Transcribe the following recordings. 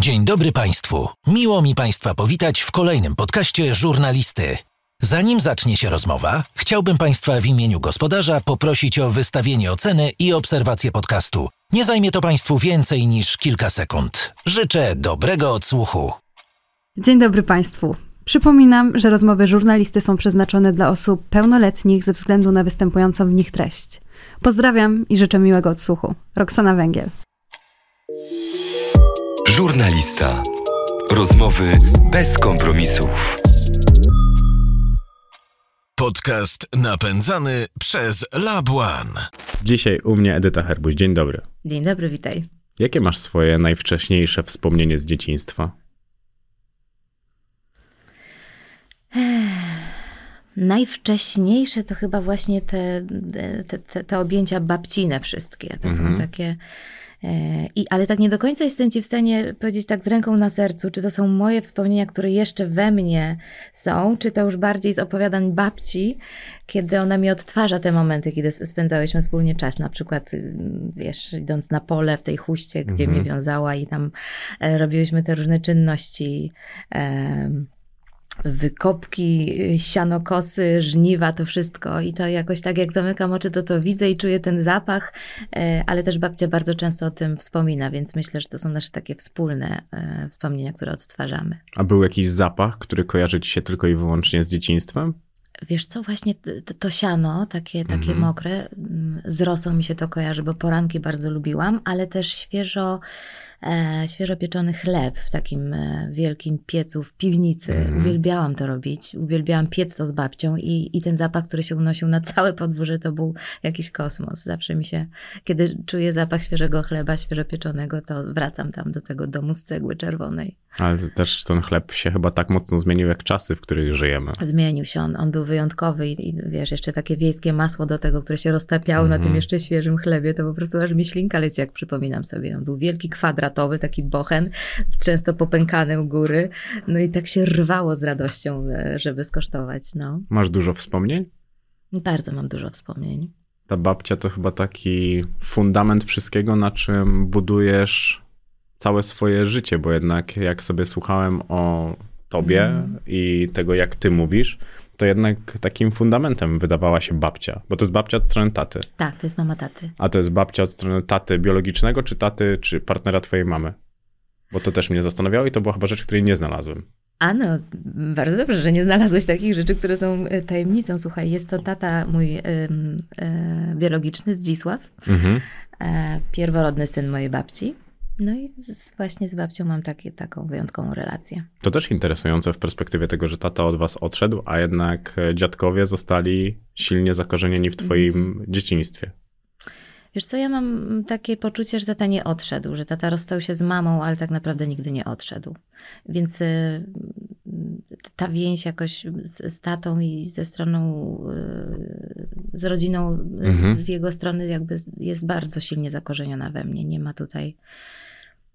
Dzień dobry Państwu. Miło mi Państwa powitać w kolejnym podcaście żurnalisty. Zanim zacznie się rozmowa, chciałbym Państwa w imieniu gospodarza poprosić o wystawienie oceny i obserwację podcastu. Nie zajmie to Państwu więcej niż kilka sekund. Życzę dobrego odsłuchu. Dzień dobry Państwu. Przypominam, że rozmowy żurnalisty są przeznaczone dla osób pełnoletnich ze względu na występującą w nich treść. Pozdrawiam i życzę miłego odsłuchu. Roxana Węgiel. Żurnalista. Rozmowy bez kompromisów. Podcast napędzany przez Lab One. Dzisiaj u mnie Edyta Herbuś. Dzień dobry. Dzień dobry, witaj. Jakie masz swoje najwcześniejsze wspomnienie z dzieciństwa? Najwcześniejsze to chyba właśnie te, te, te, te objęcia babcine wszystkie. To Mhm. są takie... e, I, ale tak nie do końca jestem ci w stanie powiedzieć tak z ręką na sercu, czy to są moje wspomnienia, które jeszcze we mnie są, czy to już bardziej z opowiadań babci, kiedy ona mi odtwarza te momenty, kiedy sp- spędzałyśmy wspólnie czas. Na przykład, y, wiesz, idąc na pole w tej huście, gdzie Mhm. mnie wiązała i tam e, robiłyśmy te różne czynności. Wykopki, y, sianokosy, żniwa, to wszystko. I to jakoś tak, jak zamykam oczy, to to widzę i czuję ten zapach, e, ale też babcia bardzo często o tym wspomina, więc myślę, że to są nasze takie wspólne e, wspomnienia, które odtwarzamy. A był jakiś zapach, który kojarzy ci się tylko i wyłącznie z dzieciństwem? Wiesz co, właśnie to, to siano, takie, takie Mhm. mokre, mm, z rosą mi się to kojarzy, bo poranki bardzo lubiłam, ale też świeżo, świeżo pieczony chleb w takim e, wielkim piecu w piwnicy. Mhm. Uwielbiałam to robić, uwielbiałam piec to z babcią i, i ten zapach, który się unosił na całe podwórze, to był jakiś kosmos. Zawsze mi się, kiedy czuję zapach świeżego chleba, świeżo pieczonego, to wracam tam do tego domu z cegły czerwonej. Ale też ten chleb się chyba tak mocno zmienił jak czasy, w których żyjemy. Zmienił się on, on był wyjątkowy i, i wiesz, jeszcze takie wiejskie masło do tego, które się roztapiało na Mhm. tym jeszcze świeżym chlebie, to po prostu aż mi ślinka leci, jak przypominam sobie. On był wielki, kwadratowy, taki bochen, często popękany u góry, no i tak się rwało z radością, e, żeby skosztować, no. Masz dużo wspomnień? Bardzo mam dużo wspomnień. Ta babcia to chyba taki fundament wszystkiego, na czym budujesz całe swoje życie, bo jednak jak sobie słuchałem o tobie Mhm. i tego, jak ty mówisz, to jednak takim fundamentem wydawała się babcia, bo to jest babcia od strony taty. Tak, to jest mama taty. A to jest babcia od strony taty biologicznego, czy taty, czy partnera twojej mamy? Bo to też mnie zastanawiało i to była chyba rzecz, której nie znalazłem. A no, bardzo dobrze, że nie znalazłeś takich rzeczy, które są e, tajemnicą. Słuchaj, jest to tata mój e, biologiczny, Zdzisław. Mhm. e, pierworodny syn mojej babci. No i z, właśnie z babcią mam takie, taką wyjątkową relację. To też interesujące w perspektywie tego, że tata od was odszedł, a jednak dziadkowie zostali silnie zakorzenieni w twoim Mhm. dzieciństwie. Wiesz co, ja mam takie poczucie, że tata nie odszedł, że tata rozstał się z mamą, ale tak naprawdę nigdy nie odszedł. Więc y, ta więź jakoś z, z tatą i ze stroną, y, z rodziną, y, Mhm. z jego strony jakby jest bardzo silnie zakorzeniona we mnie. Nie ma tutaj,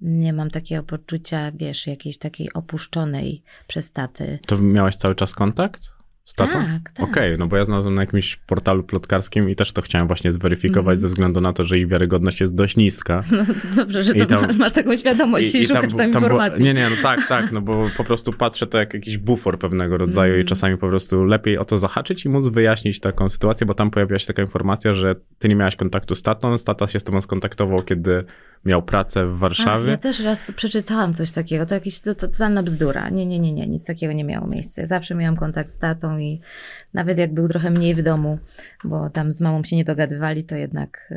nie mam takiego poczucia, wiesz, jakiejś takiej opuszczonej przez taty. To miałaś cały czas kontakt z tatą? Tak, tak. Okej, no bo ja znalazłem na jakimś portalu plotkarskim i też to chciałem właśnie zweryfikować Mhm. ze względu na to, że ich wiarygodność jest dość niska. No, dobrze, że I to tam- masz, taką świadomość i, szukasz bu- tam, było- informacji. nie, nie, no tak, tak, no bo po prostu patrzę to jak jakiś bufor pewnego rodzaju i Mm. czasami po prostu lepiej o to zahaczyć i móc wyjaśnić taką sytuację, bo tam pojawiła się taka informacja, że ty nie miałaś kontaktu z tatą, z tata się z tobą skontaktował, kiedy miał pracę w Ach, Warszawie. ja też raz przeczytałam coś takiego, to jakaś to, to totalna bzdura. Nie, nie, nie, nie, nic takiego nie miało miejsca. Zawsze miałam kontakt z tatą i nawet jak był trochę mniej w domu, bo tam z mamą się nie dogadywali, to jednak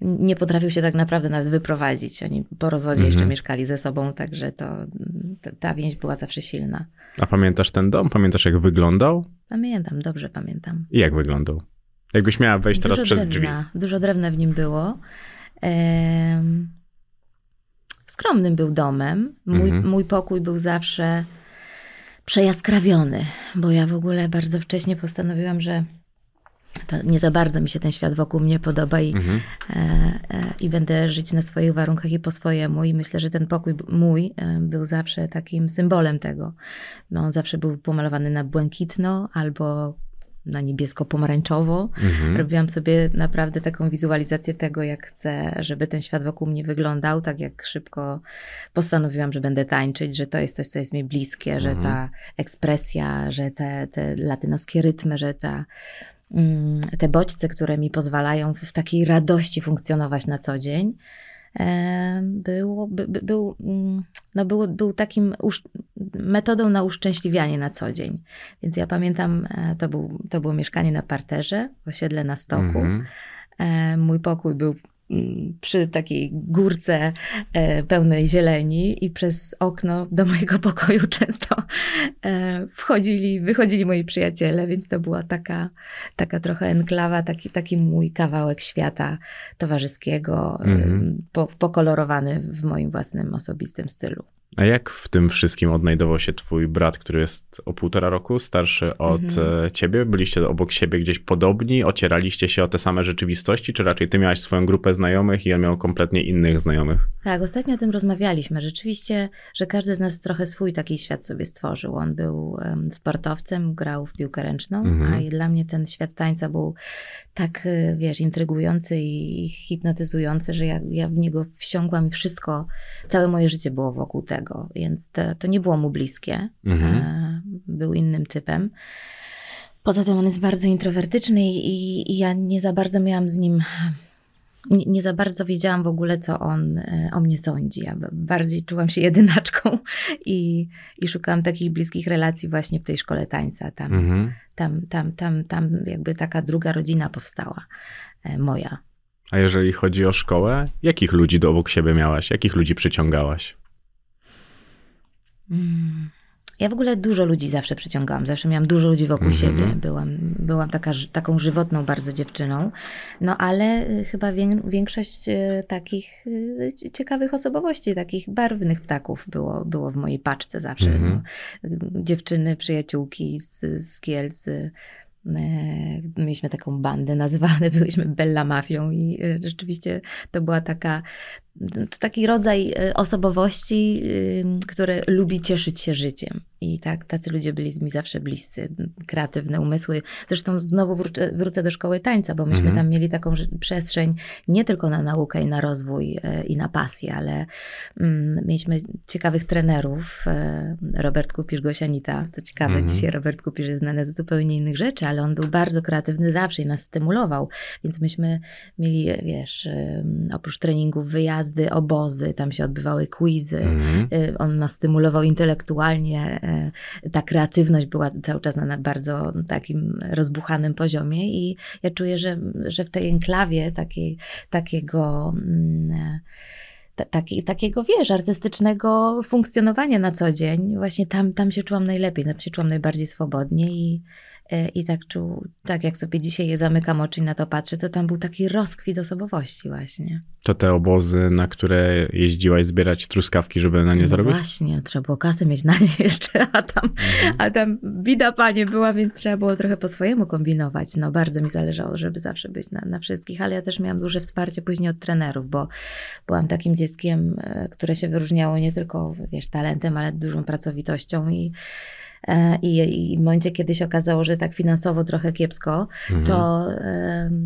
yy, nie potrafił się tak naprawdę nawet wyprowadzić. Oni po rozwodzie Mhm. jeszcze mieszkali ze sobą, także to ta, więź była zawsze silna. A pamiętasz ten dom? Pamiętasz jak wyglądał? Pamiętam, dobrze pamiętam. I jak wyglądał? Jakbyś miała wejść teraz dużo przez drzwi. drewna, Dużo drewna w nim było. Skromnym był domem. Mój, Mhm. mój pokój był zawsze przejaskrawiony, bo ja w ogóle bardzo wcześnie postanowiłam, że to nie za bardzo mi się ten świat wokół mnie podoba i, Mhm. e, e, i będę żyć na swoich warunkach i po swojemu. I myślę, że ten pokój mój e, był zawsze takim symbolem tego. No, on zawsze był pomalowany na błękitno albo na niebiesko-pomarańczowo. Mhm. Robiłam sobie naprawdę taką wizualizację tego, jak chcę, żeby ten świat wokół mnie wyglądał, tak jak szybko postanowiłam, że będę tańczyć, że to jest coś, co jest mi bliskie, że Mhm. ta ekspresja, że te, te latynoskie rytmy, że ta, mm, te bodźce, które mi pozwalają w takiej radości funkcjonować na co dzień, e, było, by, by, był, mm, no był, był takim usz, metodą na uszczęśliwianie na co dzień. Więc ja pamiętam, e, to, był, to było mieszkanie na parterze, osiedle na stoku. Mhm. E, Mój pokój był mm, przy takiej górce e, pełnej zieleni i przez okno do mojego pokoju często e, wchodzili, wychodzili moi przyjaciele, więc to była taka, taka trochę enklawa, taki, taki mój kawałek świata towarzyskiego, Mhm. po, pokolorowany w moim własnym osobistym stylu. A jak w tym wszystkim odnajdował się twój brat, który jest o półtora roku starszy od Mhm. e, ciebie? Byliście obok siebie gdzieś podobni? Ocieraliście się o te same rzeczywistości? Czy raczej ty miałaś swoją grupę znajomych i on miał kompletnie innych znajomych? Tak, ostatnio o tym rozmawialiśmy. Rzeczywiście, że każdy z nas trochę swój taki świat sobie stworzył. On był em, sportowcem, grał w piłkę ręczną, Mhm. a i dla mnie ten świat tańca był tak, y, wiesz, intrygujący i hipnotyzujący, że ja, ja w niego wsiągłam i wszystko, całe moje życie było wokół tego, więc to, to nie było mu bliskie. Mhm. E, Był innym typem. Poza tym on jest bardzo introwertyczny i, i ja nie za bardzo miałam z nim nie, nie za bardzo wiedziałam w ogóle, co on e, o mnie sądzi. Ja bardziej czułam się jedynaczką i, i szukałam takich bliskich relacji właśnie w tej szkole tańca. Tam, Mhm. tam, tam, tam, tam jakby taka druga rodzina powstała, e, moja. A jeżeli chodzi o szkołę, jakich ludzi do obok siebie miałaś? Jakich ludzi przyciągałaś? Mm. Ja w ogóle dużo ludzi zawsze przyciągałam, zawsze miałam dużo ludzi wokół Mhm. siebie. Byłam, byłam taka, taką żywotną bardzo dziewczyną, no ale y, chyba wię, większość y, takich y, cie- ciekawych osobowości, takich barwnych ptaków było, było w mojej paczce zawsze. Mhm. No. Y, Dziewczyny, przyjaciółki z, z Kielc, mieliśmy taką bandę, nazywane byliśmy Bella Mafią i rzeczywiście to była taka, to taki rodzaj y, osobowości, y, który lubi cieszyć się życiem. I tak, tacy ludzie byli mi zawsze bliscy, kreatywne umysły. Zresztą znowu wrócę, wrócę do szkoły tańca, bo myśmy Mhm. tam mieli taką przestrzeń nie tylko na naukę i na rozwój y, i na pasję, ale mm, mieliśmy ciekawych trenerów. Robert Kupisz, Gosia Nita. Co ciekawe, Mhm. dzisiaj Robert Kupisz jest znany z zupełnie innych rzeczy, ale on był bardzo kreatywny zawsze i nas stymulował. Więc myśmy mieli, wiesz, oprócz treningów wyjazdy, obozy, tam się odbywały quizy. Mhm. Y, On nas stymulował intelektualnie. y, Ta kreatywność była cały czas na- bardzo takim rozbuchanym poziomie i ja czuję, że, że w tej enklawie takiej, takiego... mm, ta- taki, takiego, wiesz, artystycznego funkcjonowania na co dzień. Właśnie tam, tam się czułam najlepiej, tam się czułam najbardziej swobodnie i, i tak czu, tak jak sobie dzisiaj je zamykam oczy i na to patrzę, to tam był taki rozkwit osobowości właśnie. To te obozy, na które jeździłaś zbierać truskawki, żeby na nie no zarobić? właśnie, trzeba było kasę mieć na nie jeszcze, a tam, Mhm. a tam bida panie była, więc trzeba było trochę po swojemu kombinować. No bardzo mi zależało, żeby zawsze być na, na wszystkich, ale ja też miałam duże wsparcie później od trenerów, bo byłam takim dzieckiem, e, które się wyróżniało nie tylko, wiesz, talentem, ale dużą pracowitością i e, i, I w momencie, kiedy się okazało, że tak finansowo trochę kiepsko, Mhm. to,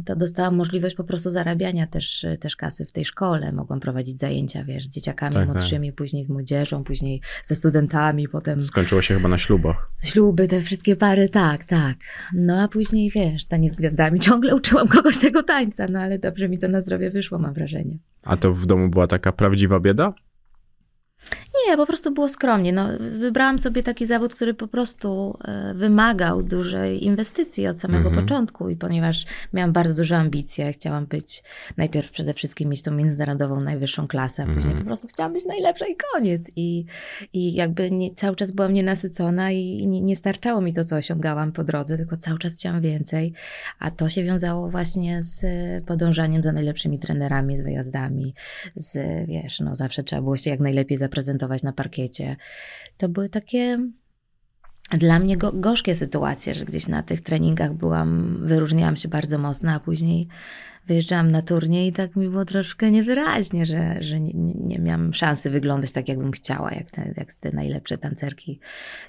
to dostałam możliwość po prostu zarabiania też, też kasy w tej szkole. Mogłam prowadzić zajęcia, wiesz, z dzieciakami Tak, tak. młodszymi, później z młodzieżą, później ze studentami, potem Skończyło się chyba na ślubach. śluby, te wszystkie pary, tak, tak. No a później, wiesz, taniec z gwiazdami. Ciągle uczyłam kogoś tego tańca, no ale dobrze mi to na zdrowie wyszło, mam wrażenie. A to w domu była taka prawdziwa bieda? Nie, po prostu było skromnie. No, wybrałam sobie taki zawód, który po prostu e, wymagał dużej inwestycji od samego Mhm. początku i ponieważ miałam bardzo duże ambicje, chciałam być najpierw przede wszystkim mieć tą międzynarodową najwyższą klasę, a później Mhm. po prostu chciałam być najlepsza i koniec. I, i jakby nie, cały czas byłam nienasycona i nie, nie starczało mi to, co osiągałam po drodze, tylko cały czas chciałam więcej. A to się wiązało właśnie z e, podążaniem za najlepszymi trenerami, z wyjazdami, z, wiesz, no zawsze trzeba było się jak najlepiej zaprezentować na parkiecie. To były takie dla mnie go, gorzkie sytuacje, że gdzieś na tych treningach byłam, wyróżniałam się bardzo mocno, a później wyjeżdżałam na turniej i tak mi było troszkę niewyraźnie, że, że nie, nie, nie miałam szansy wyglądać tak, jakbym chciała, jak te, jak te najlepsze tancerki,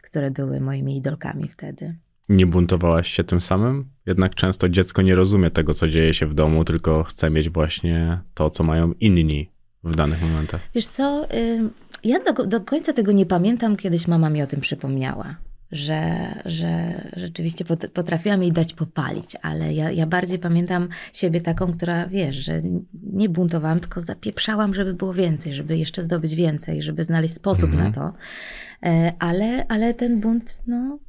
które były moimi idolkami wtedy. Nie buntowałaś się tym samym? Jednak często dziecko nie rozumie tego, co dzieje się w domu, tylko chce mieć właśnie to, co mają inni w danych momentach. Wiesz co, y, ja do, do końca tego nie pamiętam, kiedyś mama mi o tym przypomniała. Że, że rzeczywiście pot- potrafiłam jej dać popalić, ale ja, ja bardziej pamiętam siebie taką, która wiesz, że nie buntowałam, tylko zapieprzałam, żeby było więcej, żeby jeszcze zdobyć więcej, żeby znaleźć sposób Mhm. na to. E, Ale, ale ten bunt, no,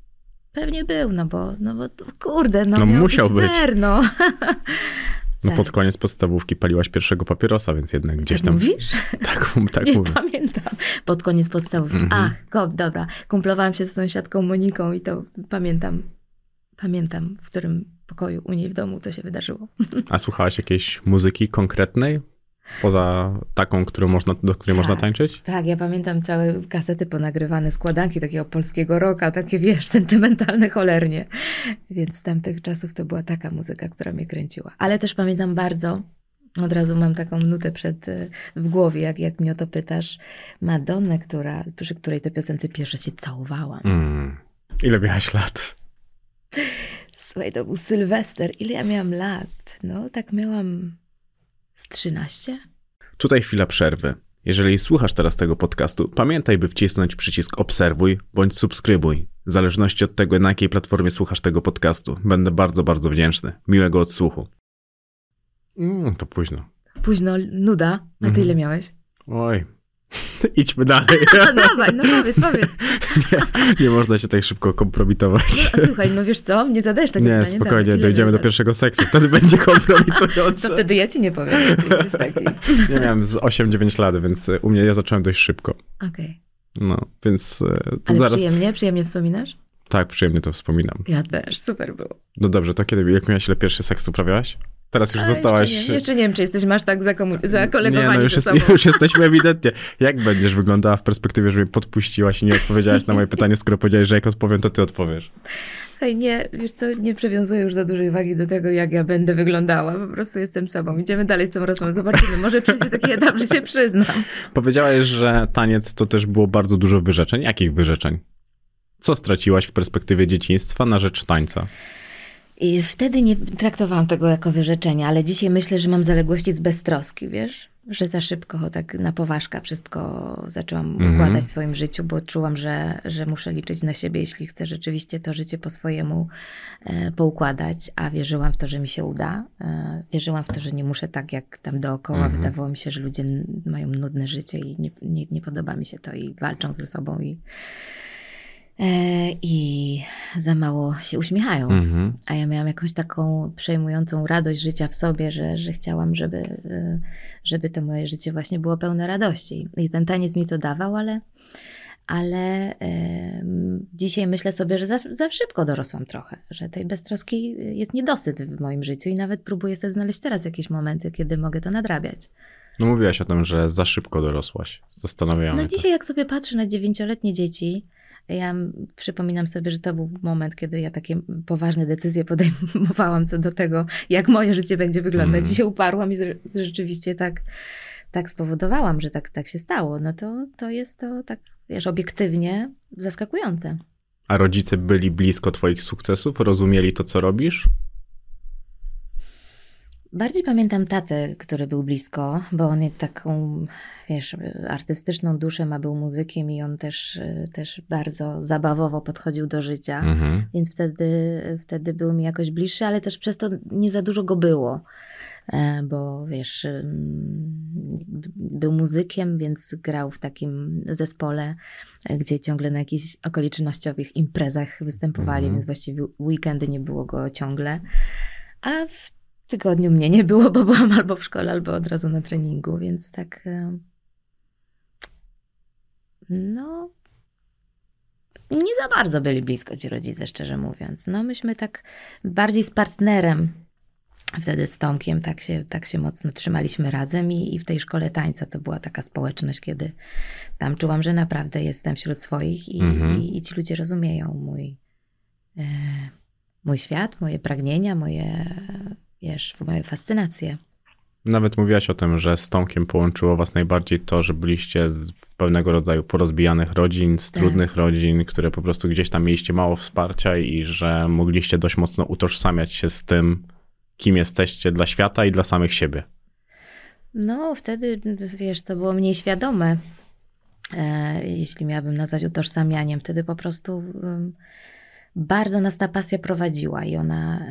pewnie był, no bo, no bo to, kurde, no, No musiał być. być. Fair, no. No Tak. pod koniec podstawówki paliłaś pierwszego papierosa, więc jednak gdzieś Tak tam... mówisz? Tak, tak nie mówię. pamiętam. Pod koniec podstawówki. Mhm. Ach, go, dobra. Kumplowałam się z sąsiadką Moniką i to pamiętam. Pamiętam, w którym pokoju u niej w domu to się wydarzyło. A słuchałaś jakiejś muzyki konkretnej? Poza taką, którą można, do której Tak. można tańczyć? Tak, ja pamiętam całe kasety ponagrywane, składanki takiego polskiego rocka, takie wiesz, sentymentalne cholernie. Więc z tamtych czasów to była taka muzyka, która mnie kręciła. Ale też pamiętam bardzo, od razu mam taką nutę przed, y, w głowie, jak, jak mnie o to pytasz, Madonnę, która, przy której to piosence pierwsze się całowałam. Mm. Ile miałaś lat? Słuchaj, to był Sylwester. Ile ja miałam lat? No, tak miałam z 13? Tutaj chwila przerwy. Jeżeli słuchasz teraz tego podcastu, pamiętaj, by wcisnąć przycisk obserwuj bądź subskrybuj. W zależności od tego, na jakiej platformie słuchasz tego podcastu. Będę bardzo, bardzo wdzięczny. Miłego odsłuchu. Mm, to późno. Późno, nuda. A ty Mhm. ile miałeś? Oj. Idźmy dalej. A, dawaj, no powiedz, powiedz. nie, nie można się tak szybko kompromitować. No, a słuchaj, no wiesz co, nie zadajesz takiego Nie, pytania. spokojnie, dawaj, ile dojdziemy do pierwszego seksu. Wtedy będzie kompromitujące. To wtedy ja ci nie powiem, ty jesteś taki. Ja miałem z 8-9 lat, więc u mnie ja zacząłem dość szybko. Okej. No, więc e, Ale zaraz. przyjemnie, przyjemnie wspominasz? Tak, przyjemnie to wspominam. Ja też, super było. No dobrze, to kiedy, jak miałeś ile pierwszy seks uprawiałaś? Teraz już A, zostałaś... Jeszcze nie, jeszcze nie wiem, czy jesteśmy aż tak zakomu- zakolegowani Nie, no już, jest, już jesteśmy ewidentnie. Jak będziesz wyglądała w perspektywie, że mnie podpuściłaś i nie odpowiedziałaś na moje pytanie, skoro powiedziałeś, że jak odpowiem, to ty odpowiesz. Hej, nie, wiesz co, nie przywiązuję już za dużej wagi do tego, jak ja będę wyglądała. Po prostu jestem sobą. Idziemy dalej z tą rozmową. Zobaczymy. Może przyjdzie taki etap, że się przyznam. Powiedziałaś, że taniec to też było bardzo dużo wyrzeczeń. Jakich wyrzeczeń? Co straciłaś w perspektywie dzieciństwa na rzecz tańca? I wtedy nie traktowałam tego jako wyrzeczenie, ale dzisiaj myślę, że mam zaległości z beztroski, wiesz? Że za szybko tak na poważka wszystko zaczęłam Mhm. układać w swoim życiu, bo czułam, że, że muszę liczyć na siebie, jeśli chcę rzeczywiście to życie po swojemu e, poukładać, a wierzyłam w to, że mi się uda. E, wierzyłam w to, że nie muszę tak jak tam dookoła. Mhm. Wydawało mi się, że ludzie mają nudne życie i nie, nie, nie podoba mi się to i walczą ze sobą i, i za mało się uśmiechają. Mhm. A ja miałam jakąś taką przejmującą radość życia w sobie, że, że chciałam, żeby, y, żeby to moje życie właśnie było pełne radości. I ten taniec mi to dawał, ale, ale em, dzisiaj myślę sobie, że za, za szybko dorosłam trochę, że tej beztroski jest niedosyt w moim życiu i nawet próbuję sobie znaleźć teraz jakieś momenty, kiedy mogę to nadrabiać. No mówiłaś o tym, że za szybko dorosłaś. Zastanawiam No się. dzisiaj jak sobie patrzę na dziewięcioletnie dzieci, ja przypominam sobie, że to był moment, kiedy ja takie poważne decyzje podejmowałam co do tego, jak moje życie będzie wyglądać. Mhm. I się uparłam i rzeczywiście tak, tak spowodowałam, że tak, tak się stało. No to, to jest to tak, wiesz, obiektywnie zaskakujące. A rodzice byli blisko twoich sukcesów? Rozumieli to, co robisz? Bardziej pamiętam tatę, który był blisko, bo on taką, wiesz, artystyczną duszę ma, był muzykiem i on też, y, też bardzo zabawowo podchodził do życia. Mhm. Więc wtedy, wtedy był mi jakoś bliższy, ale też przez to nie za dużo go było. E, Bo wiesz, był muzykiem, więc grał w takim zespole, e, gdzie ciągle na jakichś okolicznościowych imprezach występowali, Mhm. więc właściwie weekendy nie było go ciągle. A w tygodniu mnie nie było, bo byłam albo w szkole, albo od razu na treningu, więc tak. e, No, nie za bardzo byli blisko ci rodzice, szczerze mówiąc. No myśmy tak bardziej z partnerem, wtedy z Tomkiem, tak się, tak się mocno trzymaliśmy razem i, i w tej szkole tańca to była taka społeczność, kiedy tam czułam, że naprawdę jestem wśród swoich i, Mhm. i, i ci ludzie rozumieją mój, e, mój świat, moje pragnienia, moje, wiesz, moje fascynacje. Nawet mówiłaś o tym, że z Tomkiem połączyło was najbardziej to, że byliście z pewnego rodzaju porozbijanych rodzin, z Tak. trudnych rodzin, które po prostu gdzieś tam mieliście mało wsparcia i że mogliście dość mocno utożsamiać się z tym, kim jesteście dla świata i dla samych siebie. No, wtedy, wiesz, to było mniej świadome, e, jeśli miałabym nazwać utożsamianiem. Wtedy po prostu bardzo nas ta pasja prowadziła i ona...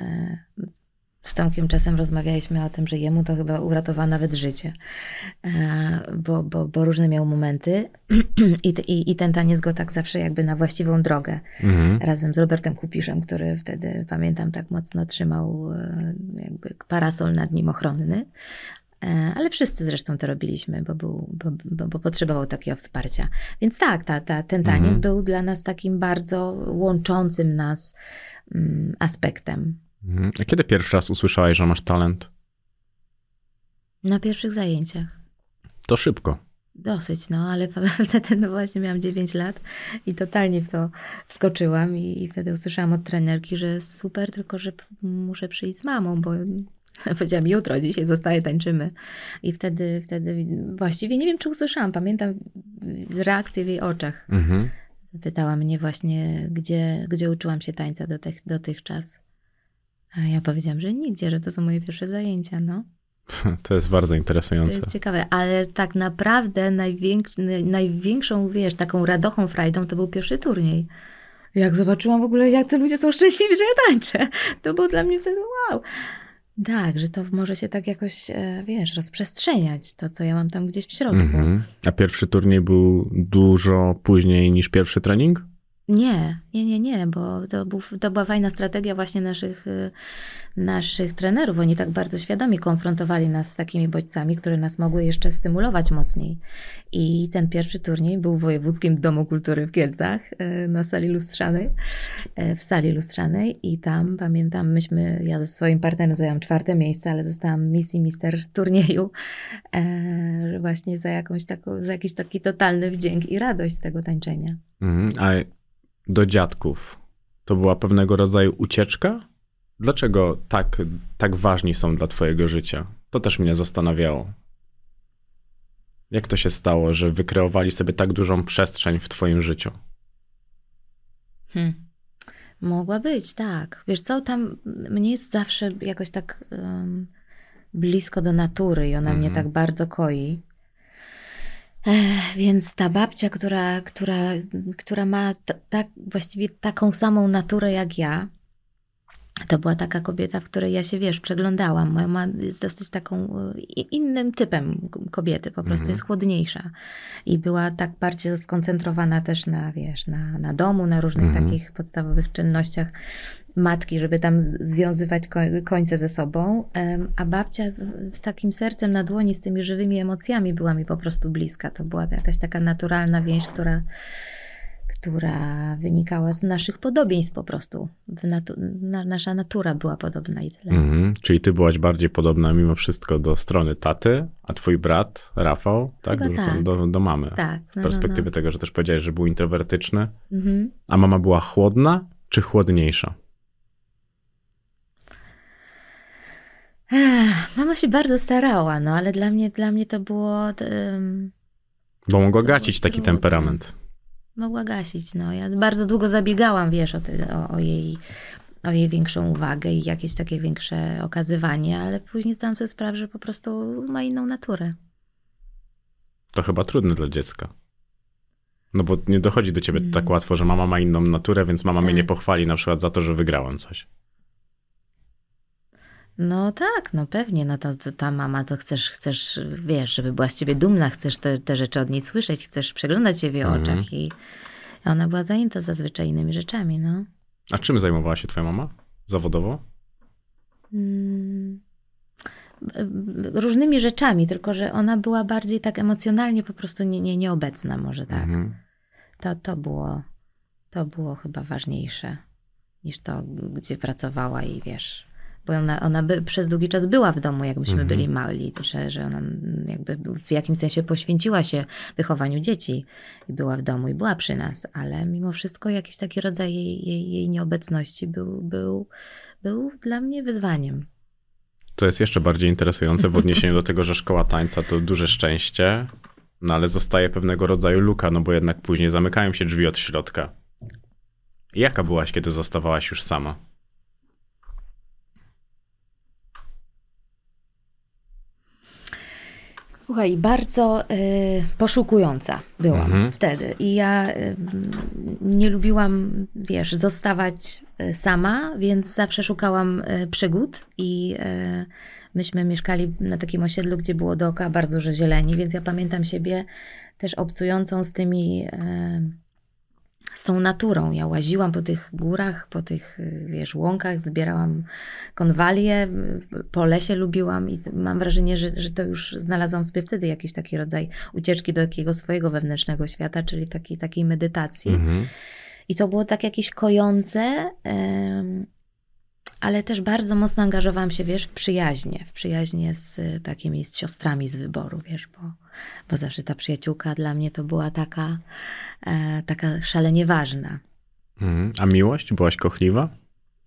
Tomkiem czasem rozmawialiśmy o tym, że jemu to chyba uratowało nawet życie, e, bo, bo, bo różne miał momenty I, i, i ten taniec go tak zawsze jakby na właściwą drogę Mhm. razem z Robertem Kupiszem, który wtedy, pamiętam, tak mocno trzymał e, jakby parasol nad nim ochronny. E, Ale wszyscy zresztą to robiliśmy, bo, był, bo, bo, bo potrzebował takiego wsparcia. Więc tak, ta, ta, ten taniec Mhm. był dla nas takim bardzo łączącym nas mm, aspektem. Mhm. A kiedy pierwszy raz usłyszałaś, że masz talent? Na pierwszych zajęciach. To szybko. Dosyć, no, ale wtedy no właśnie miałam 9 lat i totalnie w to wskoczyłam i, i wtedy usłyszałam od trenerki, że super, tylko że muszę przyjść z mamą, bo powiedziałam jutro, dzisiaj zostaje, tańczymy. I wtedy, wtedy właściwie nie wiem, czy usłyszałam, pamiętam reakcję w jej oczach. Mhm. Pytała mnie właśnie, gdzie, gdzie uczyłam się tańca do tych, dotychczas. A ja powiedziałam, że nigdzie, że to są moje pierwsze zajęcia, no. To jest bardzo To interesujące. jest ciekawe, ale tak naprawdę największ, największą, wiesz, taką radochą frajdą to był pierwszy turniej. Jak zobaczyłam w ogóle, jak te ludzie są szczęśliwi, że ja tańczę, to było dla mnie wtedy wow. Tak, że to może się tak jakoś, e, wiesz, rozprzestrzeniać, to co ja mam tam gdzieś w środku. Mhm. A pierwszy turniej był dużo później niż pierwszy trening? Nie, nie, nie, nie, bo to, był, to była fajna strategia właśnie naszych, y, naszych trenerów. Oni tak bardzo świadomie konfrontowali nas z takimi bodźcami, które nas mogły jeszcze stymulować mocniej. I ten pierwszy turniej był w Wojewódzkim Domu Kultury w Kielcach y, na sali lustrzanej, y, w sali lustrzanej i tam pamiętam, myśmy, ja ze swoim partnerem zajęłam czwarte miejsce, ale zostałam Miss i Mister turnieju e, właśnie za jakąś taką, za jakiś taki totalny wdzięk i radość z tego tańczenia. Mhm. A do dziadków to była pewnego rodzaju ucieczka? Dlaczego tak, tak ważni są dla twojego życia? To też mnie zastanawiało. Jak to się stało, że wykreowali sobie tak dużą przestrzeń w twoim życiu? Hmm. Mogła być, tak. Wiesz co, tam mnie jest zawsze jakoś tak em, blisko do natury i ona mnie Mhm. tak bardzo koi. Więc ta babcia, która, która, która ma ta, tak, właściwie taką samą naturę jak ja, to była taka kobieta, w której ja się, wiesz, przeglądałam. Moja mama jest dosyć taką e, innym typem kobiety, po prostu Mhm. jest chłodniejsza. I była tak bardziej skoncentrowana też na, wiesz, na, na domu, na różnych Mhm. takich podstawowych czynnościach matki, żeby tam z- związywać ko- końce ze sobą. A babcia z- z takim sercem na dłoni, z tymi żywymi emocjami była mi po prostu bliska. To była jakaś taka naturalna więź, która która wynikała z naszych podobieństw po prostu. Natu- na, nasza natura była podobna i tyle. Mhm. Czyli ty byłaś bardziej podobna mimo wszystko do strony taty, a twój brat, Rafał, tak? Do, tak. do, do mamy. Tak. W perspektywie tego, że też powiedziałeś, że był introwertyczny. Mhm. A mama była chłodna czy chłodniejsza? Ech, Mama się bardzo starała, no ale dla mnie, dla mnie to było. em, Bo mogła To gacić taki temperament. mogła gasić. No. Ja bardzo długo zabiegałam, wiesz, o, te, o, o, jej, o jej większą uwagę i jakieś takie większe okazywanie, ale później zdałam sobie sprawę, że po prostu ma inną naturę. To chyba trudne dla dziecka. No bo nie dochodzi do ciebie Mm. tak łatwo, że mama ma inną naturę, więc mama mnie Tak. nie pochwali na przykład za to, że wygrałem coś. No tak, no pewnie, no to, to ta mama to chcesz, chcesz, wiesz, żeby była z ciebie dumna, chcesz te, te rzeczy od niej słyszeć, chcesz przeglądać się w jej Mhm. oczach i ona była zajęta zazwyczaj innymi rzeczami, no. A czym zajmowała się twoja mama? Zawodowo? Mm, Różnymi rzeczami, tylko że ona była bardziej tak emocjonalnie po prostu nie, nie, nieobecna, może tak. Mhm. To, to, było, to było chyba ważniejsze niż to, gdzie pracowała i wiesz. Bo ona, ona by, przez długi czas była w domu, jak myśmy Mhm. byli mali, że, że ona jakby w jakimś sensie poświęciła się wychowaniu dzieci i była w domu i była przy nas, ale mimo wszystko jakiś taki rodzaj jej, jej, jej nieobecności był, był, był dla mnie wyzwaniem. To jest jeszcze bardziej interesujące w odniesieniu do tego, że szkoła tańca to duże szczęście, no ale zostaje pewnego rodzaju luka, no bo jednak później zamykają się drzwi od środka. Jaka byłaś, kiedy zostawałaś już sama? Słuchaj, bardzo y, poszukująca byłam Mhm. wtedy. I ja y, nie lubiłam, wiesz, zostawać y, sama, więc zawsze szukałam y, przygód. I y, myśmy mieszkali na takim osiedlu, gdzie było dookoła bardzo dużo zieleni, więc ja pamiętam siebie też obcującą z tymi. Tą naturą. Ja łaziłam po tych górach, po tych, y, wiesz, łąkach, zbierałam konwalie, y, po lesie lubiłam i mam wrażenie, że, że to już znalazłam sobie wtedy jakiś taki rodzaj ucieczki do takiego swojego wewnętrznego świata, czyli takiej, takiej medytacji. Mhm. I to było tak jakieś kojące, ale też bardzo mocno angażowałam się, wiesz, w przyjaźnie. W przyjaźnie z y, takimi z siostrami z wyboru, wiesz, bo, bo zawsze ta przyjaciółka dla mnie to była taka, e, taka szalenie ważna. Mhm. A miłość? Byłaś kochliwa?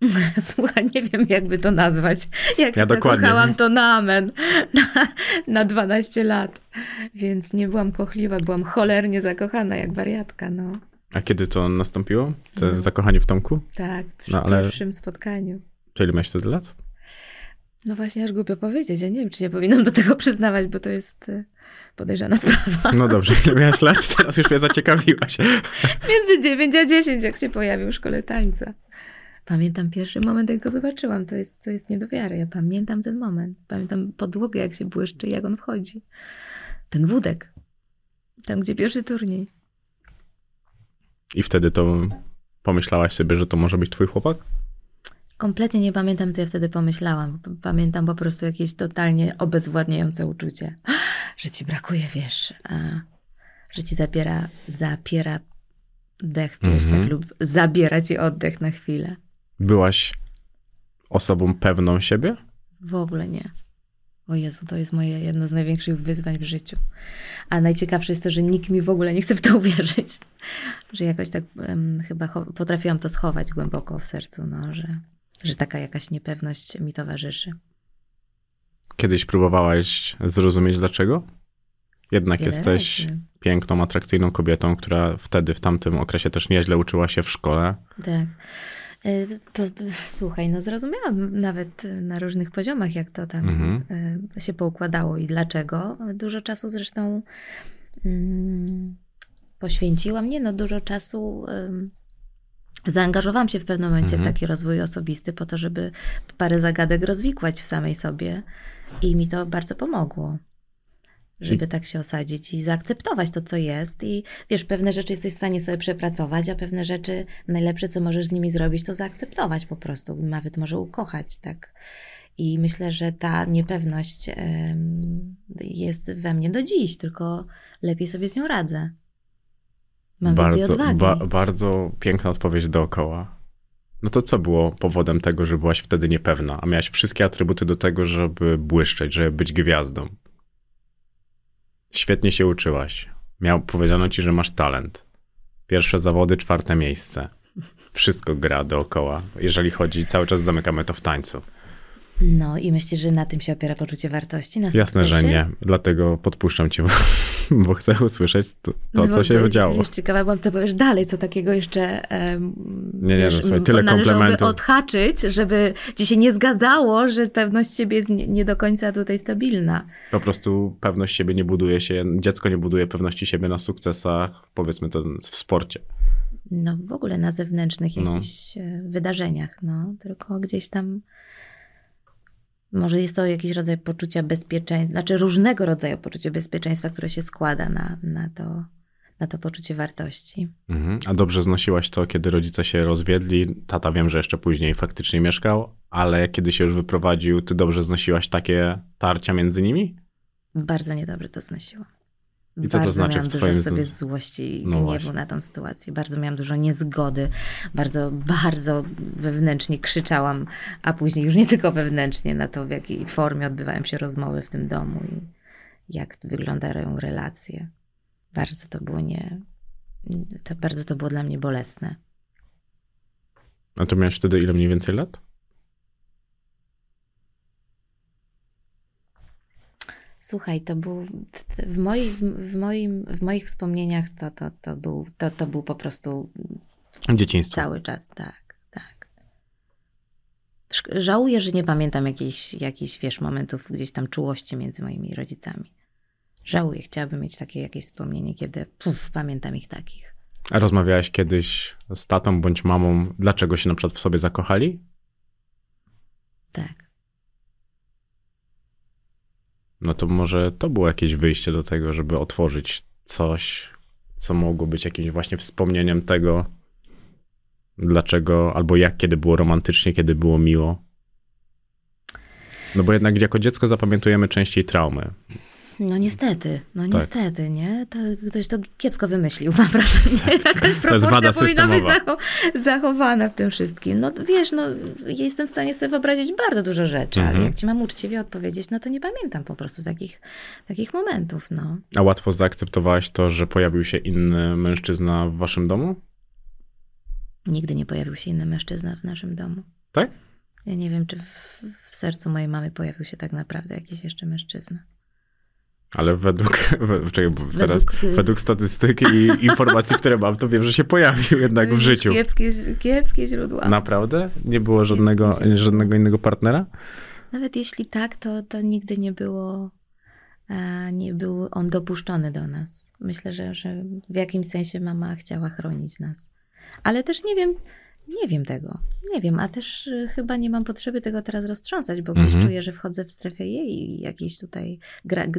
Słuchaj, nie wiem, jakby to nazwać. Jak Ja się zakochałam, to na amen. Na, na 12 lat. Więc nie byłam kochliwa, byłam cholernie zakochana, jak wariatka, no. A kiedy to nastąpiło? To No. zakochanie w Tomku? Tak, przy No, ale- pierwszym spotkaniu. Czy ile miałeś wtedy lat? No właśnie, aż głupio powiedzieć. Ja nie wiem, czy nie powinnam do tego przyznawać, bo to jest y, podejrzana sprawa. No dobrze, ile miałeś lat? Teraz już mnie zaciekawiłaś. Między 9 a 10, jak się pojawił w szkole tańca. Pamiętam pierwszy moment, jak go zobaczyłam. To jest, to jest nie do wiary. Ja pamiętam ten moment. Pamiętam podłogę, jak się błyszczy, jak on wchodzi. Ten wódek. Tam, gdzie pierwszy turniej. I wtedy to pomyślałaś sobie, że to może być twój chłopak? Kompletnie nie pamiętam, co ja wtedy pomyślałam. Pamiętam po prostu jakieś totalnie obezwładniające uczucie. Że ci brakuje, wiesz, a, że ci zabiera, zapiera dech w piersiach Mhm. lub zabiera ci oddech na chwilę. Byłaś osobą pewną siebie? W ogóle nie. O Jezu, to jest moje jedno z największych wyzwań w życiu. A najciekawsze jest to, że nikt mi w ogóle nie chce w to uwierzyć. Że jakoś tak em, chyba potrafiłam to schować głęboko w sercu, no, że, że taka jakaś niepewność mi towarzyszy. Kiedyś próbowałaś zrozumieć dlaczego? Jednak Wiele jesteś razy. piękną, atrakcyjną kobietą, która wtedy, w tamtym okresie też nieźle uczyła się w szkole. Tak. E, Słuchaj, no zrozumiałam nawet na różnych poziomach, jak to tam Mhm. e, się poukładało i dlaczego. Dużo czasu zresztą mm, poświęciłam. Nie no, dużo czasu zaangażowałam się w pewnym momencie Mhm. w taki rozwój osobisty po to, żeby parę zagadek rozwikłać w samej sobie i mi to bardzo pomogło. Żeby tak się osadzić i zaakceptować to, co jest. I wiesz, pewne rzeczy jesteś w stanie sobie przepracować, a pewne rzeczy najlepsze, co możesz z nimi zrobić, to zaakceptować po prostu. Nawet może ukochać, tak. I myślę, że ta niepewność jest we mnie do dziś, tylko lepiej sobie z nią radzę. Mam więcej bardzo, odwagi. ba, bardzo piękna odpowiedź dookoła. No to co było powodem tego, że byłaś wtedy niepewna, a miałaś wszystkie atrybuty do tego, żeby błyszczeć, żeby być gwiazdą? Świetnie się uczyłaś. Miał, powiedziano ci, że masz talent. Pierwsze zawody, czwarte miejsce. Wszystko gra dookoła. Jeżeli chodzi, cały czas zamykamy to w tańcu. No i myślisz, że na tym się opiera poczucie wartości? Na Jasne, że nie. Dlatego podpuszczam cię, bo, bo chcę usłyszeć to, to No co się działo. Już ciekawa byłam, co powiesz dalej, co takiego jeszcze em, Nie, nie, no słuchaj, m, tyle należałoby komplementów. odhaczyć, żeby ci się nie zgadzało, że pewność siebie jest nie, nie do końca tutaj stabilna. Po prostu pewność siebie nie buduje się, dziecko nie buduje pewności siebie na sukcesach, powiedzmy to w sporcie. No w ogóle na zewnętrznych No. jakichś e, wydarzeniach, no, tylko gdzieś tam może jest to jakiś rodzaj poczucia bezpieczeństwa, znaczy różnego rodzaju poczucie bezpieczeństwa, które się składa na, na, to, na to poczucie wartości. Mhm. A dobrze znosiłaś to, kiedy rodzice się rozwiedli. Tata wiem, że jeszcze później faktycznie mieszkał, ale kiedy się już wyprowadził, ty dobrze znosiłaś takie tarcia między nimi? Bardzo niedobrze to znosiłam. I co to bardzo znaczy miałam w dużo w sobie złości i No gniewu właśnie. na tą sytuację. Bardzo miałam dużo niezgody. Bardzo, bardzo wewnętrznie krzyczałam, a później już nie tylko wewnętrznie na to, w jakiej formie odbywają się rozmowy w tym domu i jak wyglądają relacje. Bardzo to było nie... To bardzo to było dla mnie bolesne. A to miałeś wtedy ile mniej więcej lat? Słuchaj, to był w, moi, w, moim, w moich wspomnieniach to, to, to, był, to, to był po prostu Dzieciństwo. cały czas, tak, tak. Żałuję, że nie pamiętam jakichś, jakichś, wiesz, momentów gdzieś tam czułości między moimi rodzicami. Żałuję, chciałabym mieć takie jakieś wspomnienie, kiedy puf, pamiętam ich takich. A rozmawiałaś kiedyś z tatą bądź mamą, dlaczego się na przykład w sobie zakochali? Tak. No to może to było jakieś wyjście do tego, żeby otworzyć coś, co mogło być jakimś właśnie wspomnieniem tego, dlaczego, albo jak, kiedy było romantycznie, kiedy było miło. No bo jednak jako dziecko zapamiętujemy częściej traumy. No niestety, no Tak. niestety, nie? To ktoś to kiepsko wymyślił, mam wrażenie. Jakaś To jest wada proporcja powinna być systemowa. zacho- zachowana w tym wszystkim. No wiesz, no jestem w stanie sobie wyobrazić bardzo dużo rzeczy, Mhm. ale jak ci mam uczciwie odpowiedzieć, no to nie pamiętam po prostu takich, takich momentów, no. A łatwo zaakceptowałaś to, że pojawił się inny mężczyzna w waszym domu? Nigdy nie pojawił się inny mężczyzna w naszym domu. Tak? Ja nie wiem, czy w, w sercu mojej mamy pojawił się tak naprawdę jakiś jeszcze mężczyzna. Ale według, we, czekaj, bo teraz, Według, y- według statystyk i informacji, które mam, to wiem, że się pojawił jednak w życiu. Kiepskie, kiepskie źródła. Naprawdę? Nie było żadnego, żadnego innego partnera? Nawet jeśli tak, to, to nigdy nie było, e, nie był on dopuszczony do nas. Myślę, że, że w jakimś sensie mama chciała chronić nas. Ale też nie wiem, nie wiem tego. Nie wiem, a też y, chyba nie mam potrzeby tego teraz roztrząsać, bo gdzieś Mhm. czuję, że wchodzę w strefę jej jakiejś tutaj,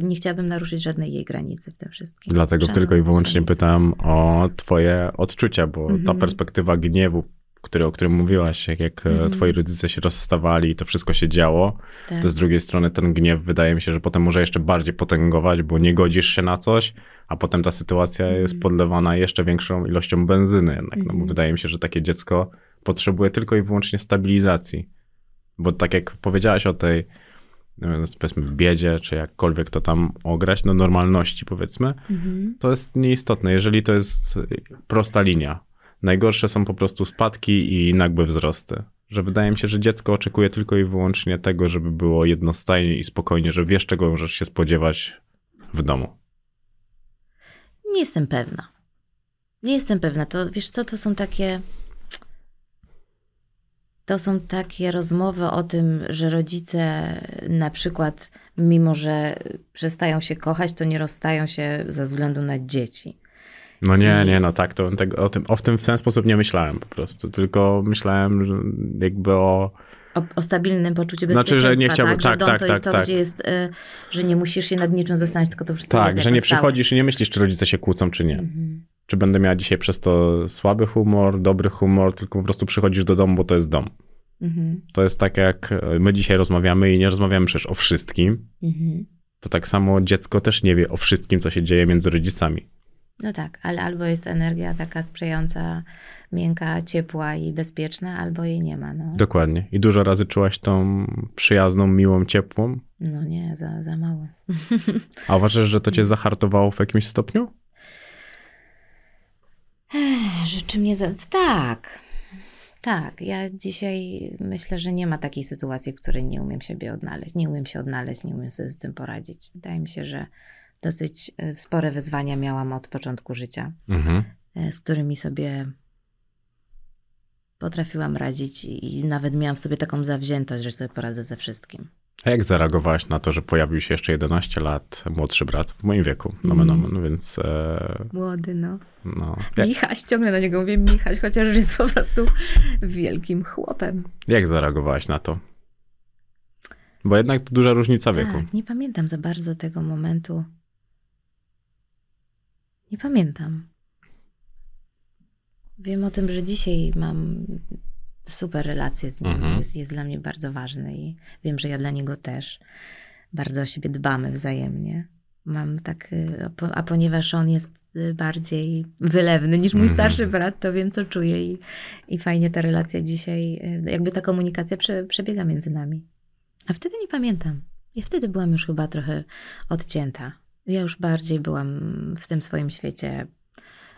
nie chciałabym naruszyć żadnej jej granicy w tym wszystkim. Dlatego tylko i wyłącznie granicy. pytam o twoje odczucia, bo ta Mhm. perspektywa gniewu, który, o którym mówiłaś, jak, jak Mhm. twoi rodzice się rozstawali i to wszystko się działo, Tak. to z drugiej strony ten gniew wydaje mi się, że potem może jeszcze bardziej potęgować, bo nie godzisz się na coś, a potem ta sytuacja jest podlewana jeszcze większą ilością benzyny jednak, no bo Mhm. wydaje mi się, że takie dziecko potrzebuje tylko i wyłącznie stabilizacji. Bo tak jak powiedziałaś o tej powiedzmy biedzie, czy jakkolwiek to tam ograć, no normalności powiedzmy, Mhm. to jest nieistotne, jeżeli to jest prosta linia. Najgorsze są po prostu spadki i nagłe wzrosty. Że wydaje mi się, że dziecko oczekuje tylko i wyłącznie tego, żeby było jednostajnie i spokojnie, że wiesz, czego możesz się spodziewać w domu. Nie jestem pewna. Nie jestem pewna. To wiesz co, to są takie. To są takie rozmowy o tym, że rodzice na przykład, mimo że przestają się kochać, to nie rozstają się ze względu na dzieci. No nie, nie, no tak, to tego, o, tym, o tym w ten sposób nie myślałem po prostu, tylko myślałem że jakby o... O, o stabilnym poczuciu Znaczy, bezpieczeństwa, że nie chciałbym- tak? Tak, tak, to jest tak, to, tak. gdzie jest, y, że nie musisz się nad niczym zastanawiać, tylko to wszystko Tak, jest że nie przychodzisz i nie myślisz, czy rodzice się kłócą, czy nie. Mhm. Czy będę miała dzisiaj przez to słaby humor, dobry humor, tylko po prostu przychodzisz do domu, bo to jest dom. Mhm. To jest tak, jak my dzisiaj rozmawiamy i nie rozmawiamy przecież o wszystkim. Mhm. To tak samo dziecko też nie wie o wszystkim, co się dzieje między rodzicami. No tak, ale albo jest energia taka sprzyjająca, miękka, ciepła i bezpieczna, albo jej nie ma. No, Dokładnie. I dużo razy czułaś tą przyjazną, miłą, ciepłą. no nie, za, za mało. A uważasz, że to cię zahartowało w jakimś stopniu? Rzeczy mnie za... Tak, tak. Ja dzisiaj myślę, że nie ma takiej sytuacji, w której nie umiem siebie odnaleźć. Nie umiem się odnaleźć, nie umiem sobie z tym poradzić. Wydaje mi się, że dosyć e, spore wyzwania miałam od początku życia. Mhm. e, z którymi sobie potrafiłam radzić i nawet miałam w sobie taką zawziętość, że sobie poradzę ze wszystkim. A jak zareagowałaś na to, że pojawił się jeszcze 11 lat młodszy brat w moim wieku? No, no więc e, Młody, no. no. Jak, Michaś, ciągle na niego mówię Michaś, chociaż jest po prostu wielkim chłopem. jak zareagowałaś na to? Bo jednak to duża różnica wieku. Tak, nie pamiętam za bardzo tego momentu. Nie pamiętam. Wiem o tym, że dzisiaj mam super relacje z nim. Mhm. Jest, jest dla mnie bardzo ważny i wiem, że ja dla niego też. Bardzo o siebie dbamy wzajemnie. Mam tak, y, a po- a ponieważ on jest y, bardziej wylewny niż mój Mhm. starszy brat, to wiem, co czuję i, i fajnie ta relacja dzisiaj, y, jakby ta komunikacja prze, przebiega między nami. A wtedy nie pamiętam. Ja wtedy byłam już chyba trochę odcięta. Ja już bardziej byłam w tym swoim świecie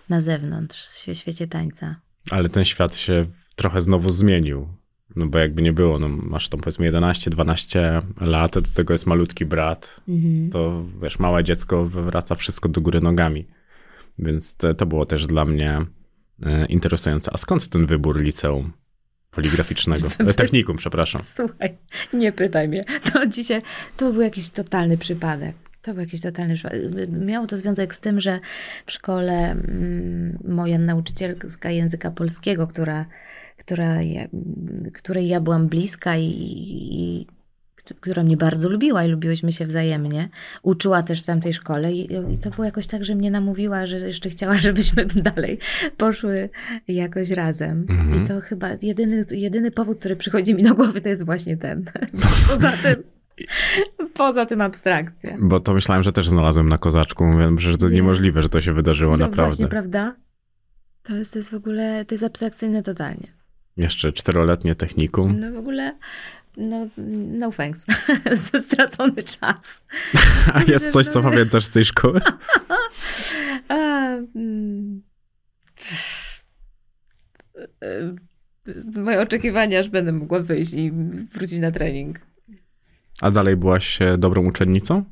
na zewnątrz, w świe- świecie tańca. Ale ten świat się trochę znowu zmienił. No bo jakby nie było, no masz tam powiedzmy 11-12 lat, do tego jest malutki brat, Mhm. to wiesz, małe dziecko wywraca wszystko do góry nogami. Więc to, to było też dla mnie e, interesujące. A skąd ten wybór liceum poligraficznego? Technikum, przepraszam. Słuchaj, nie pytaj mnie. To dzisiaj, to był jakiś totalny przypadek. To był jakiś totalny przypadek. Miało to związek z tym, że w szkole mm, moja nauczycielka języka polskiego, która, która której ja byłam bliska i, i która mnie bardzo lubiła i lubiłyśmy się wzajemnie. Uczyła też w tamtej szkole i, i to było jakoś tak, że mnie namówiła, że jeszcze chciała, żebyśmy dalej poszły jakoś razem. Mhm. I to chyba jedyny, jedyny powód, który przychodzi mi do głowy, to jest właśnie ten. Poza tym, poza tym abstrakcja. Bo to myślałem, że też znalazłem na kozaczku. Mówię, że to Nie. niemożliwe, że to się wydarzyło No naprawdę. właśnie, prawda? To jest, to jest w ogóle, to jest abstrakcyjne totalnie. Jeszcze czteroletnie technikum. No w ogóle, no, no thanks. Stracony czas. A jest coś, co pamiętasz z tej szkoły? Mm, e, moje oczekiwania, aż będę mogła wyjść i wrócić na trening. A dalej byłaś e, dobrą uczennicą?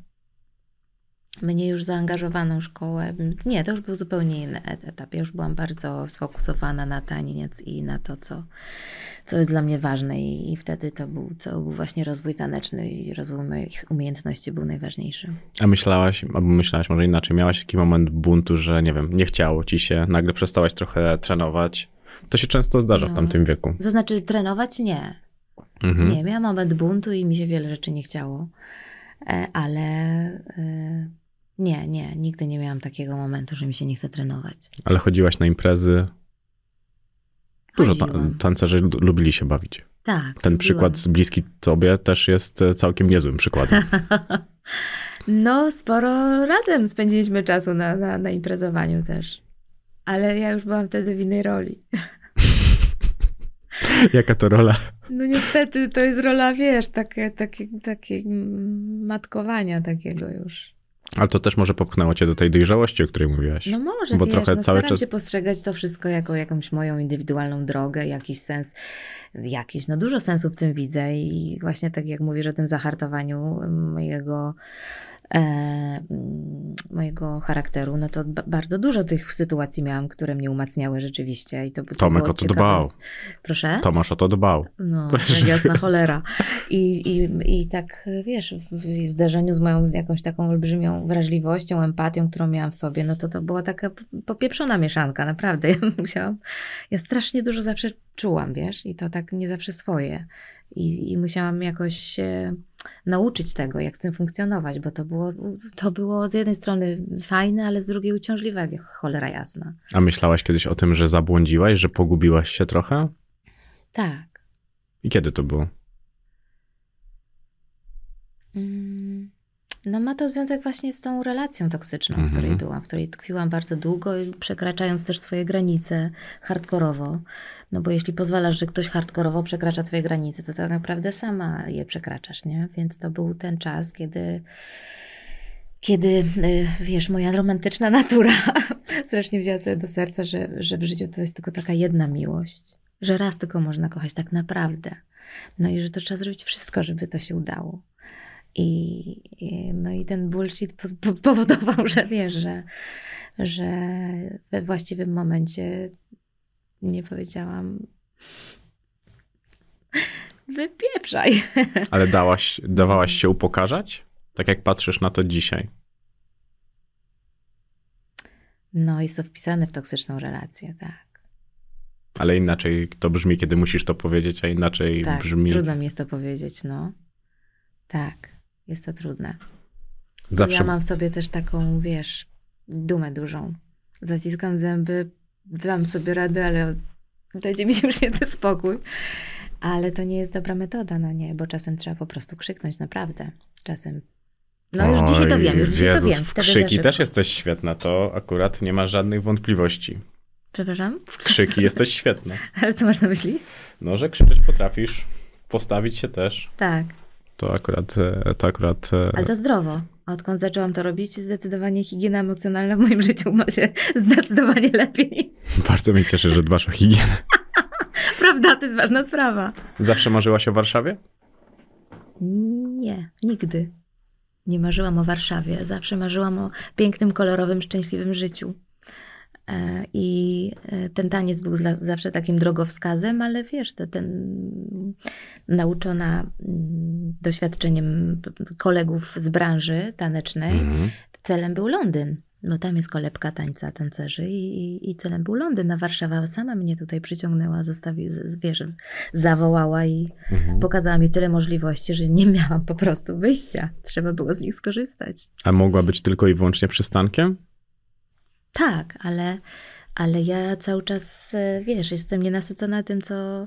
Mnie już zaangażowaną w szkołę. Nie, to już był zupełnie inny et- etap. Ja już byłam bardzo sfokusowana na taniec i na to, co, co jest dla mnie ważne. I, i wtedy to był, to był właśnie rozwój taneczny i rozwój moich umiejętności był najważniejszy. A myślałaś, albo myślałaś może inaczej, miałaś taki moment buntu, że nie wiem, nie chciało ci się, nagle przestałaś trochę trenować. To się często zdarza w No. tamtym wieku. To znaczy trenować? Nie. Mhm. Nie, miałam moment buntu i mi się wiele rzeczy nie chciało. E, Ale e, nie, nie, nigdy nie miałam takiego momentu, że mi się nie chce trenować. Ale chodziłaś na imprezy. Dużo ta- tancerzy lu- lubili się bawić. Tak. Ten przykład z bliski tobie też jest e, całkiem niezłym przykładem. No, sporo razem spędziliśmy czasu na, na, na imprezowaniu też. Ale ja już byłam wtedy w innej roli. Jaka to rola? No niestety to jest rola, wiesz, takie, takie, takie matkowania takiego już. Ale to też może popchnęło cię do tej dojrzałości, o której mówiłaś. No może, Bo wiesz, trochę no cały staram czas- się postrzegać to wszystko jako jakąś moją indywidualną drogę, jakiś sens, jakiś, no dużo sensu w tym widzę i właśnie tak jak mówisz o tym zahartowaniu mojego mojego charakteru, no to ba- bardzo dużo tych sytuacji miałam, które mnie umacniały rzeczywiście i to, to Tomek o to dbał. Proszę? Tomasz o to dbał. No, jak jasna cholera. I, i, I tak, wiesz, w, zderzeniu z moją jakąś taką olbrzymią wrażliwością, empatią, którą miałam w sobie, no to to była taka popieprzona mieszanka, naprawdę. Ja musiałam, ja strasznie dużo zawsze czułam, wiesz, i to tak nie zawsze swoje. I, i musiałam jakoś się nauczyć tego, jak z tym funkcjonować, bo to było, to było z jednej strony fajne, ale z drugiej uciążliwe, jak cholera jasna. A myślałaś kiedyś o tym, że zabłądziłaś, że pogubiłaś się trochę? Tak. I kiedy to było? Mm, No ma to związek właśnie z tą relacją toksyczną, w Mhm. której byłam, w której tkwiłam bardzo długo, przekraczając też swoje granice hardkorowo. No bo jeśli pozwalasz, że ktoś hardkorowo przekracza twoje granice, to tak naprawdę sama je przekraczasz, nie? Więc to był ten czas, kiedy kiedy, y, wiesz, moja romantyczna natura strasznie wzięła sobie do serca, że, że w życiu to jest tylko taka jedna miłość, że raz tylko można kochać tak naprawdę. No i że to trzeba zrobić wszystko, żeby to się udało. I, no i ten bullshit po- po- powodował, że wiesz, że, że we właściwym momencie nie powiedziałam wypieprzaj. Ale dałaś, dawałaś się upokarzać? Tak jak patrzysz na to dzisiaj. No jest to wpisane w toksyczną relację, tak. Ale inaczej to brzmi, kiedy musisz to powiedzieć, a inaczej Tak, brzmi. trudno mi jest to powiedzieć, no. Tak, jest to trudne. Zawsze Ja mam w sobie też taką, wiesz, dumę dużą. Zaciskam zęby, dam sobie radę, ale dajcie mi się już święty spokój. Ale to nie jest dobra metoda, no nie, bo czasem trzeba po prostu krzyknąć, naprawdę. Czasem. No już dzisiaj to Oj, wiem, już dzisiaj Jezus, to wiem. w krzyki też jesteś świetna, to akurat nie ma żadnych wątpliwości. Przepraszam? W krzyki jesteś świetna. Ale co masz na myśli? No, że krzyczeć potrafisz, postawić się też. Tak, To akurat, e, to akurat e, ale to zdrowo. A Odkąd zaczęłam to robić, zdecydowanie higiena emocjonalna w moim życiu ma się zdecydowanie lepiej. bardzo mnie cieszy, że dbasz o higienę. prawda, to jest ważna sprawa. Zawsze marzyłaś o Warszawie? Nie, nigdy. Nie marzyłam o Warszawie. Zawsze marzyłam o pięknym, kolorowym, szczęśliwym życiu. E, I e, ten taniec był zawsze takim drogowskazem, ale wiesz, to ten nauczona mm, doświadczeniem kolegów z branży tanecznej, mhm. celem był Londyn. No tam jest kolebka tańca, tancerzy i, i, i celem był Londyn. Na Warszawa sama mnie tutaj przyciągnęła, zostawił, wiesz, zawołała i mhm. pokazała mi tyle możliwości, że nie miałam po prostu wyjścia. Trzeba było z nich skorzystać. A mogła być tylko i wyłącznie przystankiem? Tak, ale, ale ja cały czas, e, wiesz, jestem nienasycona tym, co,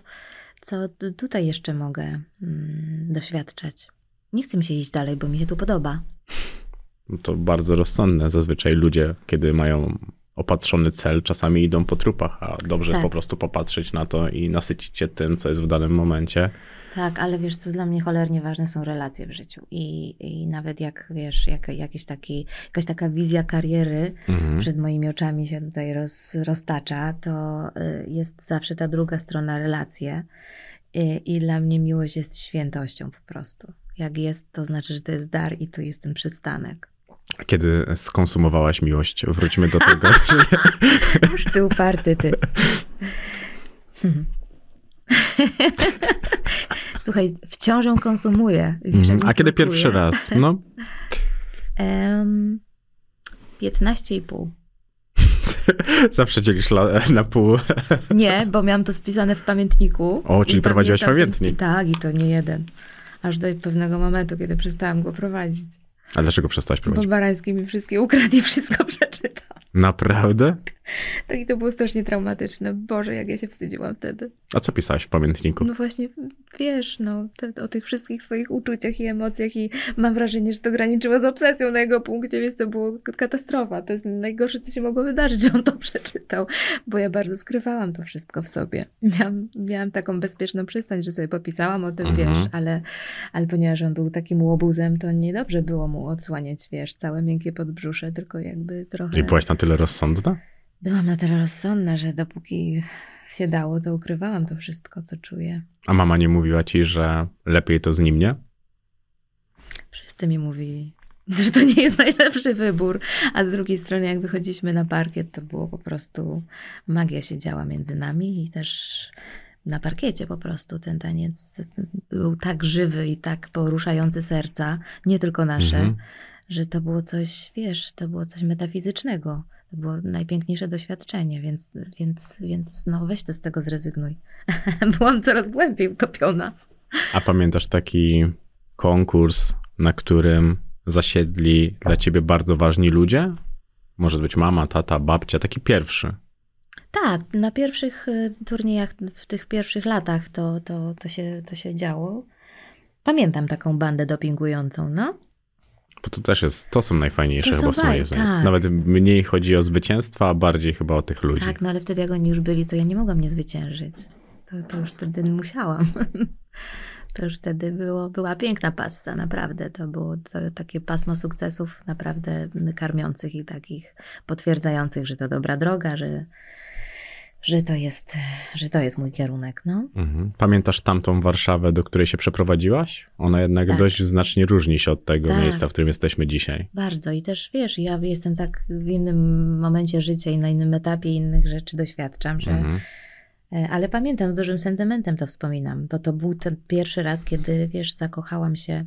co tutaj jeszcze mogę mm, doświadczać. Nie chcę mi się iść dalej, bo mi się tu podoba. No to bardzo rozsądne. Zazwyczaj ludzie, kiedy mają opatrzony cel, czasami idą po trupach, a dobrze tak. jest po prostu popatrzeć na to i nasycić się tym, co jest w danym momencie. Tak, ale wiesz, co dla mnie cholernie ważne są relacje w życiu. I, i nawet jak wiesz, jak, jakiś taki, jakaś taka wizja kariery mhm. przed moimi oczami się tutaj roz, roztacza, to y, jest zawsze ta druga strona relacje. I, I dla mnie miłość jest świętością po prostu. Jak jest, to znaczy, że to jest dar i tu jest ten przystanek. Kiedy skonsumowałaś miłość? Wróćmy do tego. Już ty uparty, ty. Słuchaj, wciąż ją konsumuję. Wiesz, mm, a kiedy pierwszy raz? No. um, 15,5. Zawsze dzielisz na pół. nie, bo miałam to spisane w pamiętniku. O, czyli prowadziłaś pamiętnik. Tak, i to nie jeden. Aż do pewnego momentu, kiedy przestałam go prowadzić. A dlaczego przestałaś prowadzić? Bo Barański mi wszystkie ukradł i wszystko przeczytał. Naprawdę? Tak, i to było strasznie traumatyczne. Boże, jak ja się wstydziłam wtedy. A co pisałaś w pamiętniku? No właśnie, wiesz, no, te, o tych wszystkich swoich uczuciach i emocjach i mam wrażenie, że to graniczyło z obsesją na jego punkcie, więc to było katastrofa. To jest najgorsze, co się mogło wydarzyć, że on to przeczytał, bo ja bardzo skrywałam to wszystko w sobie. Miałam, miałam taką bezpieczną przystań, że sobie popisałam o tym, mhm. wiesz, ale, ale ponieważ on był takim łobuzem, to niedobrze było mu odsłaniać, wiesz, całe miękkie podbrzusze, tylko jakby trochę... I byłaś na tyle rozsądna? Byłam na tyle rozsądna, że dopóki się dało, to ukrywałam to wszystko, co czuję. A mama nie mówiła ci, że lepiej to z nim nie? Wszyscy mi mówili, że to nie jest najlepszy wybór. A z drugiej strony, jak wychodziliśmy na parkiet, to było po prostu magia się działa między nami i też na parkiecie po prostu ten taniec był tak żywy i tak poruszający serca, nie tylko nasze, mhm. że to było coś, wiesz, to było coś metafizycznego. To było najpiękniejsze doświadczenie, więc, więc, więc no weź to z tego zrezygnuj. Byłam coraz głębiej utopiona. A pamiętasz taki konkurs, na którym zasiedli dla ciebie bardzo ważni ludzie? Może być mama, tata, babcia, taki pierwszy. Tak, na pierwszych y, turniejach, w tych pierwszych latach to, to, to, się, to się działo. Pamiętam taką bandę dopingującą, no. Bo to też jest, to są najfajniejsze to chyba są tak. Nawet mniej chodzi o zwycięstwa, a bardziej chyba o tych ludzi. Tak, no ale wtedy jak oni już byli, to ja nie mogłam nie zwyciężyć. To, to już wtedy musiałam. To już wtedy było, była piękna pasta, naprawdę. To było to, takie pasmo sukcesów naprawdę karmiących i takich potwierdzających, że to dobra droga, że, że to jest, że to jest mój kierunek. No. Mhm. Pamiętasz tamtą Warszawę, do której się przeprowadziłaś? Ona jednak tak. dość znacznie różni się od tego tak. miejsca, w którym jesteśmy dzisiaj. Bardzo i też wiesz, ja jestem tak w innym momencie życia i na innym etapie innych rzeczy doświadczam, że. Mhm. E, ale pamiętam, z dużym sentymentem to wspominam, bo to był ten pierwszy raz, kiedy wiesz, zakochałam się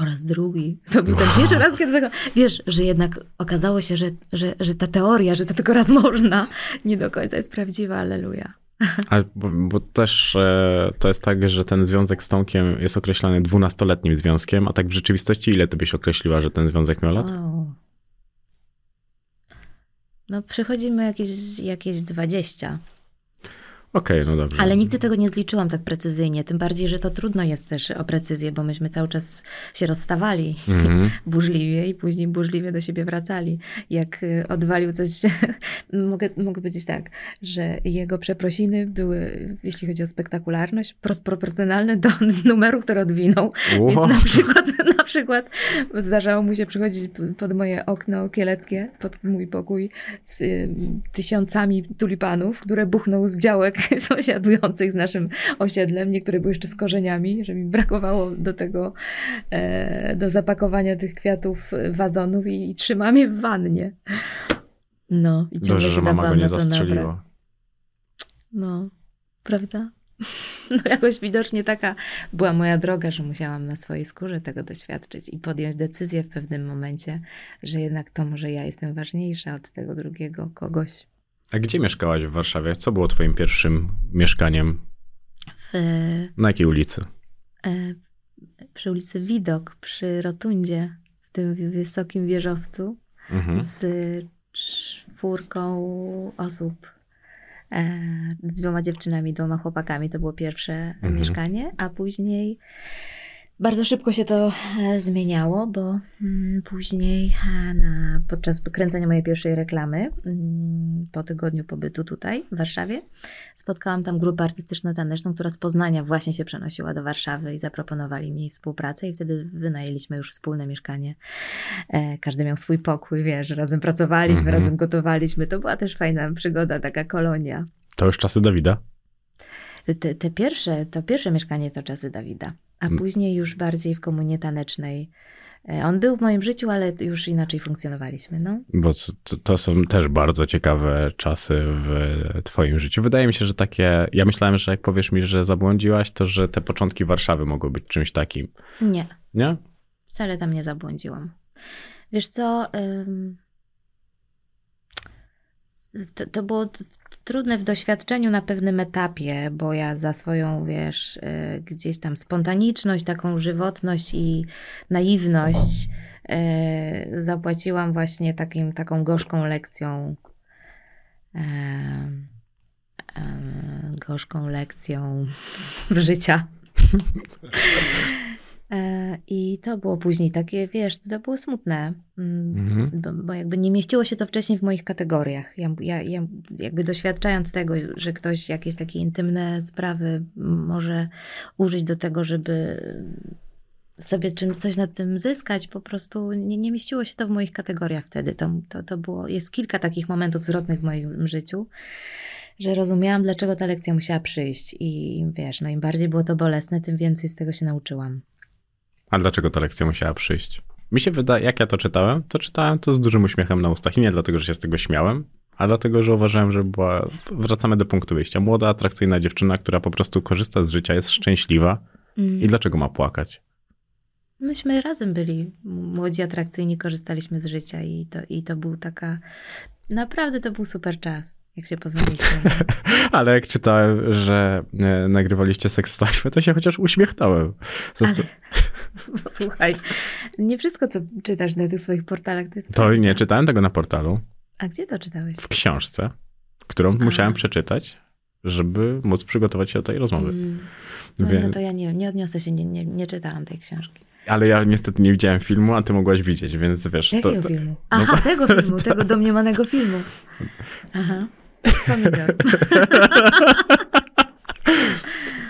po raz drugi. To był ten pierwszy raz, kiedy wiesz, że jednak okazało się, że, że, że ta teoria, że to tylko raz można, nie do końca jest prawdziwa, aleluja. A, bo, bo, też e, to jest tak, że ten związek z Tomkiem jest określany dwunastoletnim związkiem, a tak w rzeczywistości ile ty byś określiła, że ten związek miał lat? Wow. No przychodzimy jakieś, jakieś 20. Okej, okay, no dobrze. Ale nigdy tego nie zliczyłam tak precyzyjnie, tym bardziej, że to trudno jest też o precyzję, bo myśmy cały czas się rozstawali mm-hmm. burzliwie i później burzliwie do siebie wracali. Jak y, odwalił coś, mogę, mogę powiedzieć tak, że jego przeprosiny były, jeśli chodzi o spektakularność, proporcjonalne do numeru, który odwinął. Wow. Więc na przykład Na przykład zdarzało mu się przychodzić pod moje okno kieleckie, pod mój pokój z y, tysiącami tulipanów, które buchną z działek sąsiadujących z naszym osiedlem. Niektóre były jeszcze z korzeniami, że mi brakowało do tego, e, do zapakowania tych kwiatów wazonów i, i trzymam je w wannie. No, i ciągle Dobrze, się że mama go nie nabrać. zastrzeliła. No, prawda? No jakoś widocznie taka była moja droga, że musiałam na swojej skórze tego doświadczyć i podjąć decyzję w pewnym momencie, że jednak to może ja jestem ważniejsza od tego drugiego kogoś. A gdzie mieszkałaś w Warszawie? Co było twoim pierwszym mieszkaniem? W, Na jakiej ulicy? e, przy ulicy Widok, przy Rotundzie, w tym wysokim wieżowcu Mhm. z czwórką osób. E, z dwoma dziewczynami, dwoma chłopakami. To było pierwsze Mhm. mieszkanie, a później bardzo szybko się to e, zmieniało, bo mm, później e, na, podczas kręcenia mojej pierwszej reklamy, mm, po tygodniu pobytu tutaj w Warszawie, spotkałam tam grupę artystyczno-taneczną, która z Poznania właśnie się przenosiła do Warszawy i zaproponowali mi współpracę i wtedy wynajęliśmy już wspólne mieszkanie. E, każdy miał swój pokój, wiesz, razem pracowaliśmy, Mhm. razem gotowaliśmy. To była też fajna przygoda, taka kolonia. To już czasy Dawida? Te, te pierwsze, to pierwsze mieszkanie to czasy Dawida, a Mm. później już bardziej w komunie tanecznej. E, On był w moim życiu, ale już inaczej funkcjonowaliśmy, no. Bo to- to, są też bardzo ciekawe czasy w twoim życiu. Wydaje mi się, że takie... Ja myślałem, że jak powiesz mi, że zabłądziłaś, to że te początki Warszawy mogły być czymś takim. Nie, Nie? wcale tam nie zabłądziłam. Wiesz co, ym, to, to było trudne w doświadczeniu na pewnym etapie, bo ja za swoją, wiesz, y, gdzieś tam spontaniczność, taką żywotność i naiwność y, zapłaciłam właśnie takim, taką gorzką lekcją. gorzką lekcją życia. E, I to było później takie, wiesz, to było smutne, mm, Mhm. bo, bo jakby nie mieściło się to wcześniej w moich kategoriach. Ja, ja, ja jakby doświadczając tego, że ktoś jakieś takie intymne sprawy może użyć do tego, żeby sobie czym, coś na tym zyskać, po prostu nie, nie mieściło się to w moich kategoriach wtedy. To, to, to było, jest kilka takich momentów zwrotnych w moim życiu, że rozumiałam, dlaczego ta lekcja musiała przyjść. I wiesz, no im bardziej było to bolesne, tym więcej z tego się nauczyłam. A dlaczego ta lekcja musiała przyjść? Mi się wydaje, jak ja to czytałem, to czytałem to z dużym uśmiechem na ustach. I nie dlatego, że się z tego śmiałem, a dlatego, że uważałem, że była. Wracamy do punktu wyjścia. Młoda, atrakcyjna dziewczyna, która po prostu korzysta z życia, jest szczęśliwa. I dlaczego ma płakać? Myśmy razem byli młodzi, atrakcyjni, korzystaliśmy z życia i to, i to był taka. Naprawdę to był super czas, jak się poznaliśmy. Ale jak czytałem, że e, nagrywaliście seks taśmę, to się chociaż uśmiechnąłem. Zosta- Bo słuchaj, nie wszystko, co czytasz na tych swoich portalach, to jest. To prawda. nie czytałem tego na portalu, A gdzie to czytałeś? w książce, którą musiałem przeczytać, żeby móc przygotować się do tej rozmowy. Mm. No, no to ja nie, nie odniosę się, nie, nie, nie czytałam tej książki. Ale ja niestety nie widziałem filmu, a ty mogłaś widzieć, więc wiesz, to, Jakiego filmu? Aha, tego filmu, tego domniemanego filmu. Aha. Pomidor.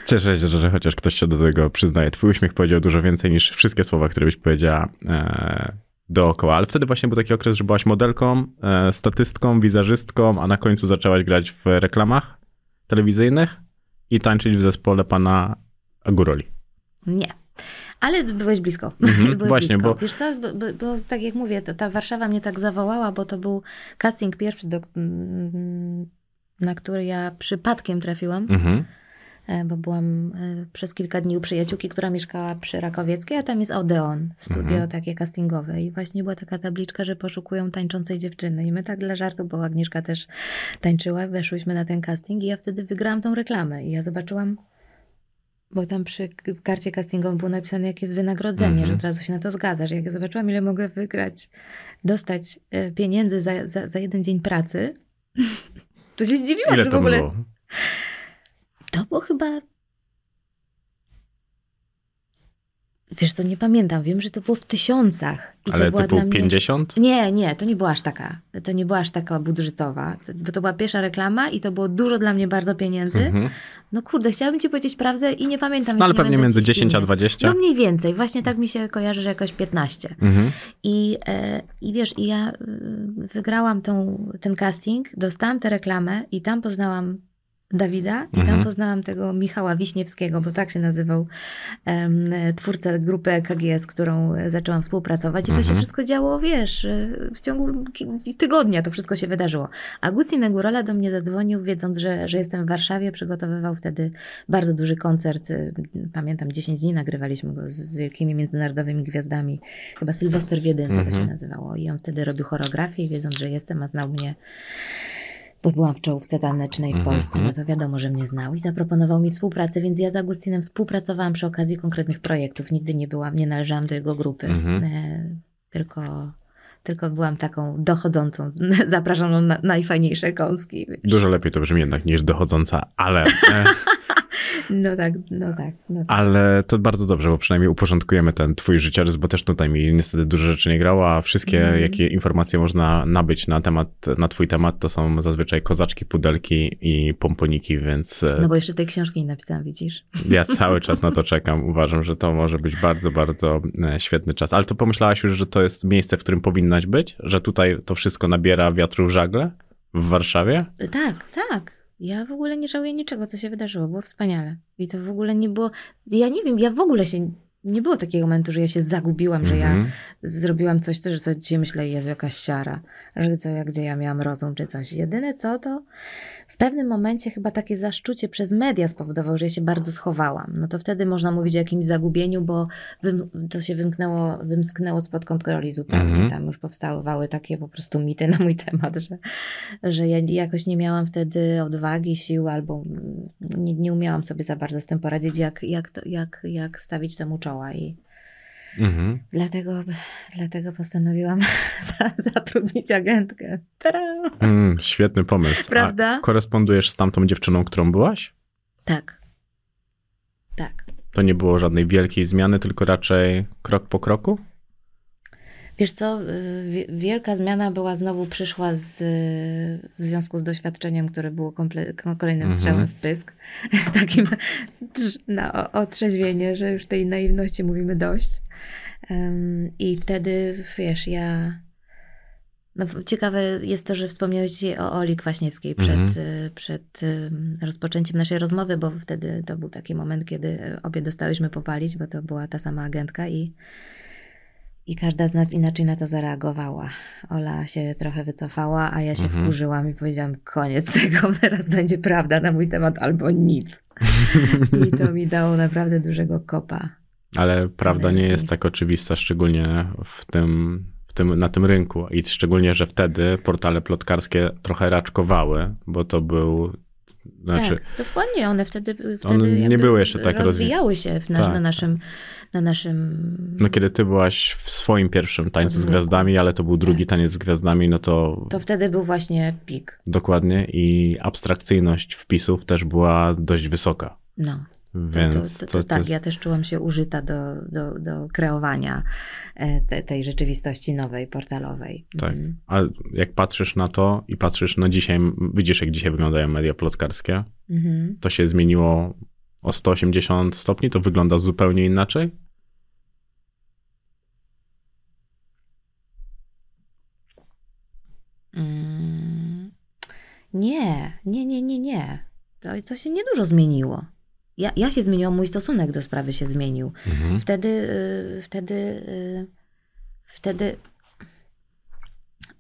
Cieszę się, że chociaż ktoś się do tego przyznaje. Twój uśmiech powiedział dużo więcej niż wszystkie słowa, które byś powiedziała e, dookoła. Ale wtedy właśnie był taki okres, że byłaś modelką, e, statystką, wizerzystką, a na końcu zaczęłaś grać w reklamach telewizyjnych i tańczyć w zespole pana Aguroli. Nie. Ale byłeś blisko. Mhm, właśnie, blisko. bo- Wiesz co, bo, bo, bo tak jak mówię, to, ta Warszawa mnie tak zawołała, bo to był casting pierwszy, do, mm, na który ja przypadkiem trafiłam, Mhm. e, bo byłam e, przez kilka dni u przyjaciółki, która mieszkała przy Rakowieckiej, a tam jest Odeon, studio Mhm. takie castingowe i właśnie była taka tabliczka, że poszukują tańczącej dziewczyny i my tak dla żartu, bo Agnieszka też tańczyła, weszłyśmy na ten casting i ja wtedy wygrałam tą reklamę i ja zobaczyłam bo tam przy karcie castingowym było napisane, jakie jest wynagrodzenie, Mhm. że od razu się na to zgadzasz. Jak ja zobaczyłam, ile mogę wygrać, dostać e, pieniędzy za, za, za jeden dzień pracy, to się zdziwiłam, Ile że w to ogóle... było? To było chyba Wiesz co, nie pamiętam. Wiem, że to było w tysiącach. I Ale to była typu mnie... 50? Nie, nie, to nie była aż taka. To nie była aż taka budżetowa. To- Bo to była pierwsza reklama i to było dużo dla mnie bardzo pieniędzy. Mhm. No kurde, chciałabym ci powiedzieć prawdę i nie pamiętam. No ale pewnie między ci 10 a ściemniać. 20? No mniej więcej. Właśnie tak mi się kojarzy, że jakoś 15. Mhm. I, e, i wiesz, i ja y, wygrałam tą, ten casting, dostałam tę reklamę i tam poznałam Dawida i Mhm. tam poznałam tego Michała Wiśniewskiego, bo tak się nazywał em, twórca grupy EKG, z którą zaczęłam współpracować. I to się Mhm. wszystko działo, wiesz, e, w ciągu tygodnia to wszystko się wydarzyło. Agustin Negurala do mnie zadzwonił, wiedząc, że, że jestem w Warszawie. Przygotowywał wtedy bardzo duży koncert. e, Pamiętam, 10 dni nagrywaliśmy go z wielkimi międzynarodowymi gwiazdami. Chyba Sylwester w jedynce to się Mhm. nazywało. I on wtedy robił choreografię, i wiedząc, że jestem, a znał mnie bo byłam w czołówce tanecznej w Mhm. Polsce, no to wiadomo, że mnie znał i zaproponował mi współpracę, więc ja z Agustinem współpracowałam przy okazji konkretnych projektów. Nigdy nie byłam, nie należałam do jego grupy, Mhm. e, tylko, tylko byłam taką dochodzącą, zapraszaną na najfajniejsze kąski. wiesz. Dużo lepiej to brzmi jednak niż dochodząca, ale, e, No tak, no tak, no tak. ale to bardzo dobrze, bo przynajmniej uporządkujemy ten twój życiorys, bo też tutaj mi niestety dużo rzeczy nie grało, a wszystkie, Mhm. jakie informacje można nabyć na temat, na twój temat, to są zazwyczaj kozaczki, pudelki i pomponiki, więc e, No bo jeszcze tej książki nie napisałam, widzisz? ja cały czas na to czekam. Uważam, że to może być bardzo, bardzo e, świetny czas. Ale to pomyślałaś już, że to jest miejsce, w którym powinnaś być? Że tutaj to wszystko nabiera wiatru w żagle? W Warszawie? Tak, tak. Ja w ogóle nie żałuję niczego, co się wydarzyło. Było wspaniale. I to w ogóle nie było. Ja nie wiem, ja w ogóle się. Nie było takiego momentu, że ja się zagubiłam, że ja Mhm. zrobiłam coś, co- że sobie dzisiaj myślę, jest jakaś siara, że co, jak gdzie ja miałam rozum czy coś. Jedyne co to w pewnym momencie chyba takie zaszczucie przez media spowodowało, że ja się bardzo schowałam. No to wtedy można mówić o jakimś zagubieniu, bo to się wymknęło, wymsknęło spod kontroli zupełnie. Mhm. Tam już powstawały takie po prostu mity na mój temat, że, że ja jakoś nie miałam wtedy odwagi, sił albo mm, nie, nie umiałam sobie za bardzo z tym poradzić, jak, jak, to, jak, jak stawić temu i Mhm. Dlatego, dlatego postanowiłam za- zatrudnić agentkę. Mm, świetny pomysł. Prawda? A korespondujesz z tamtą dziewczyną, którą byłaś? Tak. Tak. To nie było żadnej wielkiej zmiany, tylko raczej krok po kroku? Wiesz co, y, wi- wielka zmiana była znowu przyszła z, y, w związku z doświadczeniem, które było komple- kolejnym Mhm. strzałem w pysk. Takim na o- otrzeźwienie, że już tej naiwności mówimy dość. I wtedy, wiesz, ja... No, ciekawe jest to, że wspomniałeś o Oli Kwaśniewskiej przed, Mhm. y, przed ym, rozpoczęciem naszej rozmowy, bo wtedy to był taki moment, kiedy obie dostałyśmy popalić, bo to była ta sama agentka i i każda z nas inaczej na to zareagowała. Ola się trochę wycofała, a ja się Mhm. wkurzyłam i powiedziałam: koniec tego, teraz będzie prawda na mój temat albo nic. I to mi dało naprawdę dużego kopa. Ale prawda nie jest tak oczywista, szczególnie w tym, w tym, na tym rynku. I szczególnie, że wtedy portale plotkarskie trochę raczkowały, bo to był. Znaczy, tak, dokładnie. One wtedy, wtedy One nie były jeszcze tak rozwi- rozwijały się na, Tak, na naszym. Na naszym no kiedy ty byłaś w swoim pierwszym tańcu z Odwyku. gwiazdami, ale to był drugi Tak. taniec z gwiazdami, no to, to wtedy był właśnie pik. dokładnie i abstrakcyjność wpisów też była dość wysoka. No. Więc to, to, to, to, to tak, jest- ja też czułam się użyta do, do, do kreowania e, te, tej rzeczywistości nowej, portalowej. Tak. Mhm. A jak patrzysz na to i patrzysz, no dzisiaj, widzisz jak dzisiaj wyglądają media plotkarskie, Mhm. to się zmieniło o 180 stopni, to wygląda zupełnie inaczej? Mm. Nie, nie, nie, nie, nie. To, to się niedużo zmieniło. Ja, ja się zmieniłam, mój stosunek do sprawy się zmienił. Mhm. Wtedy, y, wtedy, y, wtedy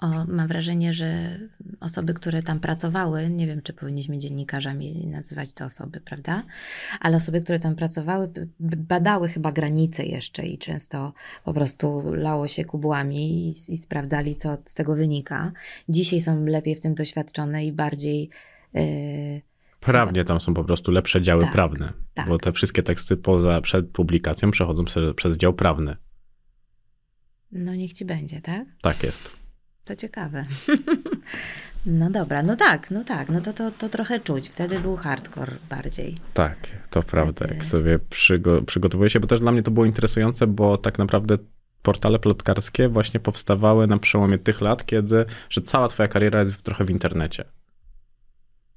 o, mam wrażenie, że osoby, które tam pracowały, nie wiem, czy powinniśmy dziennikarzami nazywać te osoby, prawda? Ale osoby, które tam pracowały, badały chyba granice jeszcze i często po prostu lało się kubłami i, i sprawdzali, co z tego wynika. Dzisiaj są lepiej w tym doświadczone i bardziej. y, Prawnie tam są po prostu lepsze działy Tak, prawne, tak. bo te wszystkie teksty poza, przed publikacją przechodzą przez, przez dział prawny. no niech ci będzie, tak? Tak jest. To ciekawe. No dobra, no tak, no tak, no to, to, to trochę czuć. Wtedy był hardcore bardziej. Tak, to prawda. Wtedy- Jak sobie przygo- przygotowuję się, bo też dla mnie to było interesujące, bo tak naprawdę portale plotkarskie właśnie powstawały na przełomie tych lat, kiedy, że cała twoja kariera jest trochę w internecie.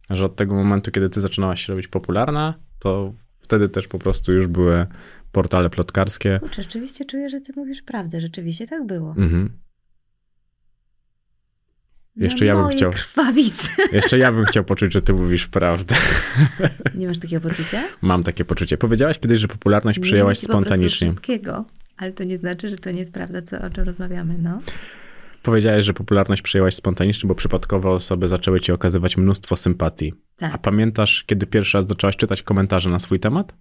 Że od tego momentu, kiedy ty zaczynałaś się robić popularna, to wtedy też po prostu już były portale plotkarskie. Kurczę, rzeczywiście czuję, że ty mówisz prawdę. Rzeczywiście tak było. Mhm. Jeszcze ja bym chciał- krwawice. Jeszcze ja bym chciał poczuć, że ty mówisz prawdę. Nie masz takiego poczucia? Mam takie poczucie. Powiedziałaś kiedyś, że popularność Nie przyjęłaś spontanicznie. wszystkiego, ale to nie znaczy, że to nie jest prawda, co, o czym rozmawiamy, no. Powiedziałeś, że popularność przyjęłaś spontanicznie, bo przypadkowe osoby zaczęły ci okazywać mnóstwo sympatii. A Tak. pamiętasz, kiedy pierwszy raz zaczęłaś czytać komentarze na swój temat?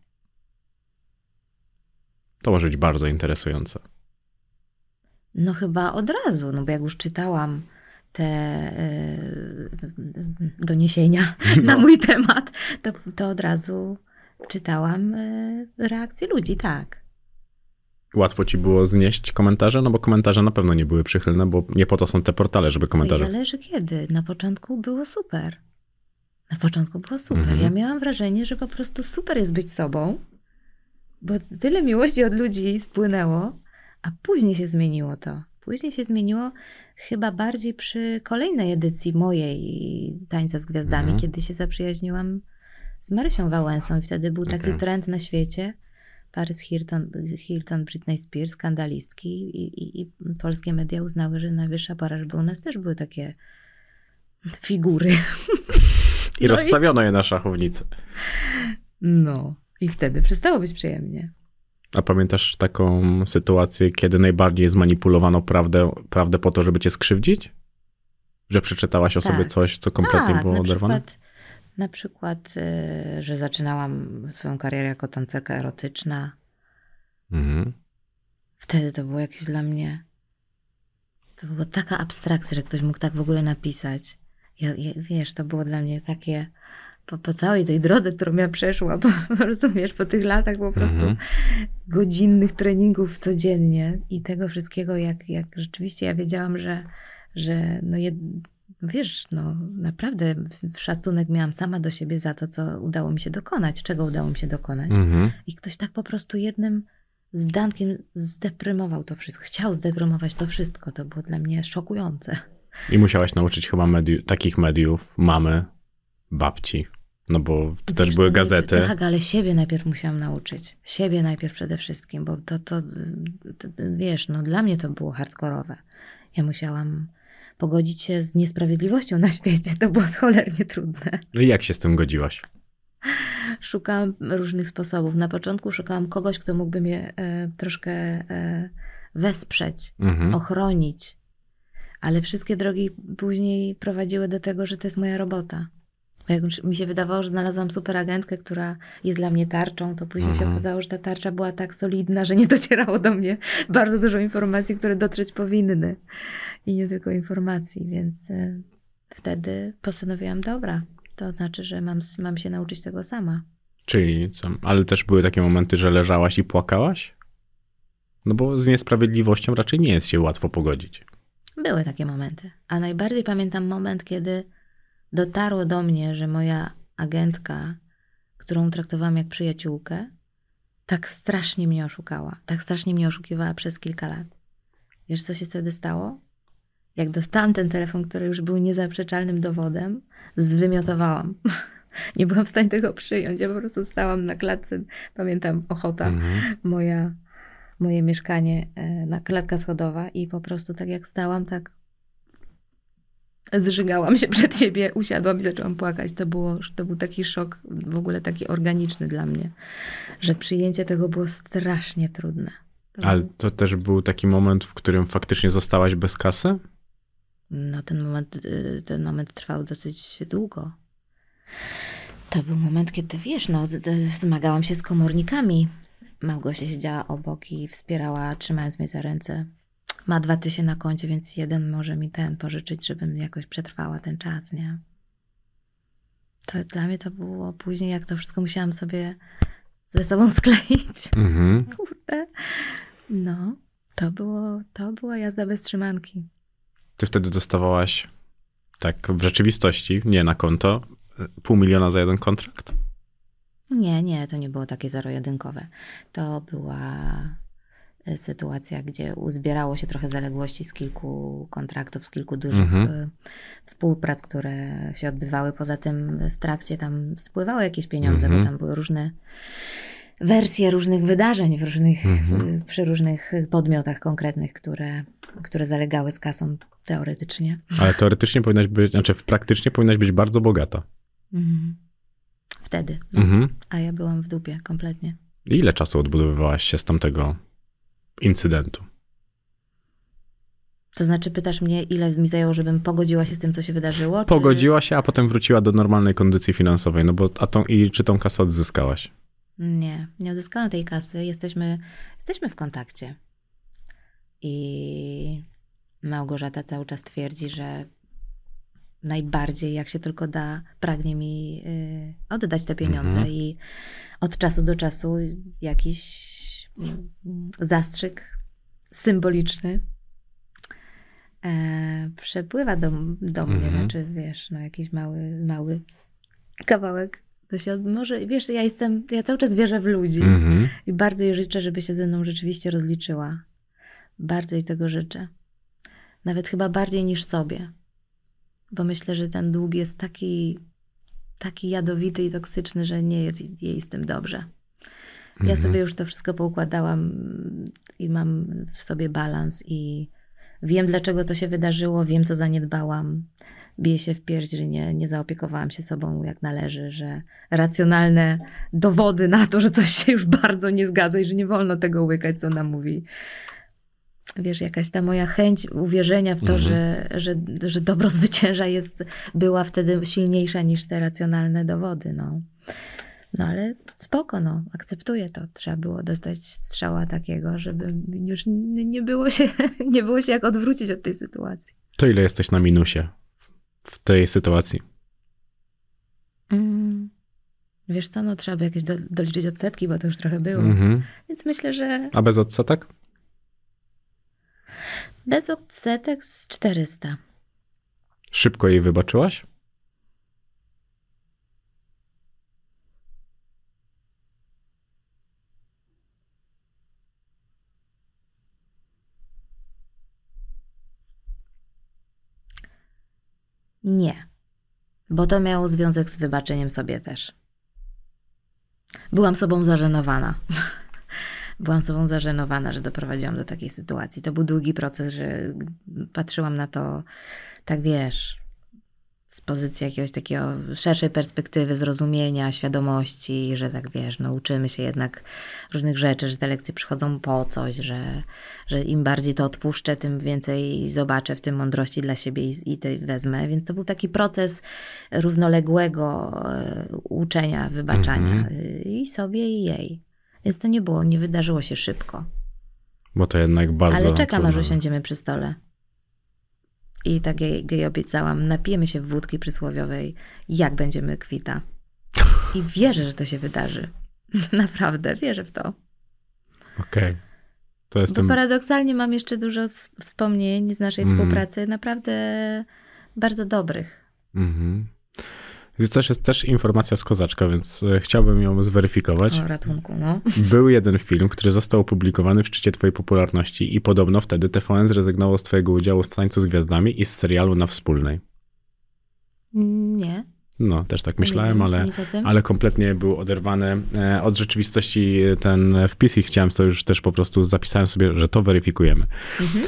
To może być bardzo interesujące. No chyba od razu, no bo jak już czytałam te e, doniesienia na mój temat, to, to od razu czytałam e, reakcje ludzi, tak. Łatwo ci było znieść komentarze? No bo komentarze na pewno nie były przychylne, bo nie po to są te portale, żeby komentarze. Zależy kiedy. Na początku było super. Na początku było super. Mhm. Ja miałam wrażenie, że po prostu super jest być sobą, bo tyle miłości od ludzi spłynęło, a później się zmieniło to. Później się zmieniło chyba bardziej przy kolejnej edycji mojej Tańca z Gwiazdami, Mhm. kiedy się zaprzyjaźniłam z Marysią Wałęsą i wtedy był taki Okej. trend na świecie. Paris Hilton, Hilton Britney Spears, skandalistki i, i, i polskie media uznały, że najwyższa pora, żeby u nas też były takie figury. I no i- rozstawiono je na szachownicy. No. I wtedy przestało być przyjemnie. A pamiętasz taką sytuację, kiedy najbardziej zmanipulowano prawdę, prawdę po to, żeby cię skrzywdzić? Że przeczytałaś o sobie Tak. coś, co kompletnie tak, było na oderwane? przykład, na przykład, y, że zaczynałam swoją karierę jako tancerka erotyczna. Mhm. Wtedy to było jakieś dla mnie. To była taka abstrakcja, że ktoś mógł tak w ogóle napisać. Ja, ja, wiesz, to było dla mnie takie. Po, po całej tej drodze, którą ja przeszłam, rozumiesz, po tych latach po prostu Mhm. godzinnych treningów codziennie i tego wszystkiego, jak, jak rzeczywiście ja wiedziałam, że, że no jed, wiesz, no naprawdę szacunek miałam sama do siebie za to, co udało mi się dokonać, czego udało mi się dokonać. Mhm. I ktoś tak po prostu jednym zdankiem zdeprymował to wszystko. Chciał zdeprymować to wszystko. To było dla mnie szokujące. I musiałaś nauczyć chyba takich mediów, mamy, babci. No bo to też Wiesz były co, gazety. Tak, ale siebie najpierw musiałam nauczyć. Siebie najpierw przede wszystkim, bo to, to, to, to wiesz, no dla mnie to było hardkorowe. Ja musiałam pogodzić się z niesprawiedliwością na świecie. To było cholernie trudne. No i jak się z tym godziłaś? Szukałam różnych sposobów. Na początku szukałam kogoś, kto mógłby mnie e, troszkę e, wesprzeć, Mhm. ochronić. Ale wszystkie drogi później prowadziły do tego, że to jest moja robota. Jak już mi się wydawało, że znalazłam super agentkę, która jest dla mnie tarczą, to później się Mhm. okazało, że ta tarcza była tak solidna, że nie docierało do mnie bardzo dużo informacji, które dotrzeć powinny. I nie tylko informacji, więc e, wtedy postanowiłam, dobra, to znaczy, że mam, mam się nauczyć tego sama. Czyli co? Ale też były takie momenty, że leżałaś i płakałaś? No bo z niesprawiedliwością raczej nie jest się łatwo pogodzić. Były takie momenty. A najbardziej pamiętam moment, kiedy dotarło do mnie, że moja agentka, którą traktowałam jak przyjaciółkę, tak strasznie mnie oszukała. Tak strasznie mnie oszukiwała przez kilka lat. Wiesz, co się wtedy stało? Jak dostałam ten telefon, który już był niezaprzeczalnym dowodem, zwymiotowałam. Nie byłam w stanie tego przyjąć. Ja po prostu stałam na klatce, pamiętam, Ochota, Mhm. moja, moje mieszkanie, e, na klatka schodowa i po prostu tak jak stałam, tak zżygałam się przed siebie, usiadłam i zaczęłam płakać. To, było, to był taki szok, w ogóle taki organiczny dla mnie, że przyjęcie tego było strasznie trudne. To Ale to też był taki moment, w którym faktycznie zostałaś bez kasy? No, ten moment, y, ten moment trwał dosyć długo. To był moment, kiedy wiesz, no, d- zmagałam się z komornikami. Małgosia siedziała obok i wspierała, trzymając mnie za ręce. Ma dwa tysiące na koncie, więc jeden może mi ten pożyczyć, żebym jakoś przetrwała ten czas, nie? To dla mnie to było później, jak to wszystko musiałam sobie ze sobą skleić. Mhm. Kurde. No, to było, to była jazda bez trzymanki. Ty wtedy dostawałaś Tak w rzeczywistości, nie na konto, pół miliona za jeden kontrakt? Nie, nie, to nie było takie zero-jedynkowe. To była sytuacja, gdzie uzbierało się trochę zaległości z kilku kontraktów, z kilku dużych Mhm. e, współprac, które się odbywały. Poza tym w trakcie tam spływały jakieś pieniądze, Mhm. bo tam były różne wersje różnych wydarzeń w różnych, Mhm. e, przy różnych podmiotach konkretnych, które, które zalegały z kasą teoretycznie. Ale teoretycznie powinnaś być, znaczy praktycznie powinnaś być bardzo bogata. Mhm. Wtedy. No. Mhm. A ja byłam w dupie kompletnie. Ile czasu odbudowywałaś się z tamtego incydentu? To znaczy, pytasz mnie, ile mi zajęło, żebym pogodziła się z tym, co się wydarzyło? czy- Pogodziła się, a potem wróciła do normalnej kondycji finansowej, no bo a tą, i czy tą kasę odzyskałaś? Nie, nie odzyskałam tej kasy. Jesteśmy, jesteśmy w kontakcie. I Małgorzata cały czas twierdzi, że najbardziej, jak się tylko da, pragnie mi y, oddać te pieniądze. Mhm. I od czasu do czasu jakiś zastrzyk symboliczny e, przepływa do, do mnie. Mhm. Znaczy, wiesz, no jakiś mały, mały kawałek. To się od, może, wiesz, ja jestem, ja cały czas wierzę w ludzi. Mhm. I bardzo jej życzę, żeby się ze mną rzeczywiście rozliczyła. Bardzo jej tego życzę. Nawet chyba bardziej niż sobie. Bo myślę, że ten dług jest taki, taki jadowity i toksyczny, że nie jest jej z tym dobrze. Ja Mhm. sobie już to wszystko poukładałam i mam w sobie balans i wiem, dlaczego to się wydarzyło, wiem, co zaniedbałam. Biję się w pierś, że nie, nie zaopiekowałam się sobą jak należy, że racjonalne dowody na to, że coś się już bardzo nie zgadza i że nie wolno tego łykać, co ona mówi. Wiesz, jakaś ta moja chęć uwierzenia w to, Mhm. że, że, że dobro zwycięża jest, była wtedy silniejsza niż te racjonalne dowody. No. No ale spoko, no, akceptuję to. Trzeba było dostać strzała takiego, żeby już nie było się, nie było się jak odwrócić od tej sytuacji. To ile jesteś na minusie w tej sytuacji? Mm. Wiesz co, no trzeba by jakieś do, doliczyć odsetki, bo to już trochę było. Mhm. Więc myślę, że A bez odsetek? bez odsetek z 400. Szybko jej wybaczyłaś? Nie. Bo to miało związek z wybaczeniem sobie też. Byłam sobą zażenowana. Byłam sobą zażenowana, że doprowadziłam do takiej sytuacji. To był długi proces, że patrzyłam na to, tak wiesz, z pozycji jakiegoś takiego szerszej perspektywy, zrozumienia, świadomości, że tak wiesz, no uczymy się jednak różnych rzeczy, że te lekcje przychodzą po coś, że, że im bardziej to odpuszczę, tym więcej zobaczę w tym mądrości dla siebie i, i tej wezmę. Więc to był taki proces równoległego e, uczenia, wybaczania Mhm. y, i sobie, i jej. Więc to nie było, nie wydarzyło się szybko. Bo to jednak bardzo. Ale czekam, aż trudno. usiądziemy przy stole. I tak jej, jej obiecałam, napijemy się wódki przysłowiowej, jak będziemy kwita. I wierzę, że to się wydarzy. Naprawdę, wierzę w to. Okej. To Bo jestem. paradoksalnie mam jeszcze dużo wspomnień z naszej Mhm. współpracy, naprawdę bardzo dobrych. Mhm. Jest też, jest też informacja z kozaczka, więc e, chciałbym ją zweryfikować. O ratunku, no. Był jeden film, który został opublikowany w szczycie twojej popularności i podobno wtedy TVN zrezygnował z twojego udziału w Tańcu z Gwiazdami i z serialu na Wspólnej. Nie. No, też tak nie myślałem, ale, ale kompletnie był oderwany e, od rzeczywistości ten wpis i chciałem to już też po prostu zapisałem sobie, że to weryfikujemy. Mhm.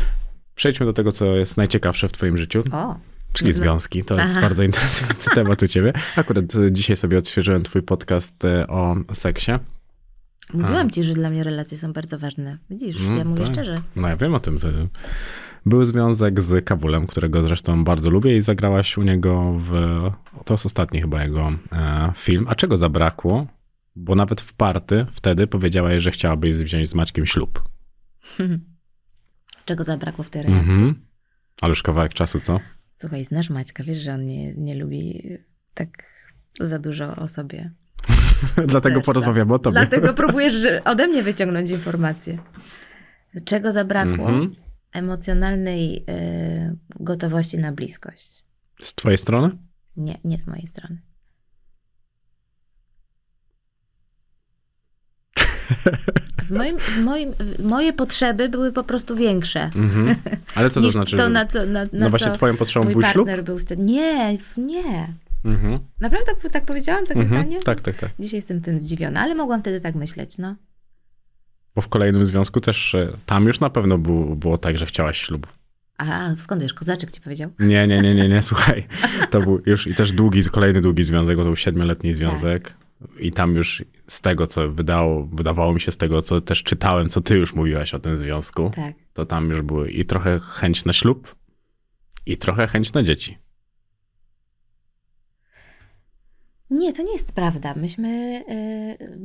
Przejdźmy do tego, co jest najciekawsze w twoim życiu, O, czyli no. związki. To jest Aha. bardzo interesujący temat u ciebie. Akurat e, dzisiaj sobie odświeżyłem twój podcast e, o seksie. mówiłam ci, że dla mnie relacje są bardzo ważne. Widzisz, No, ja mówię tak. szczerze. No ja wiem o tym. Był związek z Kabulem, którego zresztą bardzo lubię i zagrałaś u niego w... To jest ostatni chyba jego e, film. A czego zabrakło? Bo nawet w party wtedy powiedziałaś, że chciałabyś wziąć z Maćkiem ślub. Czego zabrakło w tej relacji? Mhm. Ale już kawałek czasu, co? Słuchaj, znasz Maćka, wiesz, że on nie, nie lubi tak za dużo o sobie. Dlatego serca. porozmawiamy o tobie. Dlatego próbujesz ode mnie wyciągnąć informacje. Czego zabrakło? Mhm. Emocjonalnej y, gotowości na bliskość. Z twojej strony? Nie, nie z mojej strony. W moim, w moim, moje potrzeby były po prostu większe. Mhm. Ale co to znaczy? To, na co, na, na no właśnie co twoją potrzebą mój był ślub? partner był wtedy. Nie, nie. Mhm. Naprawdę tak, tak powiedziałam, takie Mhm. zdanie? Tak, tak, tak. Dzisiaj jestem tym zdziwiona, ale mogłam wtedy tak myśleć, no. Bo w kolejnym związku też e, tam już na pewno było, było tak, że chciałaś ślubu. A skąd wiesz, kozaczek ci powiedział? Nie, nie, nie, nie, nie, słuchaj. To był już i też długi, kolejny długi związek, bo to był siedmioletni związek. I tam już z tego, co wydało, wydawało mi się z tego, co też czytałem, co ty już mówiłaś o tym związku, Tak. to tam już były i trochę chęć na ślub, i trochę chęć na dzieci. Nie, to nie jest prawda. Myśmy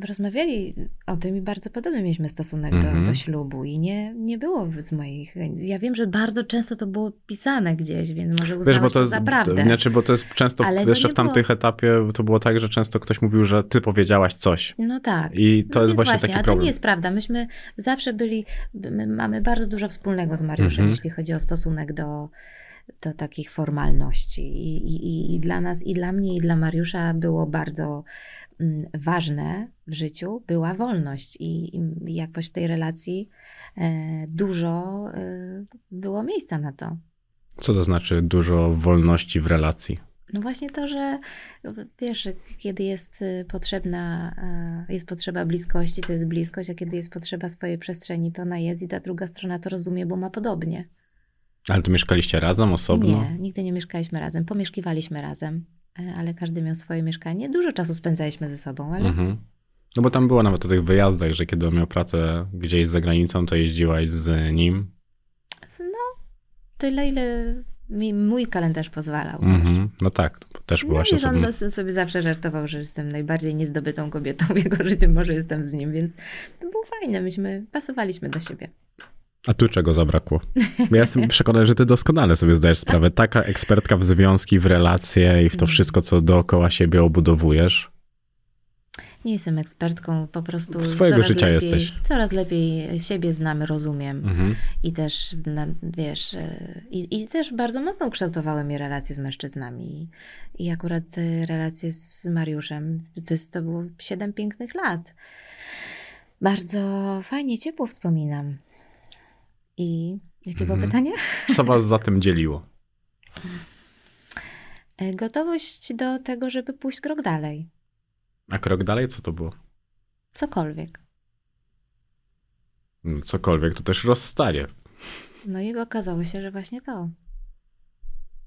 y, rozmawiali o tym i bardzo podobny mieliśmy stosunek Mhm. do, do ślubu i nie, nie było z moich... Ja wiem, że bardzo często to było pisane gdzieś, więc może uznałaś Wiesz, bo to jest, za prawdę. znaczy, bo to jest często, Ale to jeszcze w tamtych etapie to było tak, że często ktoś mówił, że ty powiedziałaś coś. No tak. I to no jest więc właśnie, taki problem. to nie jest prawda. Myśmy zawsze byli, my mamy bardzo dużo wspólnego z Mariuszem, Mhm. jeśli chodzi o stosunek do, do takich formalności. I, i, I dla nas, i dla mnie, i dla Mariusza było bardzo mm, ważne w życiu, była wolność. I, i jakoś w tej relacji e, dużo e, było miejsca na to. Co to znaczy dużo wolności w relacji? No właśnie to, że wiesz, kiedy jest y, potrzebna, e, jest potrzeba bliskości, to jest bliskość, a kiedy jest potrzeba swojej przestrzeni, to ona jest i ta druga strona to rozumie, bo ma podobnie. Ale to mieszkaliście razem, osobno? Nie, nigdy nie mieszkaliśmy razem. Pomieszkiwaliśmy razem, e, ale każdy miał swoje mieszkanie. Dużo czasu spędzaliśmy ze sobą, ale Mhm. No bo tam było nawet o tych wyjazdach, że kiedy on miał pracę gdzieś za granicą, to jeździłaś z nim. tyle, ile mi mój kalendarz pozwalał. Mhm. No tak, też No byłaś i on osobno. dos- sobie zawsze żartował, że jestem najbardziej niezdobytą kobietą w jego życiu, może jestem z nim, więc to było fajne. Myśmy pasowaliśmy do siebie. A tu czego zabrakło? Ja jestem przekonany, że ty doskonale sobie zdajesz sprawę. Taka ekspertka w związki, w relacje i w to Mhm. wszystko, co dookoła siebie obudowujesz. Nie jestem ekspertką, po prostu Swojego życia lepiej, jesteś. Coraz lepiej siebie znam, rozumiem Mhm. i też, wiesz, y, i, i też bardzo mocno ukształtowały mnie relacje z mężczyznami. I, akurat y, relacje z Mariuszem, to, jest, to było siedem pięknych lat. Bardzo fajnie, ciepło wspominam. I jakie było Mhm. pytanie? Co was za tym dzieliło? E, Gotowość do tego, żeby pójść krok dalej. A krok dalej, co to było? Cokolwiek. No, Cokolwiek, to też rozstanie. No i okazało się, że właśnie to.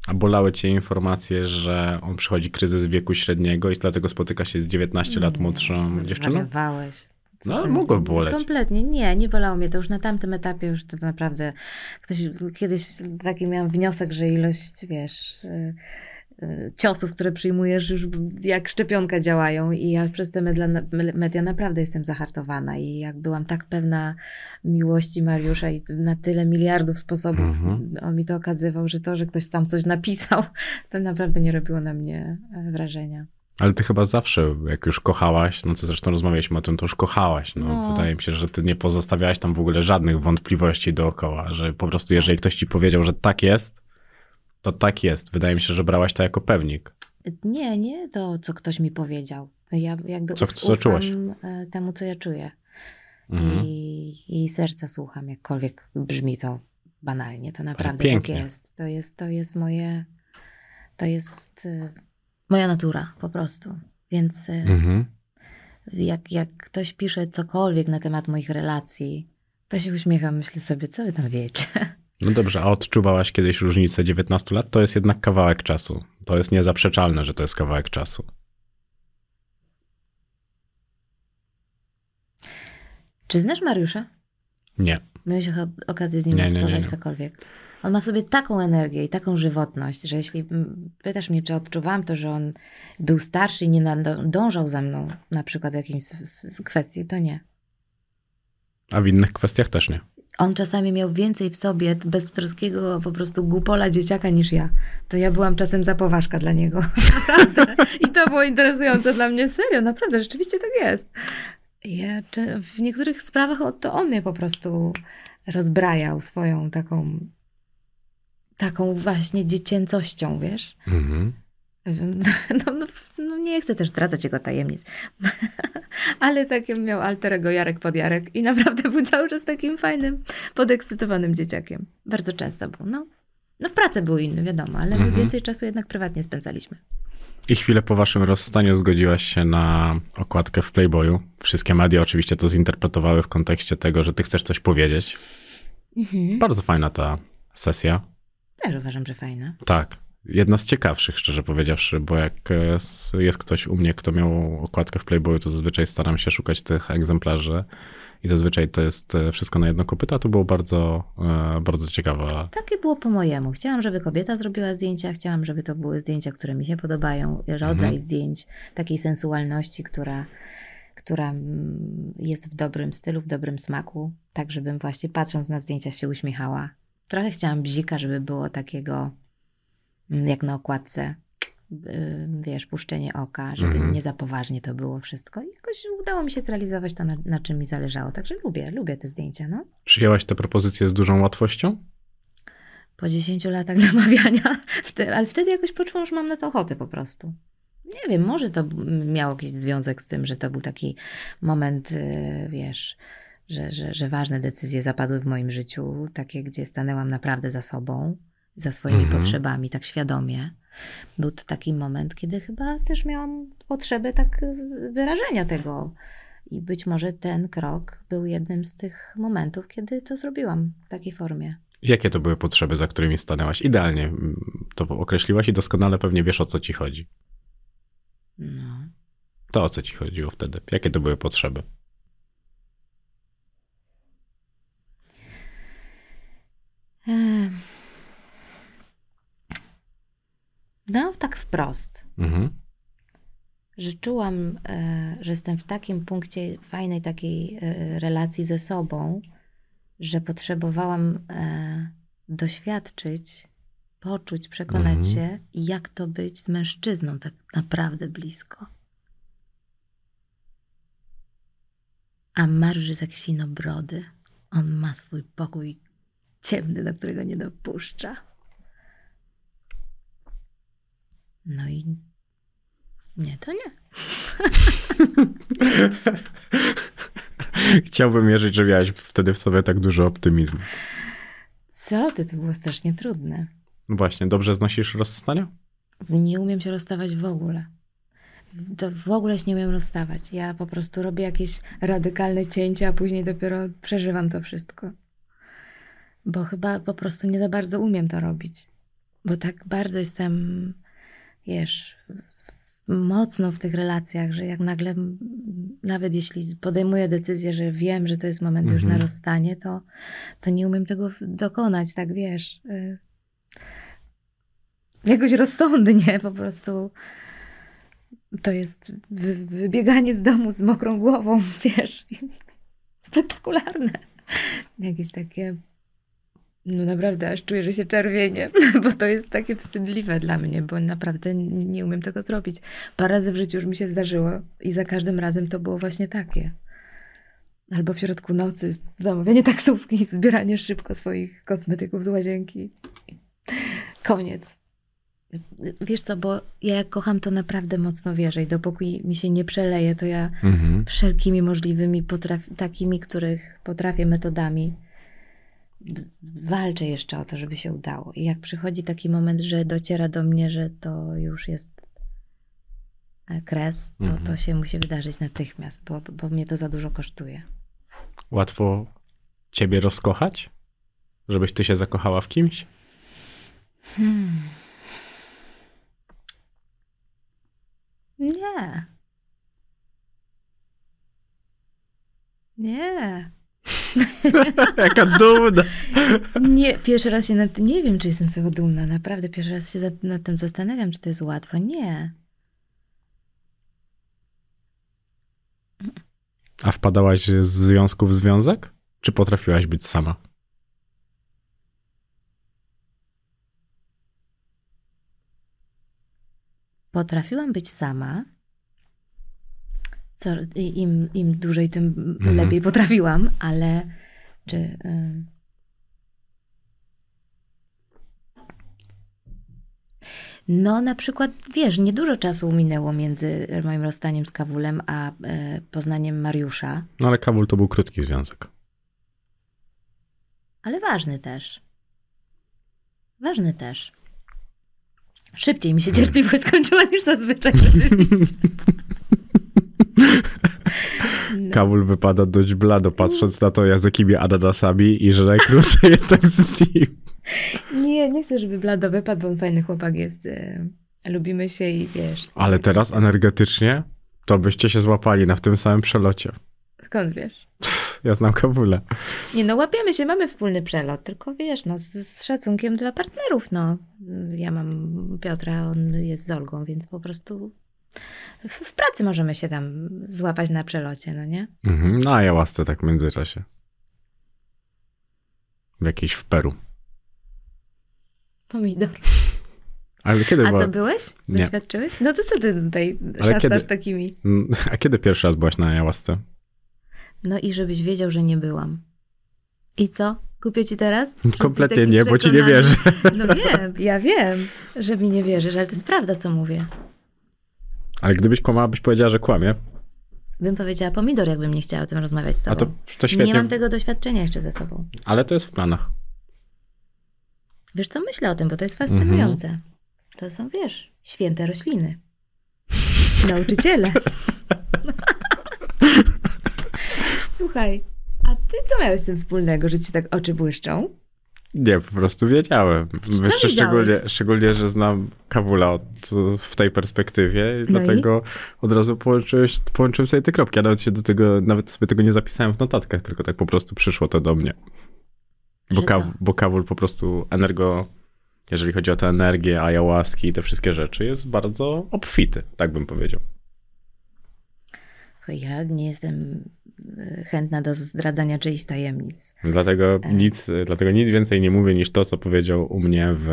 A bolały cię informacje, że on przychodzi kryzys wieku średniego i dlatego spotyka się z 19 lat Nie, młodszą dziewczyną? Zwariowałeś. No, mogło boleć. Kompletnie. Nie, nie bolało mnie to już na tamtym etapie, już to naprawdę ktoś, kiedyś taki miałam wniosek, że ilość, wiesz, y, y, ciosów, które przyjmujesz już jak szczepionka działają i ja przez te media, media naprawdę jestem zahartowana i jak byłam tak pewna miłości Mariusza i na tyle miliardów sposobów Mhm. on mi to okazywał, że to, że ktoś tam coś napisał, to naprawdę nie robiło na mnie e, wrażenia. Ale ty chyba zawsze, jak już kochałaś, no to zresztą rozmawialiśmy o tym, to już kochałaś. No, No. Wydaje mi się, że ty nie pozostawiałaś tam w ogóle żadnych wątpliwości dookoła, że po prostu jeżeli ktoś ci powiedział, że tak jest, to tak jest. Wydaje mi się, że brałaś to jako pewnik. Nie, nie to, co ktoś mi powiedział. Ja jakby Co- co czułaś? e, temu, co ja czuję. Mhm. I, I serca słucham, jakkolwiek brzmi to banalnie. To naprawdę tak jest. To jest, to jest moje, to jest e, moja natura po prostu. Więc e, Mhm. jak, jak ktoś pisze cokolwiek na temat moich relacji, to się uśmiecham, myślę sobie, co wy tam wiecie. No dobrze, a odczuwałaś kiedyś różnicę 19 lat? To jest jednak kawałek czasu. To jest niezaprzeczalne, że to jest kawałek czasu. Czy znasz Mariusza? Nie. Miałeś okazję z nim Nie, nie, nie, obcować nie. cokolwiek. On ma w sobie taką energię i taką żywotność, że jeśli mm, pytasz mnie, czy odczuwałam to, że on był starszy i nie nadążał za mną, na przykład w jakiejś s- s- kwestii, to nie. A w innych kwestiach też nie. On czasami miał więcej w sobie beztroskiego po prostu głupola dzieciaka niż ja. To ja byłam czasem za poważka dla niego. Naprawdę. I to było interesujące dla mnie. Serio, naprawdę, rzeczywiście tak jest. Ja, w niektórych sprawach to on mnie po prostu rozbrajał swoją taką taką właśnie dziecięcością, wiesz? Mhm. No, no, no nie chcę też zdradzać jego tajemnic, ale takim miał alterego Jarek pod Jarek i naprawdę był cały czas takim fajnym, podekscytowanym dzieciakiem. Bardzo często był. No, no w pracy był inny, wiadomo, ale my Mhm. więcej czasu jednak prywatnie spędzaliśmy. I chwilę po waszym rozstaniu zgodziłaś się na okładkę w Playboyu. Wszystkie media oczywiście to zinterpretowały w kontekście tego, że ty chcesz coś powiedzieć. Bardzo fajna ta sesja. Też uważam, że fajna. Tak. Jedna z ciekawszych, szczerze powiedziawszy, bo jak e, jest ktoś u mnie, kto miał okładkę w Playboyu, to zazwyczaj staram się szukać tych egzemplarzy i zazwyczaj to jest e, wszystko na jedno kopyto, a to było bardzo, e, bardzo ciekawa. Takie było po mojemu. Chciałam, żeby kobieta zrobiła zdjęcia, chciałam, żeby to były zdjęcia, które mi się podobają, rodzaj Mhm. zdjęć, takiej sensualności, która, która mm, jest w dobrym stylu, w dobrym smaku, tak żebym właśnie patrząc na zdjęcia się uśmiechała. Trochę chciałam bzika, żeby było takiego mm, jak na okładce, y, wiesz, puszczenie oka, żeby Mhm. nie za poważnie to było wszystko. I jakoś udało mi się zrealizować to, na, na czym mi zależało. Także lubię, lubię te zdjęcia, no. Przyjęłaś tę propozycję z dużą łatwością? po 10 latach namawiania, ale wtedy jakoś poczułam, że mam na to ochotę po prostu. Nie wiem, może to miało jakiś związek z tym, że to był taki moment, y, wiesz, że, że, że ważne decyzje zapadły w moim życiu, takie, gdzie stanęłam naprawdę za sobą, za swoimi Mhm. potrzebami, tak świadomie. Był to taki moment, kiedy chyba też miałam potrzebę tak wyrażenia tego. I być może ten krok był jednym z tych momentów, kiedy to zrobiłam w takiej formie. Jakie to były potrzeby, za którymi stanęłaś? Idealnie mm, to określiłaś i doskonale pewnie wiesz, o co ci chodzi. No. To o co ci chodziło wtedy? Jakie to były potrzeby? No, tak wprost, Mhm. że czułam, e, że jestem w takim punkcie fajnej takiej e, relacji ze sobą, że potrzebowałam e, doświadczyć, poczuć, przekonać Mhm. się, jak to być z mężczyzną tak naprawdę blisko. A Mariusz jest jak sinobrody. On ma swój pokój ciemny, do którego nie dopuszcza. No i nie, to nie. Chciałbym wierzyć, że miałaś wtedy w sobie tak dużo optymizmu. Co ty, to było strasznie trudne. No Właśnie, dobrze znosisz rozstania? Nie umiem się rozstawać w ogóle. To w ogóle się nie umiem rozstawać. Ja po prostu robię jakieś radykalne cięcia, a później dopiero przeżywam to wszystko. Bo chyba po prostu nie za bardzo umiem to robić. Bo tak bardzo jestem, wiesz, mocno w tych relacjach, że jak nagle, nawet jeśli podejmuję decyzję, że wiem, że to jest moment już na Mhm. rozstanie, to, to nie umiem tego dokonać, tak wiesz. y, jakoś rozsądnie po prostu. To jest wy, wybieganie z domu z mokrą głową, wiesz. Spektakularne. Jakieś takie. No naprawdę, aż czuję, że się czerwienie, bo to jest takie wstydliwe dla mnie, bo naprawdę nie, umiem tego zrobić. Parę razy w życiu już mi się zdarzyło i za każdym razem to było właśnie takie. Albo w środku nocy zamawianie taksówki, zbieranie szybko swoich kosmetyków z łazienki. Koniec. Wiesz co, bo ja jak kocham, to naprawdę mocno wierzę i dopóki mi się nie przeleje, to ja Mhm. wszelkimi możliwymi, takimi, których potrafię metodami, walczę jeszcze o to, żeby się udało. I jak przychodzi taki moment, że dociera do mnie, że to już jest kres, to Mhm. to się musi wydarzyć natychmiast, bo, bo mnie to za dużo kosztuje. Łatwo ciebie rozkochać? Żebyś ty się zakochała w kimś? Hmm. Nie. Nie. Jaka dumna! Nie, pierwszy raz się nad nie wiem, czy jestem z tego dumna. Naprawdę pierwszy raz się nad tym zastanawiam, czy to jest łatwo. Nie. A wpadałaś z związku w związek? Czy potrafiłaś być sama? Potrafiłam być sama. Co, im, Im dłużej, tym Mhm. lepiej potrafiłam, ale czy. No na przykład, wiesz, niedużo czasu minęło między moim rozstaniem z Kawulem, a e, poznaniem Mariusza, No ale Kabul to był krótki związek. ale ważny też. Ważny też. Szybciej mi się cierpliwość skończyła niż zazwyczaj oczywiście. No. Kabul wypada dość blado, patrząc na to, jak z jakimi ananasami i że najkrócej jednak z nim. Nie, nie chcę, żeby Blado wypadł, bo on fajny chłopak jest. e, Lubimy się i wiesz. Ale teraz energetycznie to byście się złapali na w tym samym przelocie. Skąd wiesz? Ja znam Kabula. Nie no, łapiemy się, mamy wspólny przelot, tylko wiesz, no z, z szacunkiem dla partnerów, no. Ja mam Piotra, on jest z Olgą, więc po prostu w, pracy możemy się tam złapać na przelocie, no nie? Mhm. No a ja łasce tak w międzyczasie. W jakiejś w Peru. Pomidor. Ale kiedy A była... co, byłeś? Nie. Doświadczyłeś? No to co ty tutaj Ale szastasz kiedy- takimi? Mm, A kiedy pierwszy raz byłaś na Jałasce? No i żebyś wiedział, że nie byłam. I co? Kupię ci teraz? Jesteś Kompletnie nie, bo ci nie wierzę. No wiem, ja wiem, że mi nie wierzysz, ale to jest prawda, co mówię. Ale gdybyś kłamała, byś powiedziała, że kłamie. Bym powiedziała pomidor, jakbym nie chciała o tym rozmawiać z tobą. A to, to świetnie. Nie mam tego doświadczenia jeszcze ze sobą. Ale to jest w planach. Wiesz co, myślę o tym, bo to jest fascynujące. Mhm. To są, wiesz, święte rośliny. Nauczyciele. Słuchaj, a ty co miałeś z tym wspólnego, że ci tak oczy błyszczą? Nie, po prostu wiedziałem. Jeszcze szczególnie, szczególnie, że znam Kabula od, w tej perspektywie, i No i? dlatego od razu połączyłeś, połączyłem sobie te kropki. Ja nawet się do tego, nawet sobie tego nie zapisałem w notatkach, tylko tak po prostu przyszło to do mnie. Bo, ka, bo Kabul po prostu energo, jeżeli chodzi o tę energię, ayahuaski i te wszystkie rzeczy, jest bardzo obfity, tak bym powiedział. Słuchaj, ja nie jestem e, chętna do zdradzania czyichś tajemnic. Dlatego E. nic, dlatego nic więcej nie mówię niż to, co powiedział u mnie w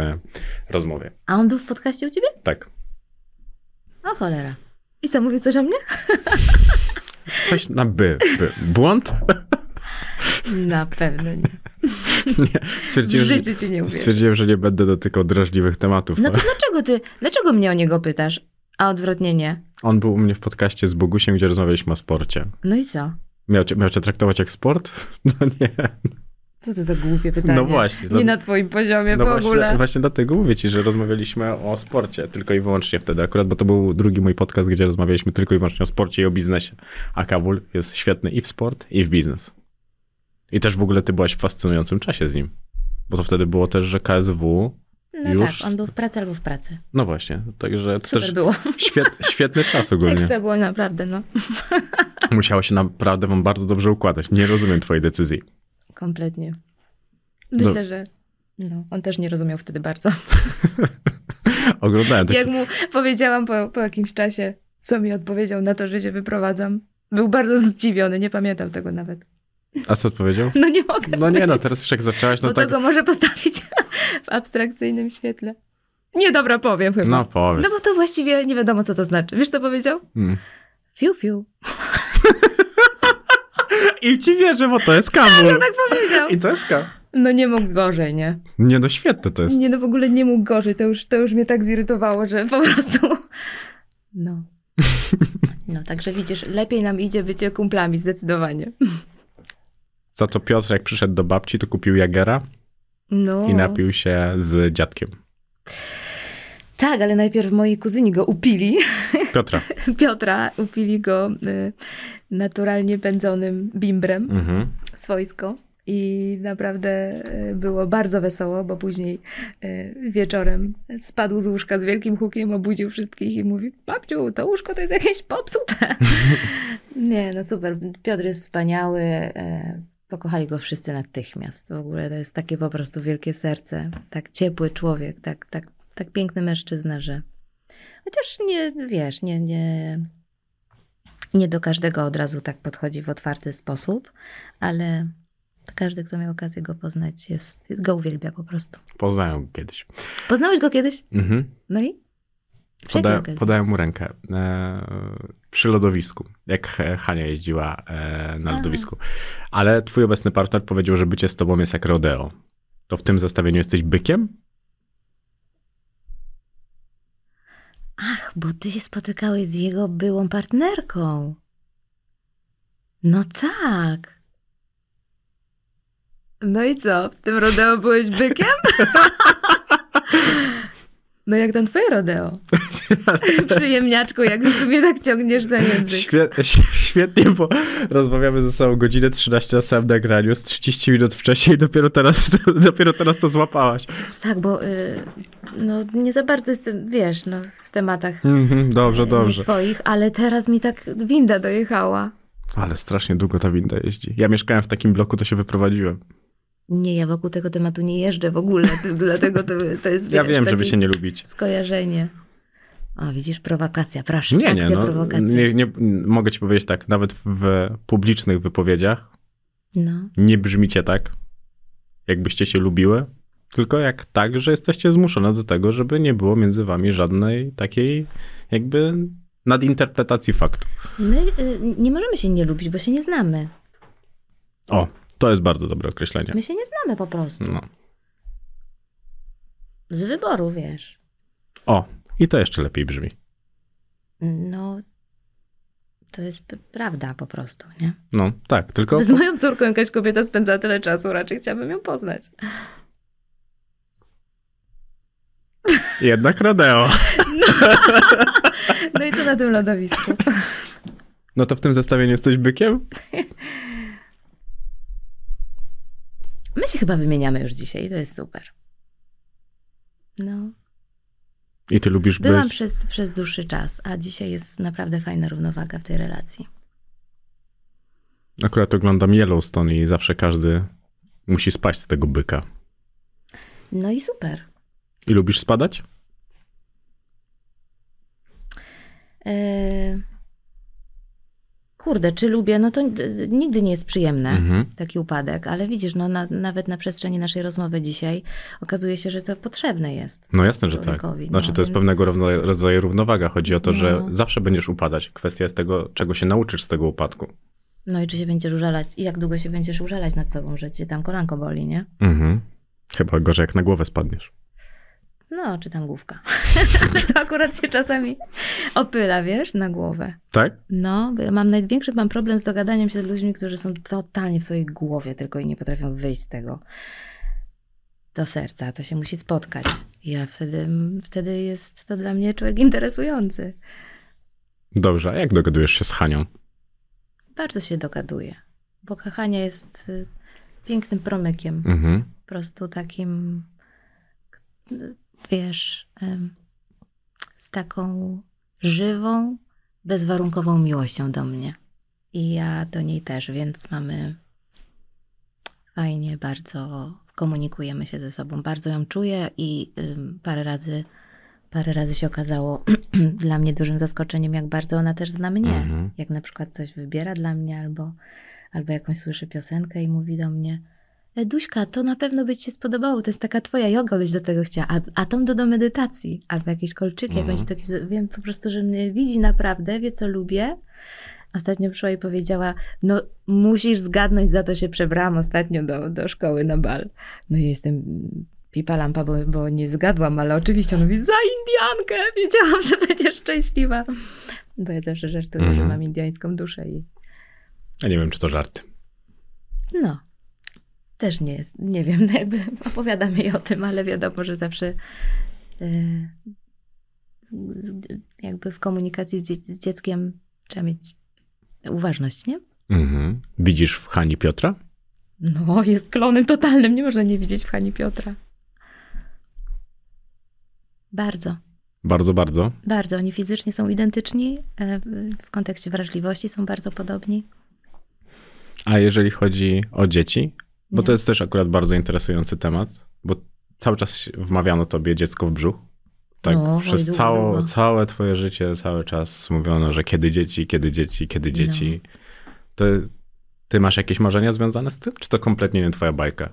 rozmowie. A on był w podcaście u ciebie? Tak. O cholera. I co, mówił coś o mnie? Coś na by. by. Błąd? Na pewno nie. Nie. W Stwierdziłem, że, życiu ci nie uwierzę. stwierdziłem, że nie będę dotykał drażliwych tematów. No ale to dlaczego ty, dlaczego mnie o niego pytasz, a odwrotnie nie? On był u mnie w podcaście z Bogusiem, gdzie rozmawialiśmy o sporcie. No i co? Miał cię, miał cię traktować jak sport? No nie. Co to za głupie pytanie? No właśnie. Nie na twoim poziomie no w właśnie, ogóle. właśnie dlatego mówię ci, że rozmawialiśmy o sporcie tylko i wyłącznie wtedy akurat, bo to był drugi mój podcast, gdzie rozmawialiśmy tylko i wyłącznie o sporcie i o biznesie. A Kabul jest świetny i w sport, i w biznes. I też w ogóle ty byłaś w fascynującym czasie z nim. Bo to wtedy było też, że KSW. No już- tak, on był w pracy albo w pracy. No właśnie, także to Super też było. świet, świetny czas ogólnie. Ekstra było naprawdę, no. Musiało się naprawdę wam bardzo dobrze układać. Nie rozumiem twojej decyzji. Kompletnie. Myślę, że no, on też nie rozumiał wtedy bardzo. Oglądałem taki... Jak mu powiedziałam po, po jakimś czasie, co mi odpowiedział na to, że się wyprowadzam, był bardzo zdziwiony, nie pamiętam tego nawet. A co odpowiedział? No nie mogę. No nie, no teraz już jak zaczęłaś, no bo tak... to go może postawić w abstrakcyjnym świetle. Nie, dobra, powiem chyba. No powiedz. No bo to właściwie nie wiadomo, co to znaczy. Wiesz, co powiedział? Mm. Fiu, fiu. I ci wierzę, bo to jest Kabul. No tak powiedział. I to jest Kabul. No nie mógł gorzej, nie? Nie no, świetne to jest. Nie, no w ogóle nie mógł gorzej. To już, to już mnie tak zirytowało, że po prostu... No. No, także widzisz, lepiej nam idzie bycie kumplami, zdecydowanie. Za to Piotr, jak przyszedł do babci, to kupił Jagera No. i napił się z dziadkiem. Tak, ale najpierw moi kuzyni go upili. Piotra. Piotra upili go y, naturalnie pędzonym bimbrem Mhm. swojsko. I naprawdę y, było bardzo wesoło, bo później y, wieczorem spadł z łóżka z wielkim hukiem, obudził wszystkich i mówi: Babciu, to łóżko to jest jakieś popsute. Nie, no super. Piotr jest wspaniały. Pokochali go wszyscy natychmiast. W ogóle to jest takie po prostu wielkie serce. Tak ciepły człowiek, tak, tak, tak piękny mężczyzna, że. Chociaż nie, wiesz, nie, nie, nie do każdego od razu tak podchodzi w otwarty sposób, ale każdy, kto miał okazję go poznać, jest, go uwielbia po prostu. Poznałem go kiedyś. Poznałeś go kiedyś? Mhm. No i? Poda, podałem mu rękę e, przy lodowisku, jak Hania jeździła e, na lodowisku. Ale twój obecny partner powiedział, że bycie z tobą jest jak rodeo. To w tym zestawieniu jesteś bykiem? Ach, bo ty się spotykałeś z jego byłą partnerką. No tak. No i co? W tym rodeo byłeś bykiem? No jak tam twoje rodeo? Przyjemniaczku, jak już tu mnie tak ciągniesz za język. Świe- świetnie, bo rozmawiamy ze sobą godzinę 13 na samym nagraniu, z 30 minut wcześniej dopiero teraz, dopiero teraz to złapałaś. Tak, bo y, no, nie za bardzo jestem, wiesz, no, w tematach Mhm, dobrze, y, dobrze. swoich, ale teraz mi tak winda dojechała. Ale strasznie długo ta winda jeździ. Ja mieszkałem w takim bloku, to się wyprowadziłem. Nie, ja wokół tego tematu nie jeżdżę w ogóle, dlatego to, to jest, Ja wiesz, wiem, żeby się nie lubić. skojarzenie. O, widzisz, prowokacja, proszę, Nie, akcja, nie, no, prowokacja. nie, nie, mogę ci powiedzieć tak, nawet w publicznych wypowiedziach No, nie brzmicie tak, jakbyście się lubiły, tylko jak tak, że jesteście zmuszone do tego, żeby nie było między wami żadnej takiej jakby nadinterpretacji faktu. my y, nie możemy się nie lubić, bo się nie znamy. O, to jest bardzo dobre określenie. My się nie znamy po prostu. No. Z wyboru, wiesz. O, i to jeszcze lepiej brzmi. No, to jest prawda po prostu, nie? No, tak, tylko Z moją córką jakaś kobieta spędza tyle czasu, raczej chciałabym ją poznać. jednak rodeo. No i co na tym lodowisku? No to w tym zestawieniu jesteś bykiem? My się chyba wymieniamy już dzisiaj, to jest super. No, I ty lubisz byłam być... przez, przez dłuższy czas, a dzisiaj jest naprawdę fajna równowaga w tej relacji. Akurat oglądam Yellowstone i zawsze każdy musi spać z tego byka. No i super. I lubisz spadać? Eee, Kurde, czy lubię? No to nigdy nie jest przyjemne, Mhm. taki upadek, ale widzisz, no na, nawet na przestrzeni naszej rozmowy dzisiaj okazuje się, że to potrzebne jest. No jasne, że tak. Człowiekowi, Znaczy no, to jest więc- pewnego równo- rodzaju równowaga. Chodzi o to, że No. zawsze będziesz upadać. Kwestia jest tego, czego się nauczysz z tego upadku. No i czy się będziesz użalać, i jak długo się będziesz użalać nad sobą, że cię tam kolanko boli, nie? Mhm. Chyba gorzej jak na głowę spadniesz. No, czy tam główka. to akurat się czasami opyla, wiesz, na głowę. Tak? No, bo ja mam największy mam problem z dogadaniem się z ludźmi, którzy są totalnie w swojej głowie tylko i nie potrafią wyjść z tego do serca. To się musi spotkać. Ja wtedy, wtedy jest to dla mnie człowiek interesujący. Dobrze, a jak dogadujesz się z Hanią? Bardzo się dogaduję, bo Hania jest y, pięknym promykiem. Mhm. po prostu takim, wiesz, z taką żywą, bezwarunkową miłością do mnie. I ja do niej też, więc mamy fajnie, bardzo komunikujemy się ze sobą. Bardzo ją czuję i parę razy, parę razy się okazało dla mnie dużym zaskoczeniem, jak bardzo ona też zna mnie. Mhm. Jak na przykład coś wybiera dla mnie albo, albo jakąś słyszy piosenkę i mówi do mnie "E, Duśka, to na pewno by ci się spodobało, to jest taka twoja yoga, byś do tego chciała, a, a tą do, do medytacji, albo jakieś kolczyki, Mhm. jakąś wiem po prostu, że mnie widzi naprawdę, wie co lubię. Ostatnio przyszła i powiedziała, no musisz zgadnąć, za to się przebrałam ostatnio do, do szkoły na bal. No i jestem pipa lampa, bo, bo nie zgadłam, ale oczywiście ona mówi, za Indiankę, wiedziałam, że będziesz szczęśliwa. Bo ja zawsze żartuję, że Mhm. mam indiańską duszę i Ja nie wiem, czy to żart. no, też nie jest, nie wiem, no jakby opowiadam jej o tym, ale wiadomo, że zawsze e, jakby w komunikacji z, dzie- z dzieckiem trzeba mieć uważność, nie? Mhm. Widzisz w Hani Piotra? No, jest klonem totalnym, nie można nie widzieć w Hani Piotra. Bardzo, Bardzo, bardzo. bardzo. Oni fizycznie są identyczni, e, w kontekście wrażliwości są bardzo podobni. A jeżeli chodzi o dzieci, bo to jest też akurat bardzo interesujący temat, bo cały czas wmawiano tobie dziecko w brzuch. Tak, No, oj, przez długo, cało, długo. całe twoje życie, cały czas mówiono, że kiedy dzieci, kiedy dzieci, kiedy dzieci. No. To ty masz jakieś marzenia związane z tym, czy to kompletnie nie twoja bajka?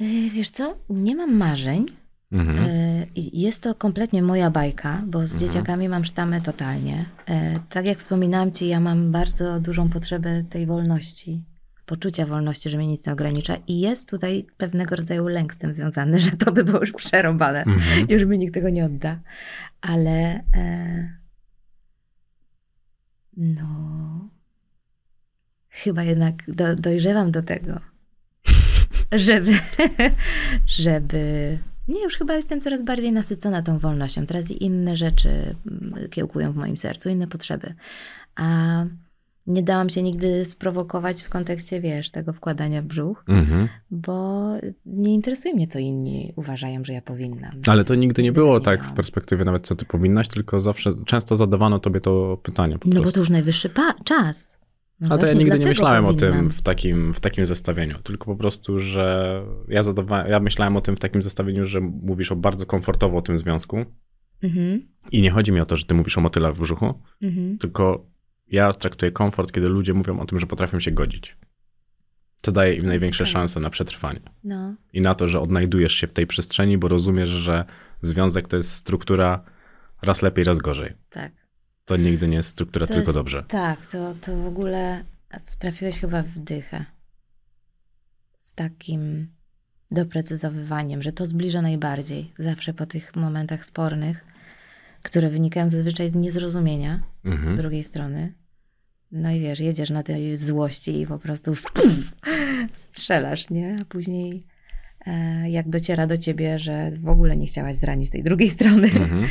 E, Wiesz co, nie mam marzeń, Mhm. E, Jest to kompletnie moja bajka, bo z Mhm. dzieciakami mam sztamę totalnie. E, Tak jak wspominałam ci, ja mam bardzo dużą potrzebę tej wolności. Poczucia wolności, że mnie nic nie ogranicza i jest tutaj pewnego rodzaju lęk z tym związany, że to by było już przerąbane, Mhm. już mi nikt tego nie odda. Ale e, no chyba jednak do, dojrzewam do tego, żeby, żeby nie, już chyba jestem coraz bardziej nasycona tą wolnością. Teraz i inne rzeczy mm, kiełkują w moim sercu, inne potrzeby. A nie dałam się nigdy sprowokować w kontekście, wiesz, tego wkładania w brzuch, Mhm. bo nie interesuje mnie, co inni uważają, że ja powinnam. Ale to nigdy nie Nigdy było nie tak w perspektywie nawet, co ty powinnaś, tylko zawsze, często zadawano tobie to pytanie po No bo prostu. to już najwyższy pa- czas. No A to ja nigdy nie myślałem o powinnam. tym w takim, w takim zestawieniu, tylko po prostu, że ja, zadawa- ja myślałem o tym w takim zestawieniu, że mówisz o bardzo komfortowo o tym związku Mhm, i nie chodzi mi o to, że ty mówisz o motylach w brzuchu, mhm. tylko ja traktuję komfort, kiedy ludzie mówią o tym, że potrafią się godzić. To daje im największe ciekawe. szanse na przetrwanie. No, I na to, że odnajdujesz się w tej przestrzeni, bo rozumiesz, że związek to jest struktura raz lepiej, raz gorzej. tak. To nigdy nie jest struktura To tylko jest- dobrze. Tak, to, to w ogóle trafiłeś chyba w dychę. Z takim doprecyzowywaniem, że to zbliża najbardziej. Zawsze po tych momentach spornych, które wynikają zazwyczaj z niezrozumienia Mhm. drugiej strony. No i wiesz, jedziesz na tej złości i po prostu pff, strzelasz, nie? A później e, jak dociera do ciebie, że w ogóle nie chciałaś zranić tej drugiej strony Mhm.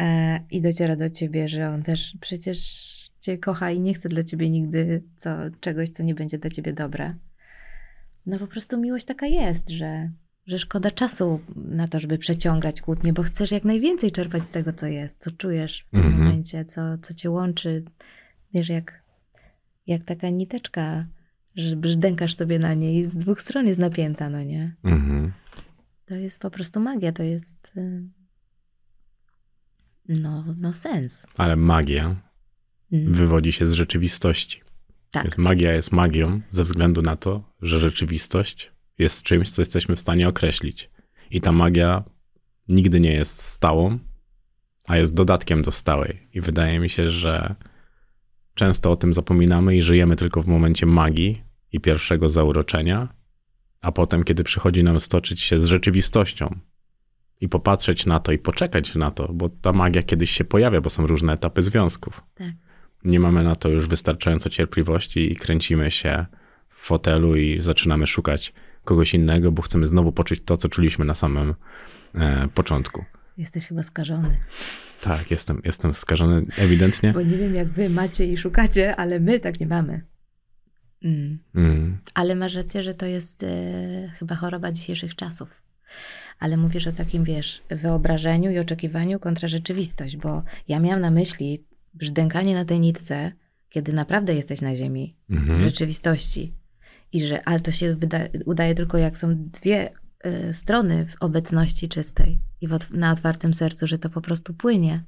e, i dociera do ciebie, że on też przecież cię kocha i nie chce dla ciebie nigdy co, czegoś, co nie będzie dla ciebie dobre. No po prostu miłość taka jest, że, że szkoda czasu na to, żeby przeciągać kłótnie, bo chcesz jak najwięcej czerpać z tego, co jest, co czujesz w tym Mhm. momencie, co, co cię łączy. Wiesz, jak, jak taka niteczka, że brzdękasz sobie na niej i z dwóch stron jest napięta, no nie? Mhm. To jest po prostu magia, to jest y, no, no sens. Ale magia Mm, wywodzi się z rzeczywistości. tak, Więc Magia jest magią ze względu na to, że rzeczywistość jest czymś, co jesteśmy w stanie określić. I ta magia nigdy nie jest stałą, a jest dodatkiem do stałej. I wydaje mi się, że często o tym zapominamy i żyjemy tylko w momencie magii i pierwszego zauroczenia, a potem, kiedy przychodzi nam stoczyć się z rzeczywistością i popatrzeć na to i poczekać na to, bo ta magia kiedyś się pojawia, bo są różne etapy związków tak. nie mamy na to już wystarczająco cierpliwości i kręcimy się w fotelu i zaczynamy szukać kogoś innego, bo chcemy znowu poczuć to, co czuliśmy na samym e, początku. Jesteś chyba skażony. Tak, jestem, jestem skażony ewidentnie. Bo nie wiem, jak wy macie i szukacie, ale my tak nie mamy. Mm. Mm, Ale masz rację, że to jest e, chyba choroba dzisiejszych czasów. Ale mówisz o takim, wiesz, wyobrażeniu i oczekiwaniu kontra rzeczywistość, bo ja miałam na myśli brzdękanie na tej nitce, kiedy naprawdę jesteś na ziemi, w mhm. rzeczywistości. I że, ale to się wyda, udaje tylko jak są dwie y, strony w obecności czystej i na otwartym sercu, że to po prostu płynie.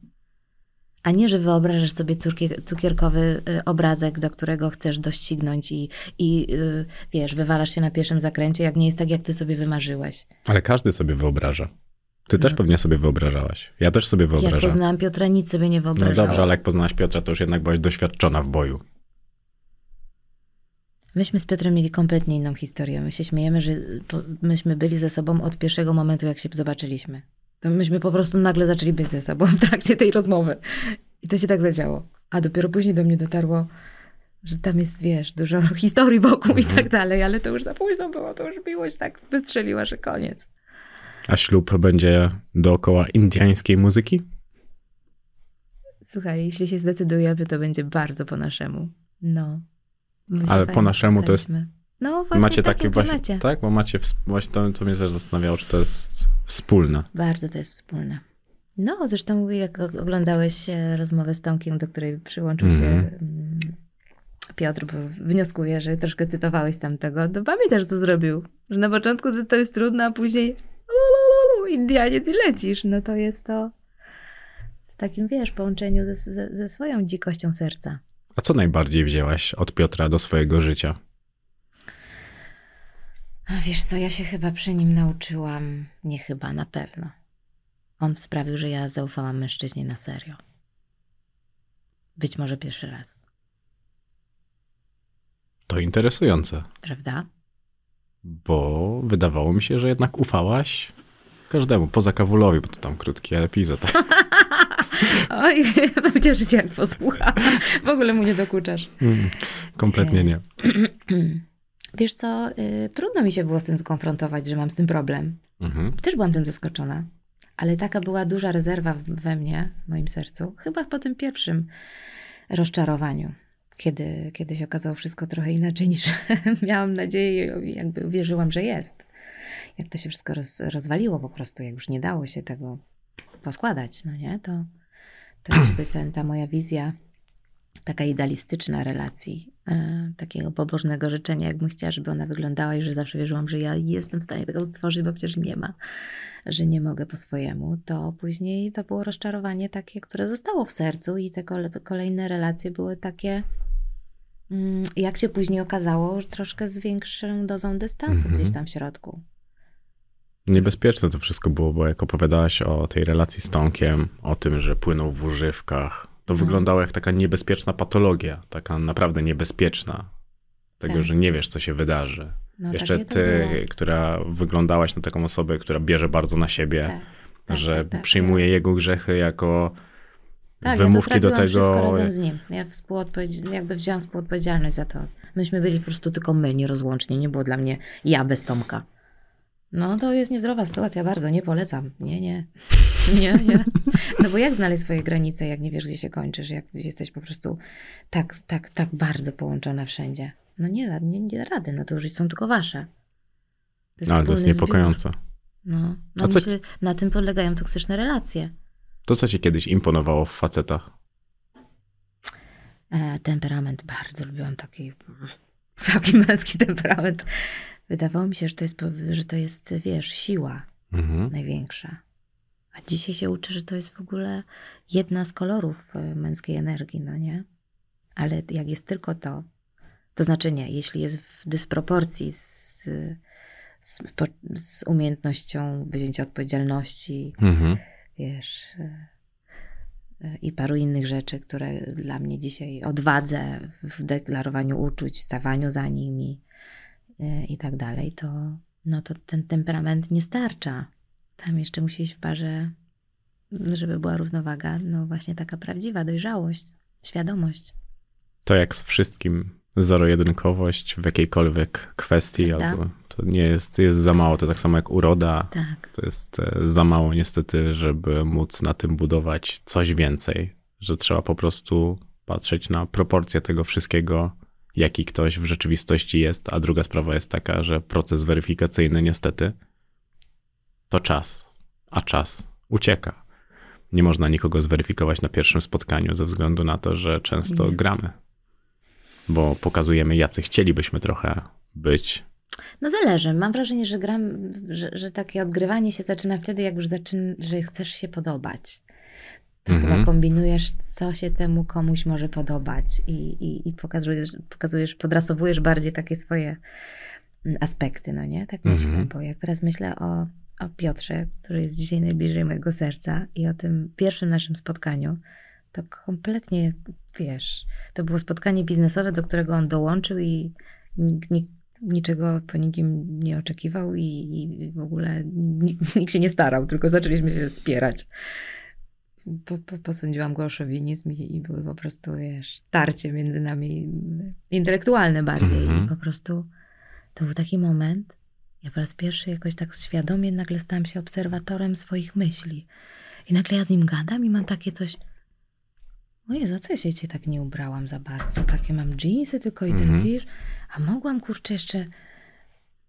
A nie, że wyobrażasz sobie cukierkowy y, obrazek, do którego chcesz doścignąć i, i y, wiesz, wywalasz się na pierwszym zakręcie, jak nie jest tak, jak ty sobie wymarzyłeś. Ale każdy sobie wyobraża. Ty też No. pewnie sobie wyobrażałaś. Ja też sobie Jak wyobrażam. poznałam Piotra, nic sobie nie No wyobrażałam. dobrze, ale jak poznałaś Piotra, to już jednak byłaś doświadczona w boju. Myśmy z Piotrem mieli kompletnie inną historię. My się śmiejemy, że myśmy byli ze sobą od pierwszego momentu, jak się zobaczyliśmy. To myśmy po prostu nagle zaczęli ze sobą w trakcie tej rozmowy. I to się tak zadziało. A dopiero później do mnie dotarło, że tam jest, wiesz, dużo historii wokół i Mhm. tak dalej, ale to już za późno było, to już miłość tak wystrzeliła, że koniec. A ślub będzie dookoła indiańskiej muzyki? Słuchaj, jeśli się zdecydujemy, to będzie bardzo po naszemu. No. My Ale po naszemu to jest-. No właśnie macie w takim takie właśnie, tak? Bo macie, właśnie to, to mnie też zastanawiało, czy to jest wspólne. Bardzo to jest wspólne. No, zresztą jak og- oglądałeś e, rozmowę z Tomkiem, do której przyłączył się Mhm. mm, Piotr, bo wnioskuję, że troszkę cytowałeś tamtego, to pamiętasz, co zrobił. Że na początku to- jest trudno, a później ulu, Indianiec i lecisz. No to jest to w takim, wiesz, połączeniu ze, ze, ze swoją dzikością serca. A co najbardziej wzięłaś od Piotra do swojego życia? A wiesz co, ja się chyba przy nim nauczyłam, nie chyba, na pewno. On sprawił, że ja zaufałam mężczyźnie na serio. Być może pierwszy raz. To interesujące, prawda? bo wydawało mi się, że jednak ufałaś każdemu, poza Kawulowi, bo to tam krótki epizod. Oj, cieszę się jak posłucha. W ogóle mu nie dokuczasz. Mm, Kompletnie nie. Wiesz co, y, trudno mi się było z tym skonfrontować, że mam z tym problem. Mhm. Też byłam tym zaskoczona. Ale taka była duża rezerwa we mnie, w moim sercu, chyba po tym pierwszym rozczarowaniu, kiedy, kiedy się okazało wszystko trochę inaczej niż miałam nadzieję i jakby wierzyłam, że jest. Jak to się wszystko roz, rozwaliło po prostu, jak już nie dało się tego poskładać, no nie, to, to jakby ten, ta moja wizja taka idealistyczna relacji, takiego pobożnego życzenia, jakbym chciała, żeby ona wyglądała i że zawsze wierzyłam, że ja jestem w stanie tego stworzyć, bo przecież nie ma, że nie mogę po swojemu, to później to było rozczarowanie takie, które zostało w sercu i te kole, kolejne relacje były takie, mm, jak się później okazało, troszkę z większą dozą dystansu Mhm. gdzieś tam w środku. Niebezpieczne to wszystko było, bo jak opowiadałaś o tej relacji z Tomkiem, o tym, że płynął w używkach, to No. wyglądało jak taka niebezpieczna patologia, taka naprawdę niebezpieczna. Tego, Tak. że nie wiesz, co się wydarzy. No, Jeszcze ty, która wyglądałaś na taką osobę, która bierze bardzo na siebie, Tak, tak, że tak, tak. przyjmuje jego grzechy jako Tak, wymówki ja to do trafiłam wszystko tego. razem z nim. Ja współodpowiedz- jakby wzięłam współodpowiedzialność za to. Myśmy byli po prostu tylko my, nierozłącznie. Nie było dla mnie ja bez Tomka. No to jest niezdrowa sytuacja, bardzo nie polecam. Nie, nie. Nie, nie. No bo jak znaleźć swoje granice, jak nie wiesz, gdzie się kończysz, jak jesteś po prostu tak, tak, tak bardzo połączona wszędzie. No nie, da- nie, nie da rady, no to już są tylko wasze. No, ale to jest zbiór. niepokojące. No, no A co- myślę, na tym polegają toksyczne relacje. To, co ci kiedyś imponowało w facetach? E, temperament, bardzo lubiłam taki, taki męski temperament. Wydawało mi się, że to jest, że to jest, wiesz, siła Mhm. największa. A dzisiaj się uczę, że to jest w ogóle jedna z kolorów e, męskiej energii, no nie? Ale jak jest tylko to, to znaczy nie, jeśli jest w dysproporcji z, z, z umiejętnością wzięcia odpowiedzialności, Mhm. wiesz, e, e, i paru innych rzeczy, które dla mnie dzisiaj odwadze w deklarowaniu uczuć, stawaniu za nimi i tak dalej, to, no to ten temperament nie starcza. Tam jeszcze musi iść w parze, żeby była równowaga, no właśnie taka prawdziwa dojrzałość, świadomość. To jak z wszystkim zero-jedynkowość w jakiejkolwiek kwestii, albo to nie jest, jest za mało. To tak samo jak uroda. Tak, To jest e, za mało niestety, żeby móc na tym budować coś więcej. Że trzeba po prostu patrzeć na proporcje tego wszystkiego, jaki ktoś w rzeczywistości jest. A druga sprawa jest taka, że proces weryfikacyjny niestety to czas, a czas ucieka. Nie można nikogo zweryfikować na pierwszym spotkaniu ze względu na to, że często Nie. gramy. Bo pokazujemy, jacy chcielibyśmy trochę być. No zależy. Mam wrażenie, że gram, że, że takie odgrywanie się zaczyna wtedy, jak już zaczyna, że chcesz się podobać. To Mhm. chyba kombinujesz, co się temu komuś może podobać i, i, i pokazujesz, pokazujesz, podrasowujesz bardziej takie swoje mm, aspekty, no nie? Tak myślę, Mhm. bo jak teraz myślę o, o Piotrze, który jest dzisiaj najbliżej mojego serca i o tym pierwszym naszym spotkaniu, to kompletnie, wiesz, to było spotkanie biznesowe, do którego on dołączył i nikt, nikt niczego po nikim nie oczekiwał i, i w ogóle nikt, nikt się nie starał, tylko zaczęliśmy się spierać. Po, po, posądziłam go o szowinizm i, i były po prostu, wiesz, tarcie między nami intelektualne bardziej. Mhm. I po prostu to był taki moment, ja po raz pierwszy jakoś tak świadomie nagle stałam się obserwatorem swoich myśli. I nagle ja z nim gadam i mam takie coś, o Jezu, co ja się dzisiaj tak nie ubrałam za bardzo? Takie mam dżinsy tylko i ten Mhm. tisz. A mogłam, kurczę, jeszcze...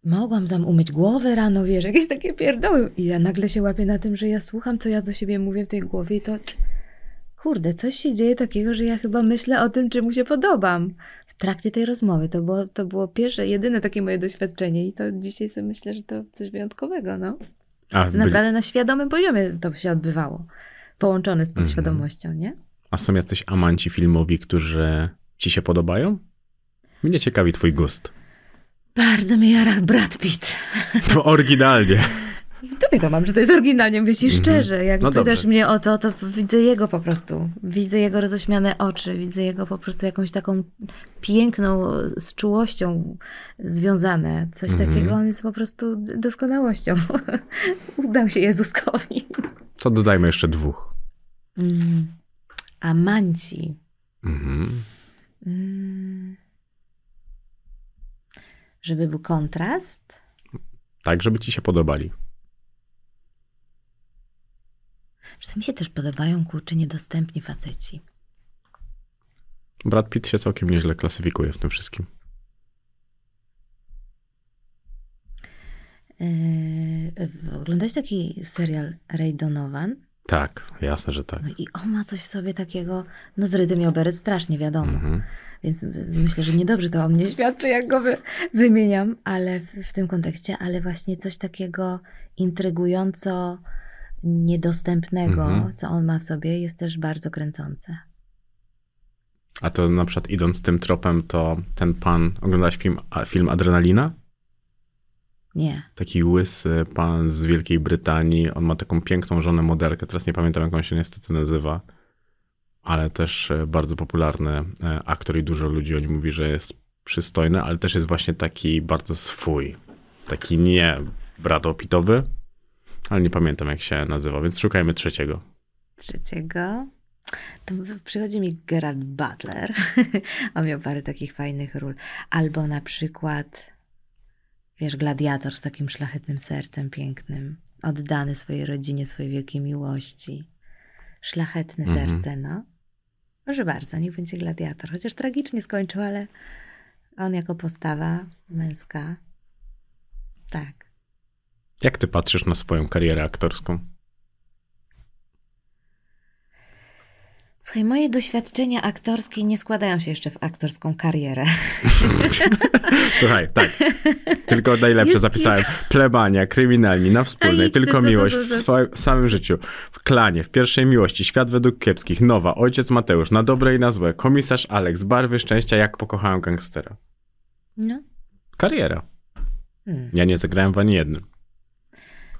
Mogłam tam umyć głowę rano, wiesz, jakieś takie pierdoły. I ja nagle się łapię na tym, że ja słucham, co ja do siebie mówię w tej głowie i to... Kurde, coś się dzieje takiego, że ja chyba myślę o tym, czy mu się podobam. W trakcie tej rozmowy. To było, to było pierwsze, jedyne takie moje doświadczenie i to dzisiaj sobie myślę, że to coś wyjątkowego, no. A, byli, Naprawdę na świadomym poziomie to się odbywało. Połączone z Mhm. podświadomością, nie? a są jacyś amanci filmowi, którzy ci się podobają? Mnie ciekawi twój gust. Bardzo mnie jara Brad Pitt. Bo oryginalnie. w tobie to mam, że to jest oryginalnie, mówię ci Mhm. szczerze. Jak No pytasz dobrze. mnie o to, to widzę jego po prostu. Widzę jego roześmiane oczy, widzę jego po prostu jakąś taką piękną, z czułością związane. Coś Mhm. takiego, on jest po prostu doskonałością. Udał się Jezuskowi. To dodajmy jeszcze dwóch. Mm. Amanci. Mhm. Mm. Żeby był kontrast. Tak, żeby ci się podobali. Wiesz co, mi się też podobają, kurczę, niedostępni faceci. Brad Pitt się całkiem nieźle klasyfikuje w tym wszystkim. Yy, oglądałeś taki serial Ray Donovan? Tak, jasne, że tak. No i on ma coś w sobie takiego, no z rytm miał beret strasznie, wiadomo. Mhm. Więc myślę, że niedobrze to o mnie świadczy, jak go wy, wymieniam, ale w, w tym kontekście, ale właśnie coś takiego intrygująco niedostępnego, Mhm. co on ma w sobie, jest też bardzo kręcące. A to na przykład idąc tym tropem, to ten pan, oglądałeś film, film Adrenalina? Nie. Taki łysy pan z Wielkiej Brytanii. On ma taką piękną żonę modelkę. Teraz nie pamiętam, jak on się niestety nazywa. Ale też e, bardzo popularny e, aktor i dużo ludzi o nim mówi, że jest przystojny, ale też jest właśnie taki bardzo swój. Taki nie bradopitowy, ale nie pamiętam, jak się nazywa, więc szukajmy trzeciego. Trzeciego to przychodzi mi Gerard Butler. On miał parę takich fajnych ról. Albo na przykład, wiesz, gladiator z takim szlachetnym sercem pięknym, oddany swojej rodzinie, swojej wielkiej miłości. Szlachetne Mhm. serce, no. Proszę bardzo, niech będzie gladiator. Chociaż tragicznie skończył, ale on jako postawa męska. Tak. Jak ty patrzysz na swoją karierę aktorską? Słuchaj, moje doświadczenia aktorskie nie składają się jeszcze w aktorską karierę. Słuchaj, tak. Tylko najlepsze Jest zapisałem. Plebania, kryminalni, na wspólnej, ty, tylko to miłość w swoim samym życiu. W klanie, w pierwszej miłości, świat według kiepskich, nowa, ojciec Mateusz, na dobre i na złe, komisarz Alex, barwy szczęścia, jak pokochałem gangstera. No. Kariera. Hmm. Ja nie zagrałem w ani jednym.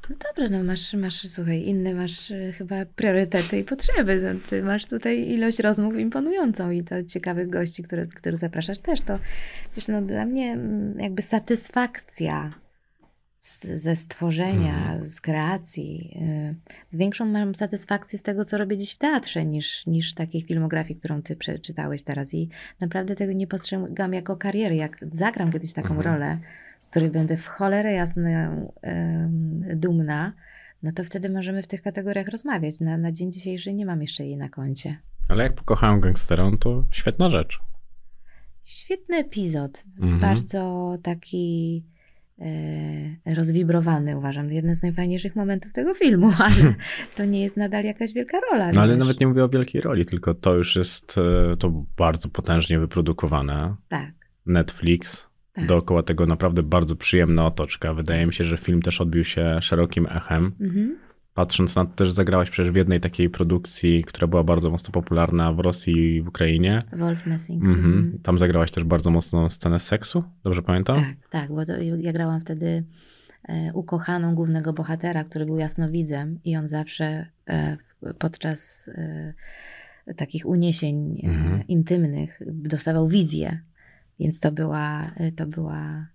No dobrze, no masz, masz, słuchaj, inne masz e, chyba priorytety i potrzeby. No, ty masz tutaj ilość rozmów imponującą i to ciekawych gości, które, których zapraszasz też. To, wiesz, no dla mnie mm, jakby satysfakcja z, ze stworzenia, z kreacji. y, Większą mam satysfakcję z tego, co robię dziś w teatrze, niż, niż takiej filmografii, którą ty przeczytałeś teraz. I naprawdę tego nie postrzegam jako kariery. Jak zagram kiedyś taką Mhm. rolę, z której będę w cholerę jasno em, dumna, no to wtedy możemy w tych kategoriach rozmawiać. Na, na dzień dzisiejszy nie mam jeszcze jej na koncie. Ale jak pokochałem gangstera, no to świetna rzecz. Świetny epizod. Mhm. Bardzo taki e, rozwibrowany, uważam. Jeden z najfajniejszych momentów tego filmu, ale to nie jest nadal jakaś wielka rola. No ale wiesz. nawet nie mówię o wielkiej roli, tylko to już jest e, to bardzo potężnie wyprodukowane. Tak. Netflix. Tak. Dookoła tego naprawdę bardzo przyjemna otoczka. Wydaje mi się, że film też odbił się szerokim echem. Mhm. Patrząc na to, też zagrałaś przecież w jednej takiej produkcji, która była bardzo mocno popularna w Rosji i w Ukrainie. Wolf Messing. Mhm. Tam zagrałaś też bardzo mocno scenę seksu, dobrze pamiętam? Tak, tak, bo to, ja grałam wtedy e, ukochaną głównego bohatera, który był jasnowidzem i on zawsze e, podczas e, takich uniesień Mhm. intymnych dostawał wizję. Więc to była, to była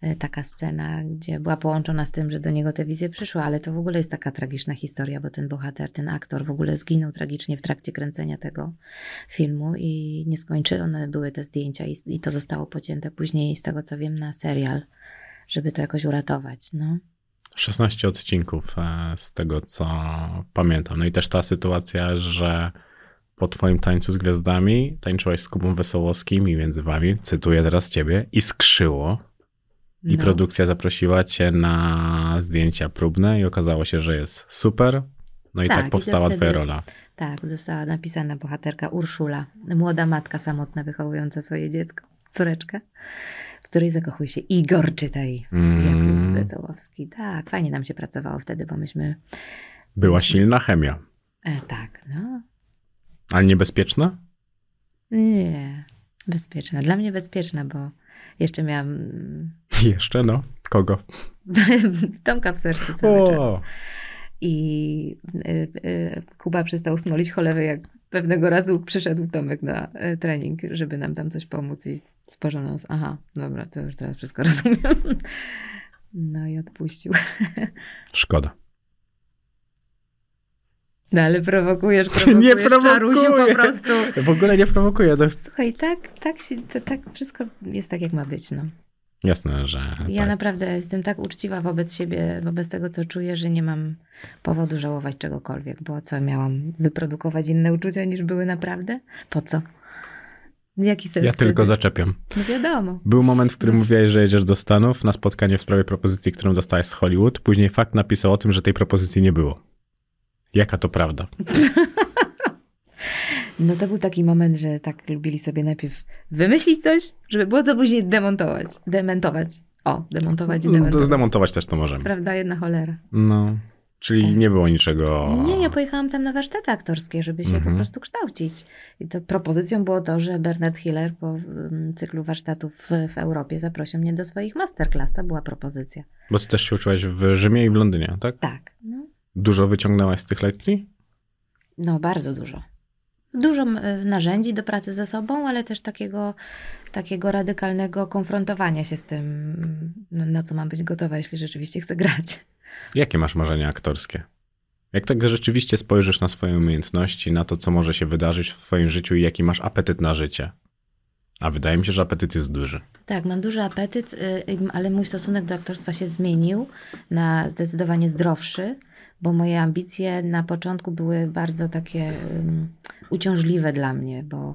e, taka scena, gdzie była połączona z tym, że do niego te wizje przyszły, ale to w ogóle jest taka tragiczna historia, bo ten bohater, ten aktor w ogóle zginął tragicznie w trakcie kręcenia tego filmu i nieskończone były te zdjęcia i, i to zostało pocięte później, z tego co wiem, na serial, żeby to jakoś uratować. No. 16 odcinków e, z tego, co pamiętam. No i też ta sytuacja, że po twoim tańcu z gwiazdami tańczyłaś z Kubą Wesołowskim i między wami, cytuję teraz ciebie, iskrzyło. I No. produkcja zaprosiła cię na zdjęcia próbne i okazało się, że jest super. No i Tak, tak, powstała wtedy- twoja rola. Tak, została napisana bohaterka Urszula, młoda matka samotna wychowująca swoje dziecko, córeczkę, w której zakochuje się Igor, czytaj, Mm. Jakub Wesołowski. Tak, fajnie nam się pracowało wtedy, bo myśmy, Była silna chemia. e, tak, no, Ale niebezpieczna? nie, bezpieczna. Dla mnie bezpieczna, bo jeszcze miałam Jeszcze, no. Kogo? Tomka w sercu cały czas. O, I y, y, Kuba przestał smolić cholewę, jak pewnego razu przyszedł Tomek na y, trening, żeby nam tam coś pomóc i spojrzał na nas. Aha, dobra, to już teraz wszystko rozumiem. No i odpuścił. szkoda. No ale prowokujesz, prowokujesz czarusiu po prostu. W ogóle nie prowokuję. To... Słuchaj, tak, tak, się, to, tak wszystko jest tak, jak ma być. No. Jasne, że Ja tak. naprawdę jestem tak uczciwa wobec siebie, wobec tego, co czuję, że nie mam powodu żałować czegokolwiek, bo co, miałam wyprodukować inne uczucia niż były naprawdę? Po co? Jaki sens Ja tylko wtedy? zaczepiam. No wiadomo. Był moment, w którym mówiłeś, że jedziesz do Stanów na spotkanie w sprawie propozycji, którą dostałeś z Hollywood. Później fakt napisał o tym, że tej propozycji nie było. Jaka to prawda? No to był taki moment, że tak lubili sobie najpierw wymyślić coś, żeby było co później demontować. Dementować. O, demontować i No, dementować. to zdemontować też to możemy. Prawda, jedna cholera. No, czyli Tak. nie było niczego... Nie, ja pojechałam tam na warsztaty aktorskie, żeby się Mhm. po prostu kształcić. I to propozycją było to, że Bernard Hiller po mm, cyklu warsztatów w, w Europie zaprosił mnie do swoich masterclass. To była propozycja. Bo ty też się uczyłaś w Rzymie i w Londynie, tak? Tak. Dużo wyciągnęłaś z tych lekcji? no bardzo dużo. Dużo y, narzędzi do pracy ze sobą, ale też takiego, takiego radykalnego konfrontowania się z tym, no, na co mam być gotowa, jeśli rzeczywiście chcę grać. Jakie masz marzenia aktorskie? Jak tak rzeczywiście spojrzysz na swoje umiejętności, na to, co może się wydarzyć w twoim życiu i jaki masz apetyt na życie? A wydaje mi się, że apetyt jest duży. Tak, mam duży apetyt, y, ale mój stosunek do aktorstwa się zmienił na zdecydowanie zdrowszy, bo moje ambicje na początku były bardzo takie um, uciążliwe dla mnie, bo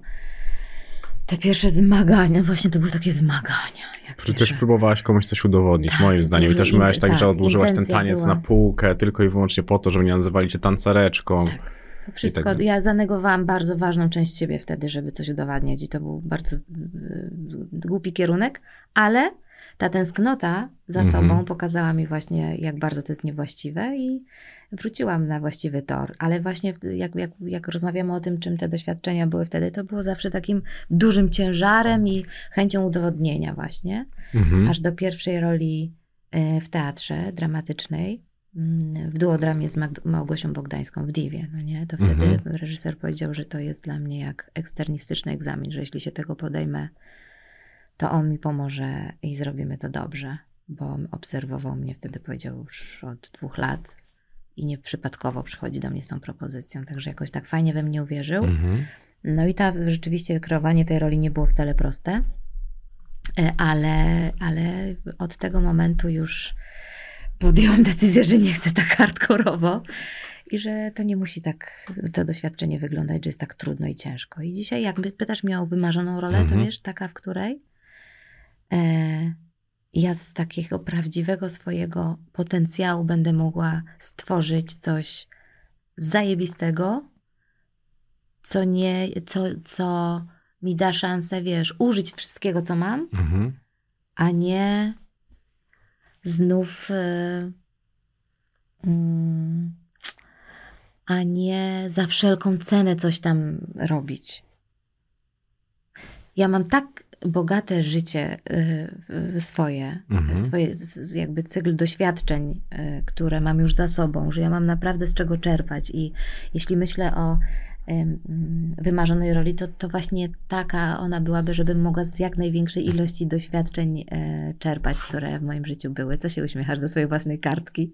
te pierwsze zmagania, właśnie to były takie zmagania. Jak pierwsze. próbowałaś komuś coś udowodnić, Tak, moim zdaniem. I też miałeś inten- tak, że tak, odłożyłaś ten taniec była. na półkę tylko i wyłącznie po to, żeby nie nazywali cię tancereczką. To wszystko, tak- ja zanegowałam bardzo ważną część siebie wtedy, żeby coś udowadniać i to był bardzo y, głupi kierunek, ale ta tęsknota za Mhm. sobą pokazała mi właśnie, jak bardzo to jest niewłaściwe i wróciłam na właściwy tor. Ale właśnie jak, jak, jak rozmawiamy o tym, czym te doświadczenia były wtedy, to było zawsze takim dużym ciężarem i chęcią udowodnienia właśnie Mhm. aż do pierwszej roli e, w teatrze dramatycznej, mm, w duodramie z Magd- Małgosią Bogdańską w Diwie, no nie? To wtedy Mhm. reżyser powiedział, że to jest dla mnie jak eksternistyczny egzamin, że jeśli się tego podejmę, to on mi pomoże i zrobimy to dobrze, bo obserwował mnie wtedy, powiedział już od dwóch lat i nieprzypadkowo przychodzi do mnie z tą propozycją, także jakoś tak fajnie we mnie uwierzył. Mhm. No i ta rzeczywiście kreowanie tej roli nie było wcale proste, E, ale, ale od tego momentu już podjęłam decyzję, że nie chcę tak hardkorowo i że to nie musi tak to doświadczenie wyglądać, że jest tak trudno i ciężko. I dzisiaj jak pytasz mnie o wymarzoną rolę, Mhm. to wiesz, taka, w której e, ja z takiego prawdziwego swojego potencjału będę mogła stworzyć coś zajebistego, co nie, co, co mi da szansę, wiesz, użyć wszystkiego, co mam, Mhm. a nie znów. y, mm, a nie za wszelką cenę coś tam robić. Ja mam tak bogate życie y, swoje, Mhm. swoje jakby cykl doświadczeń, y, które mam już za sobą, że ja mam naprawdę z czego czerpać i jeśli myślę o wymarzonej roli, to, to właśnie taka ona byłaby, żebym mogła z jak największej ilości doświadczeń e, czerpać, które w moim życiu były. Co się uśmiechasz do swojej własnej kartki?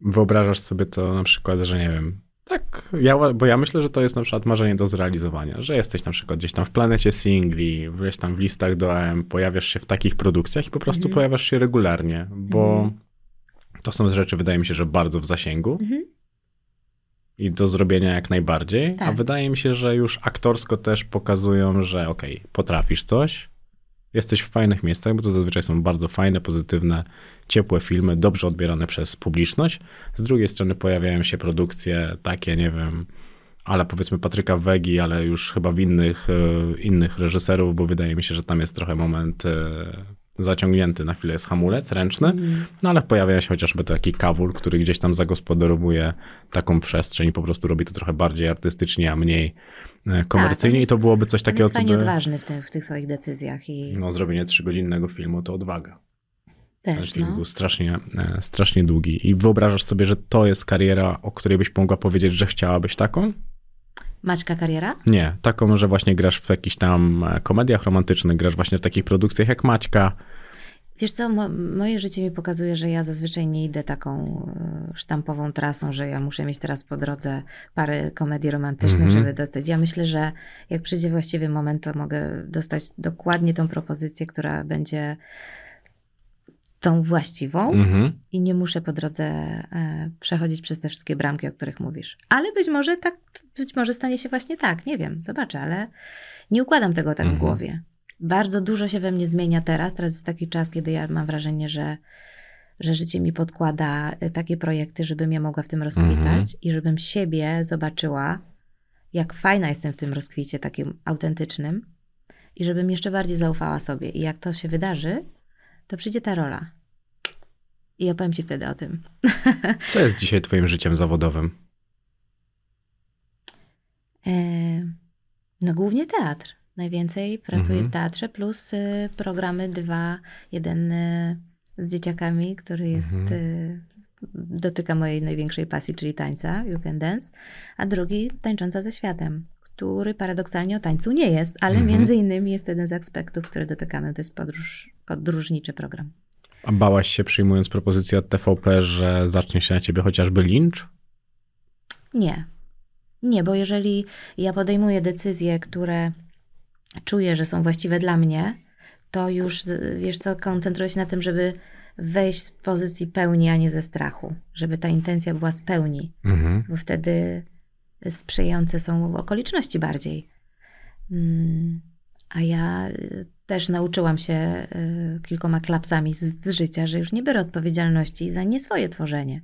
Wyobrażasz sobie to na przykład, że nie wiem, tak, ja, bo ja myślę, że to jest na przykład marzenie do zrealizowania, że jesteś na przykład gdzieś tam w planecie singli, gdzieś tam w listach do AM, pojawiasz się w takich produkcjach i po prostu Mhm. pojawiasz się regularnie, bo Mhm. to są rzeczy, wydaje mi się, że bardzo w zasięgu Mhm. i do zrobienia jak najbardziej, a Tak. wydaje mi się, że już aktorsko też pokazują, że okej, potrafisz coś, jesteś w fajnych miejscach, bo to zazwyczaj są bardzo fajne, pozytywne, ciepłe filmy, dobrze odbierane przez publiczność. Z drugiej strony pojawiają się produkcje takie, nie wiem, ale powiedzmy Patryka Wegi, ale już chyba w innych, e, innych reżyserów, bo wydaje mi się, że tam jest trochę moment e, zaciągnięty, na chwilę jest hamulec ręczny, Mhm. no ale pojawia się chociażby taki kawul, który gdzieś tam zagospodarowuje taką przestrzeń i po prostu robi to trochę bardziej artystycznie, a mniej komercyjnie Tak, i to byłoby coś takiego, jest co by... odważny w, tym, w tych swoich decyzjach i No, zrobienie trzygodzinnego filmu to odwaga. Ten też, film no. był strasznie, e, strasznie długi. I wyobrażasz sobie, że to jest kariera, o której byś mogła powiedzieć, że chciałabyś taką? Maćka kariera? Nie, taką, że właśnie grasz w jakichś tam e, komediach romantycznych, grasz właśnie w takich produkcjach jak Maćka. Wiesz co, mo- moje życie mi pokazuje, że ja zazwyczaj nie idę taką e, sztampową trasą, że ja muszę mieć teraz po drodze parę komedii romantycznych, Mhm. żeby dostać. Ja myślę, że jak przyjdzie właściwy moment, to mogę dostać dokładnie tą propozycję, która będzie tą właściwą Mhm. i nie muszę po drodze e, przechodzić przez te wszystkie bramki, o których mówisz. Ale być może tak, być może stanie się właśnie tak, nie wiem, zobaczę, ale nie układam tego tak Mhm. w głowie. Bardzo dużo się we mnie zmienia teraz. Teraz jest taki czas, kiedy ja mam wrażenie, że, że życie mi podkłada e, takie projekty, żebym ja mogła w tym rozkwitać Mhm. i żebym siebie zobaczyła, jak fajna jestem w tym rozkwicie takim autentycznym i żebym jeszcze bardziej zaufała sobie. I jak to się wydarzy, to przyjdzie ta rola. I opowiem ci wtedy o tym. Co jest dzisiaj twoim życiem zawodowym? E, no głównie teatr. Najwięcej pracuję Mhm. w teatrze, plus y, programy dwa. Jeden y, z dzieciakami, który jest, Mhm. y, dotyka mojej największej pasji, czyli tańca, You Can Dance, a drugi tańcząca ze światem, który paradoksalnie o tańcu nie jest, ale Mhm. między innymi jest jeden z aspektów, który dotykamy. To jest podróż, podróżniczy program. A bałaś się przyjmując propozycję od TVP, że zacznie się na ciebie chociażby lincz? Nie. Nie, bo jeżeli ja podejmuję decyzje, które czuję, że są właściwe dla mnie, to już, wiesz co, koncentruję się na tym, żeby wejść z pozycji pełni, a nie ze strachu. Żeby ta intencja była z pełni, Mhm. bo wtedy sprzyjające są okoliczności bardziej. Mm, A ja y, też nauczyłam się y, kilkoma klapsami z, z życia, że już nie biorę odpowiedzialności za nie swoje tworzenie.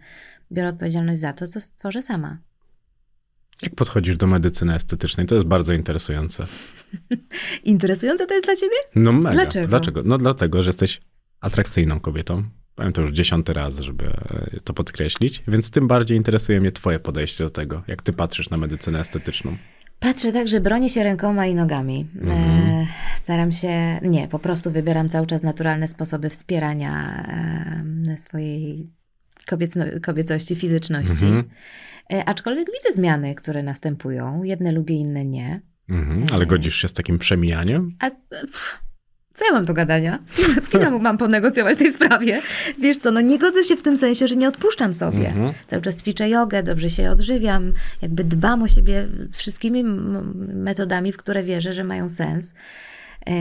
Biorę odpowiedzialność za to, co stworzę sama. Jak podchodzisz do medycyny estetycznej? To jest bardzo interesujące. Interesujące to jest dla ciebie? No mega. Dlaczego? Dlaczego? No dlatego, że jesteś atrakcyjną kobietą. Powiem to już dziesiąty raz, żeby to podkreślić, więc tym bardziej interesuje mnie twoje podejście do tego, jak ty patrzysz na medycynę estetyczną. Patrzę tak, że bronię się rękoma i nogami. Mhm. E, staram się, nie, po prostu wybieram cały czas naturalne sposoby wspierania e, swojej kobiecno, kobiecości, fizyczności. Mhm. E, aczkolwiek widzę zmiany, które następują. Jedne lubię, inne nie. Mhm. Ale godzisz się z takim przemijaniem? A pff, co ja mam do gadania? Z kim, z kim ja mam ponegocjować w tej sprawie? Wiesz co, no nie godzę się w tym sensie, że nie odpuszczam sobie. Mhm. Cały czas ćwiczę jogę, dobrze się odżywiam, jakby dbam o siebie wszystkimi metodami, w które wierzę, że mają sens. E,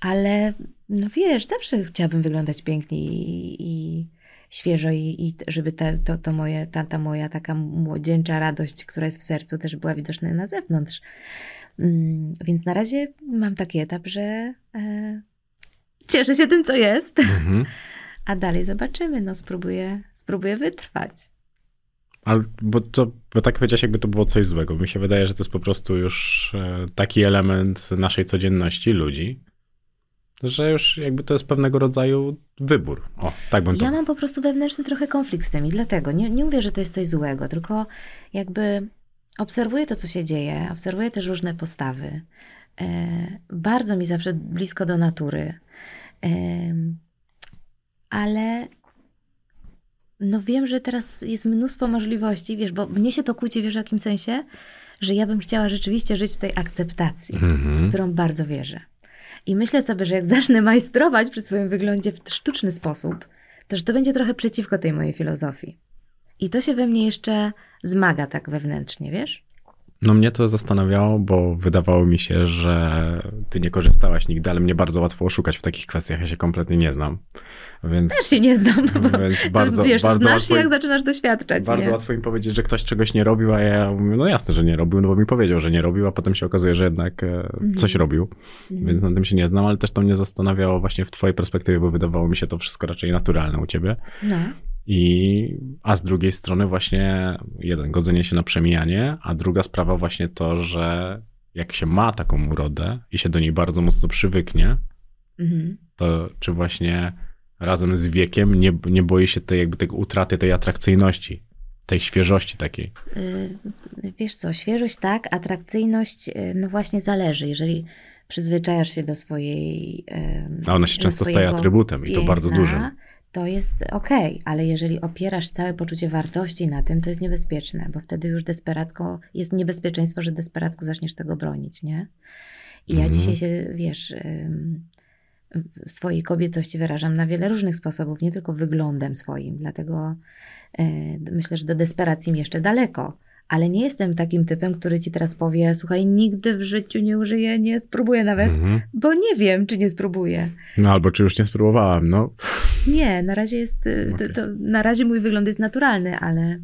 ale no wiesz, zawsze chciałabym wyglądać pięknie i, i świeżo i, i żeby te, to, to moje, ta, ta moja taka młodzieńcza radość, która jest w sercu, też była widoczna na zewnątrz. Mm, Więc na razie mam taki etap, że e, cieszę się tym, co jest, Mhm. a dalej zobaczymy. No, spróbuję, spróbuję wytrwać. Ale bo, to, bo tak powiedziałeś, jakby to było coś złego. Mi się wydaje, że to jest po prostu już e, taki element naszej codzienności ludzi, że już jakby to jest pewnego rodzaju wybór. O, tak bym to... Ja mam po prostu wewnętrzny trochę konflikt z tym i dlatego nie, nie mówię, że to jest coś złego, tylko jakby obserwuję to, co się dzieje, obserwuję też różne postawy. E, bardzo mi zawsze blisko do natury. Em, ale no wiem, że teraz jest mnóstwo możliwości, wiesz, bo mnie się to kłóci, wiesz, w jakim sensie, że ja bym chciała rzeczywiście żyć w tej akceptacji, w Mhm. którą bardzo wierzę. I myślę sobie, że jak zacznę majstrować przy swoim wyglądzie w sztuczny sposób, to że to będzie trochę przeciwko tej mojej filozofii. I to się we mnie jeszcze zmaga tak wewnętrznie, wiesz? No mnie to zastanawiało, bo wydawało mi się, że ty nie korzystałaś nigdy, ale mnie bardzo łatwo oszukać w takich kwestiach, ja się kompletnie nie znam. Więc, Też się nie znam, bo więc bardzo, wiesz, bardzo znasz łatwo, się, jak zaczynasz doświadczać. bardzo nie? łatwo mi powiedzieć, że ktoś czegoś nie robił, a ja mówię, no jasne, że nie robił, no bo mi powiedział, że nie robił, a potem się okazuje, że jednak e, coś robił, Mhm. więc na tym się nie znam, ale też to mnie zastanawiało właśnie w twojej perspektywie, bo wydawało mi się to wszystko raczej naturalne u ciebie. No. I, a z drugiej strony właśnie jeden, godzenie się na przemijanie, a druga sprawa właśnie to, że jak się ma taką urodę i się do niej bardzo mocno przywyknie, Mhm. to czy właśnie razem z wiekiem nie, nie boi się tej jakby tego utraty tej atrakcyjności. tej świeżości takiej. Y, wiesz co, świeżość tak, atrakcyjność, y, no właśnie zależy. Jeżeli przyzwyczajasz się do swojej. A ona się często staje atrybutem i to bardzo piękna, dużym. To jest okej, ale jeżeli opierasz całe poczucie wartości na tym, to jest niebezpieczne, bo wtedy już desperacko, jest niebezpieczeństwo, że desperacko zaczniesz tego bronić, nie? I ja Mhm. dzisiaj się, wiesz, swojej kobiecości wyrażam na wiele różnych sposobów, nie tylko wyglądem swoim, dlatego y, myślę, że do desperacji mi jeszcze daleko. Ale nie jestem takim typem, który ci teraz powie: Słuchaj, nigdy w życiu nie użyję, nie spróbuję nawet, Mhm. bo nie wiem, czy nie spróbuję. No albo czy już nie spróbowałam, no. Nie, na razie jest, y, to, Okej. to, na razie mój wygląd jest naturalny, ale,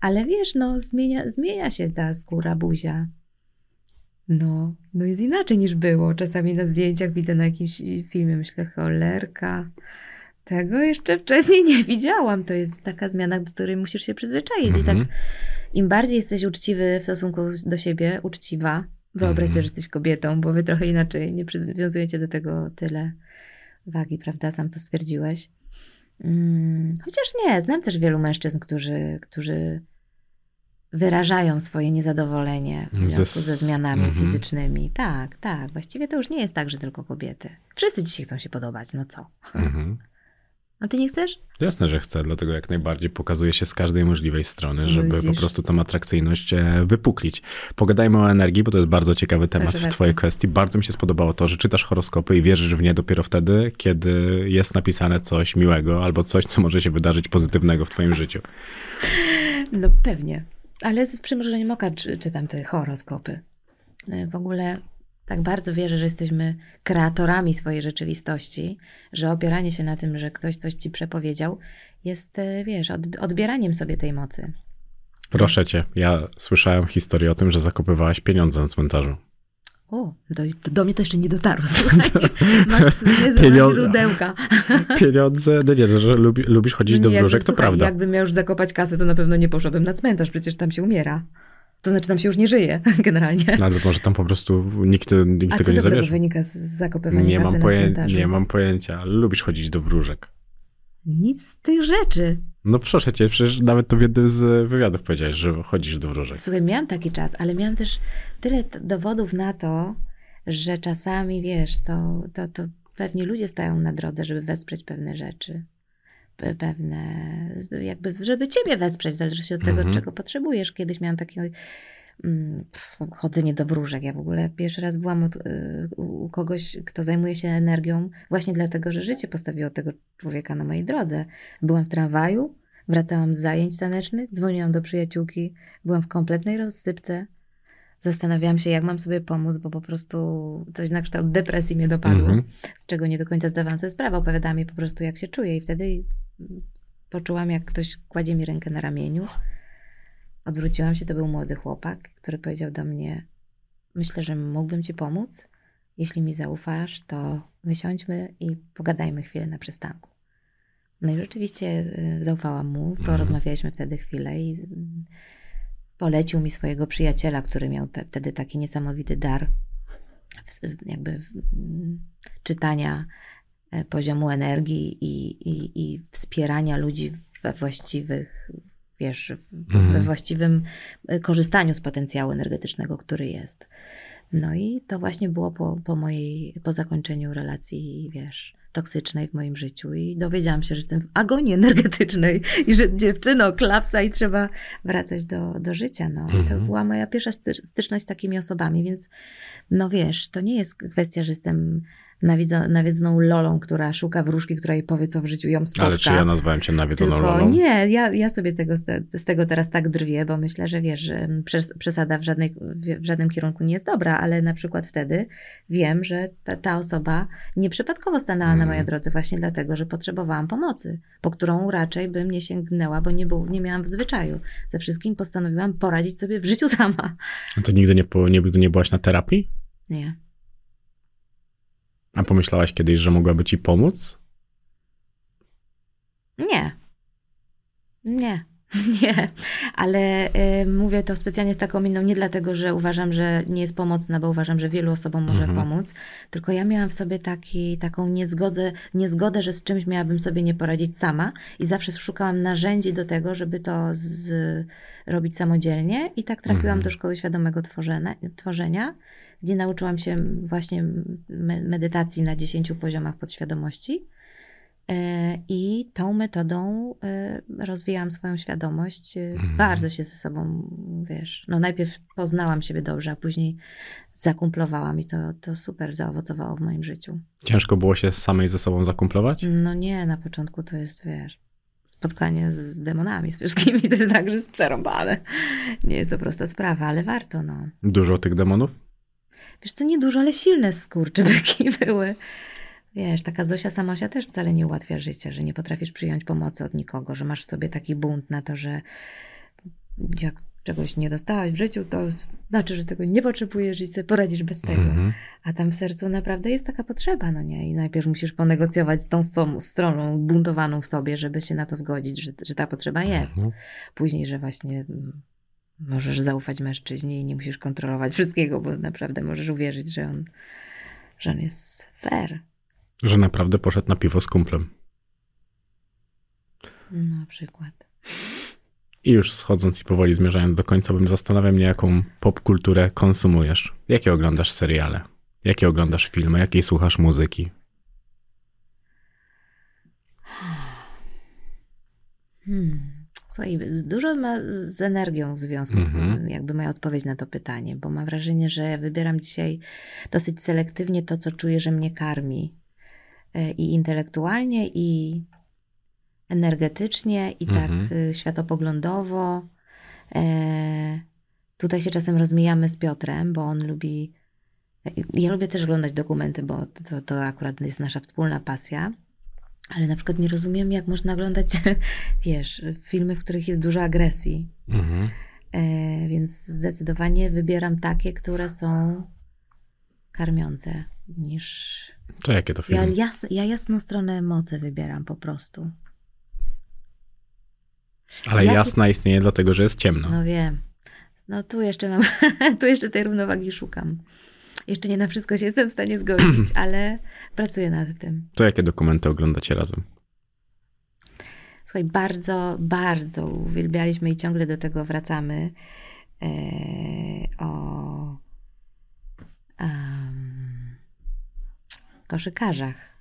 ale wiesz, no zmienia, zmienia się ta skóra, buzia. No, no jest inaczej niż było. Czasami na zdjęciach widzę na jakimś filmie, myślę, cholerka, tego jeszcze wcześniej nie widziałam. To jest taka zmiana, do której musisz się przyzwyczaić. I Mhm. tak im bardziej jesteś uczciwy w stosunku do siebie, uczciwa, wyobraź sobie, Mhm. że jesteś kobietą, bo wy trochę inaczej nie przywiązujecie do tego tyle wagi, prawda? Sam to stwierdziłeś. Mm, chociaż nie, znam też wielu mężczyzn, którzy, którzy wyrażają swoje niezadowolenie w związku ze zmianami mhm. fizycznymi. Tak, tak. Właściwie to już nie jest tak, że tylko kobiety. Wszyscy dzisiaj chcą się podobać, no co? Mhm. A ty nie chcesz? Jasne, że chcę, dlatego jak najbardziej pokazuje się z każdej możliwej strony, No żeby po widzisz. prostu tą atrakcyjność e, wypuklić. Pogadajmy o energii, bo to jest bardzo ciekawy temat Proszę w bardzo. twojej kwestii. Bardzo mi się spodobało to, że czytasz horoskopy i wierzysz w nie dopiero wtedy, kiedy jest napisane coś miłego albo coś, co może się wydarzyć pozytywnego w twoim życiu. No pewnie. Ale z przymrużeniem oka czy, czytam te horoskopy. Y, W ogóle tak bardzo wierzę, że jesteśmy kreatorami swojej rzeczywistości, że opieranie się na tym, że ktoś coś ci przepowiedział, jest, y, wiesz, odb- odbieraniem sobie tej mocy. Proszę cię, ja słyszałem historię o tym, że zakopywałaś pieniądze na cmentarzu. O, do, do mnie to jeszcze nie dotarło, słuchaj. Masz niezłe źródełka. Pieniądze, no nie, że lubi, lubisz chodzić do No Nie, wróżek, jakbym- to słuchaj, prawda. Jakbym miał już zakopać kasę, to na pewno nie poszłabym na cmentarz, przecież tam się umiera. To znaczy, tam się już nie żyje, generalnie. No, ale może tam po prostu nikt, nikt A tego co nie zabierze. wynika z zakopywania Nie mam, cmentarzu? nie mam pojęcia, ale lubisz chodzić do wróżek. Nic z tych rzeczy. No proszę cię, przecież nawet to w jednym z wywiadów powiedziałeś, że chodzisz do wróżek. Słuchaj, miałam taki czas, ale miałam też tyle dowodów na to, że czasami, wiesz, to, to, to pewnie ludzie stają na drodze, żeby wesprzeć pewne rzeczy. Pe- Pewne, jakby, żeby ciebie wesprzeć, zależy od tego, Mhm. czego potrzebujesz. Kiedyś miałam takie mm, pff, chodzenie do wróżek. Ja w ogóle pierwszy raz byłam od, y, u kogoś, kto zajmuje się energią, właśnie dlatego, że życie postawiło tego człowieka na mojej drodze. Byłam w tramwaju, wracałam z zajęć tanecznych, dzwoniłam do przyjaciółki, byłam w kompletnej rozsypce. Zastanawiałam się, jak mam sobie pomóc, bo po prostu coś na kształt depresji mnie dopadło, Mhm. z czego nie do końca zdawałam sobie sprawę. Opowiadałam jej po prostu, jak się czuję, i wtedy poczułam, jak ktoś kładzie mi rękę na ramieniu. Odwróciłam się, to był młody chłopak, który powiedział do mnie: Myślę, że mógłbym ci pomóc. Jeśli mi zaufasz, to wysiądźmy i pogadajmy chwilę na przystanku. No i rzeczywiście y, zaufałam mu, Mhm. porozmawialiśmy wtedy chwilę i y, polecił mi swojego przyjaciela, który miał te, wtedy taki niesamowity dar w- jakby mm, czytania poziomu energii i, i, i wspierania ludzi we właściwych, wiesz, Mhm. we właściwym e, korzystaniu z potencjału energetycznego, który jest. No i to właśnie było po, po mojej, po zakończeniu relacji, wiesz, toksycznej w moim życiu i dowiedziałam się, że jestem w agonii energetycznej i że dziewczyno, klapsa i trzeba wracać do, do życia, no. I to Mhm. była moja pierwsza sty- styczność z takimi osobami, więc no wiesz, to nie jest kwestia, że jestem nawiedzoną lolą, która szuka wróżki, która jej powie, co w życiu ją spotka. Ale czy ja nazwałem cię nawiedzoną Tylko lolą? nie, ja, ja sobie tego, z, te- z tego teraz tak drwię, bo myślę, że wiesz, że przes- przesada w, żadnej, w- żadnym kierunku nie jest dobra, ale na przykład wtedy wiem, że ta, ta osoba nieprzypadkowo stanęła na Mhm. mojej drodze właśnie dlatego, że potrzebowałam pomocy, po którą raczej bym nie sięgnęła, bo nie, był, nie miałam w zwyczaju. Ze wszystkim postanowiłam poradzić sobie w życiu sama. A To nigdy nie, nigdy nie byłaś na terapii? Nie. A pomyślałaś kiedyś, że mogłaby ci pomóc? Nie. Nie. Nie, ale y, mówię to specjalnie z taką miną, nie dlatego, że uważam, że nie jest pomocna, bo uważam, że wielu osobom może Mhm. pomóc, tylko ja miałam w sobie taki, taką niezgodę, niezgodę, że z czymś miałabym sobie nie poradzić sama i zawsze szukałam narzędzi do tego, żeby to z, robić samodzielnie i tak trafiłam Mhm. do Szkoły Świadomego Tworzenia, Tworzenia, gdzie nauczyłam się właśnie me- medytacji na 10 poziomach podświadomości. E, I tą metodą e, rozwijałam swoją świadomość. E, Mhm. Bardzo się ze sobą, wiesz, no najpierw poznałam siebie dobrze, a później zakumplowałam i to, to super zaowocowało w moim życiu. Ciężko było się samej ze sobą zakumplować? No nie, na początku to jest, wiesz, spotkanie z, z demonami, z wszystkimi, to jest tak, że jest przerąbane. Nie jest to prosta sprawa, ale warto, no. Dużo tych demonów? Wiesz co, niedużo, ale silne skurczybyki były. Wiesz, taka Zosia Samosia też wcale nie ułatwia życia, że nie potrafisz przyjąć pomocy od nikogo, że masz w sobie taki bunt na to, że jak czegoś nie dostałaś w życiu, to znaczy, że tego nie potrzebujesz i sobie poradzisz bez tego. Mhm. A tam w sercu naprawdę jest taka potrzeba, no nie? I najpierw musisz ponegocjować z tą stroną buntowaną w sobie, żeby się na to zgodzić, że, że ta potrzeba jest. Mhm. Później, że właśnie mm, możesz zaufać mężczyźnie i nie musisz kontrolować wszystkiego, bo naprawdę możesz uwierzyć, że on, że on jest fair. Że naprawdę poszedł na piwo z kumplem. No, na przykład. I już schodząc i powoli zmierzając do końca, bym zastanawiał mnie, jaką popkulturę konsumujesz. Jakie oglądasz seriale? Jakie oglądasz filmy? Jakiej słuchasz muzyki? Hmm. Słuchaj, dużo ma z energią w związku, Mhm. jakby moja odpowiedź na to pytanie, bo mam wrażenie, że wybieram dzisiaj dosyć selektywnie to, co czuję, że mnie karmi. E, I intelektualnie, i energetycznie, i tak Mhm. y, światopoglądowo. E, tutaj się czasem rozmijamy z Piotrem, bo on lubi. Ja lubię też oglądać dokumenty, bo to, to akurat jest nasza wspólna pasja. Ale na przykład nie rozumiem, jak można oglądać, wiesz, filmy, w których jest dużo agresji. Mhm. E, więc zdecydowanie wybieram takie, które są karmiące, niż. To jakie to Ja, filmy? jas, ja jasną stronę mocy wybieram po prostu. Ale jakie- jasna istnieje dlatego, że jest ciemno. No wiem. No tu jeszcze mam, tu jeszcze tej równowagi szukam. Jeszcze nie na wszystko się jestem w stanie zgodzić, ale pracuję nad tym. To jakie dokumenty oglądacie razem? Słuchaj, bardzo, bardzo uwielbialiśmy i ciągle do tego wracamy. E, o em, koszykarzach.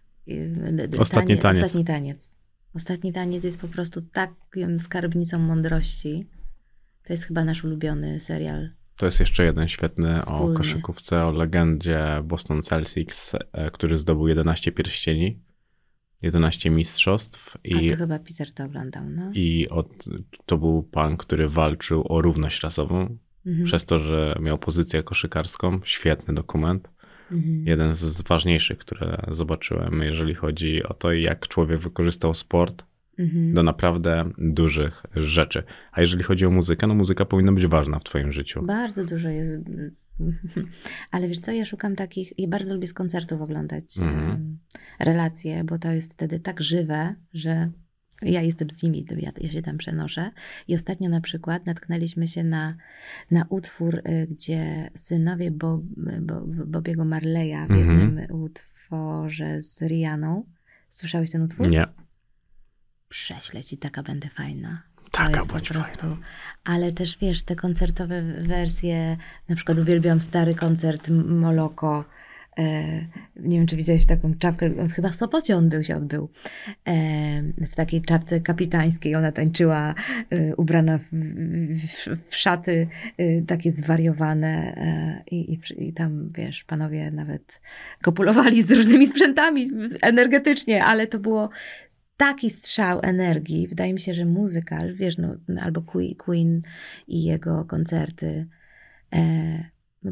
Ostatni taniec. Ostatni taniec. Ostatni taniec jest po prostu taką skarbnicą mądrości. To jest chyba nasz ulubiony serial. To jest jeszcze jeden świetny o Wspólny. koszykówce, o legendzie Boston Celtics, e, który zdobył 11 pierścieni, 11 mistrzostw A i, to chyba Peter to oglądał, no. i od, to był pan, który walczył o równość rasową, Mhm, przez to, że miał pozycję koszykarską. Świetny dokument. mhm. Jeden z ważniejszych, które zobaczyłem, jeżeli chodzi o to, jak człowiek wykorzystał sport Mhm. do naprawdę dużych rzeczy. A jeżeli chodzi o muzykę, no muzyka powinna być ważna w twoim życiu. Bardzo dużo jest. Ale wiesz co, ja szukam takich, ja bardzo lubię z koncertów oglądać Mhm. relacje, bo to jest wtedy tak żywe, że ja jestem z nimi, ja, ja się tam przenoszę. I ostatnio na przykład natknęliśmy się na, na utwór, y, gdzie synowie Bob, Bo, Bobiego Marleya w Mhm. jednym utworze z Rianą. Słyszałeś ten utwór? Nie, Prześlę ci, taka będę fajna. Taka bądź prostu. fajna. Ale też wiesz, te koncertowe wersje, na przykład uwielbiam stary koncert Moloko. E, nie wiem, czy widziałeś taką czapkę, chyba w Sopocie on był, się odbył. E, w takiej czapce kapitańskiej ona tańczyła, e, ubrana w, w, w szaty takie zwariowane i, i, i tam, wiesz, panowie nawet kopulowali z różnymi sprzętami energetycznie, ale to było taki strzał energii. Wydaje mi się, że muzyka, wiesz, no, albo Que- Queen i jego koncerty, e, no,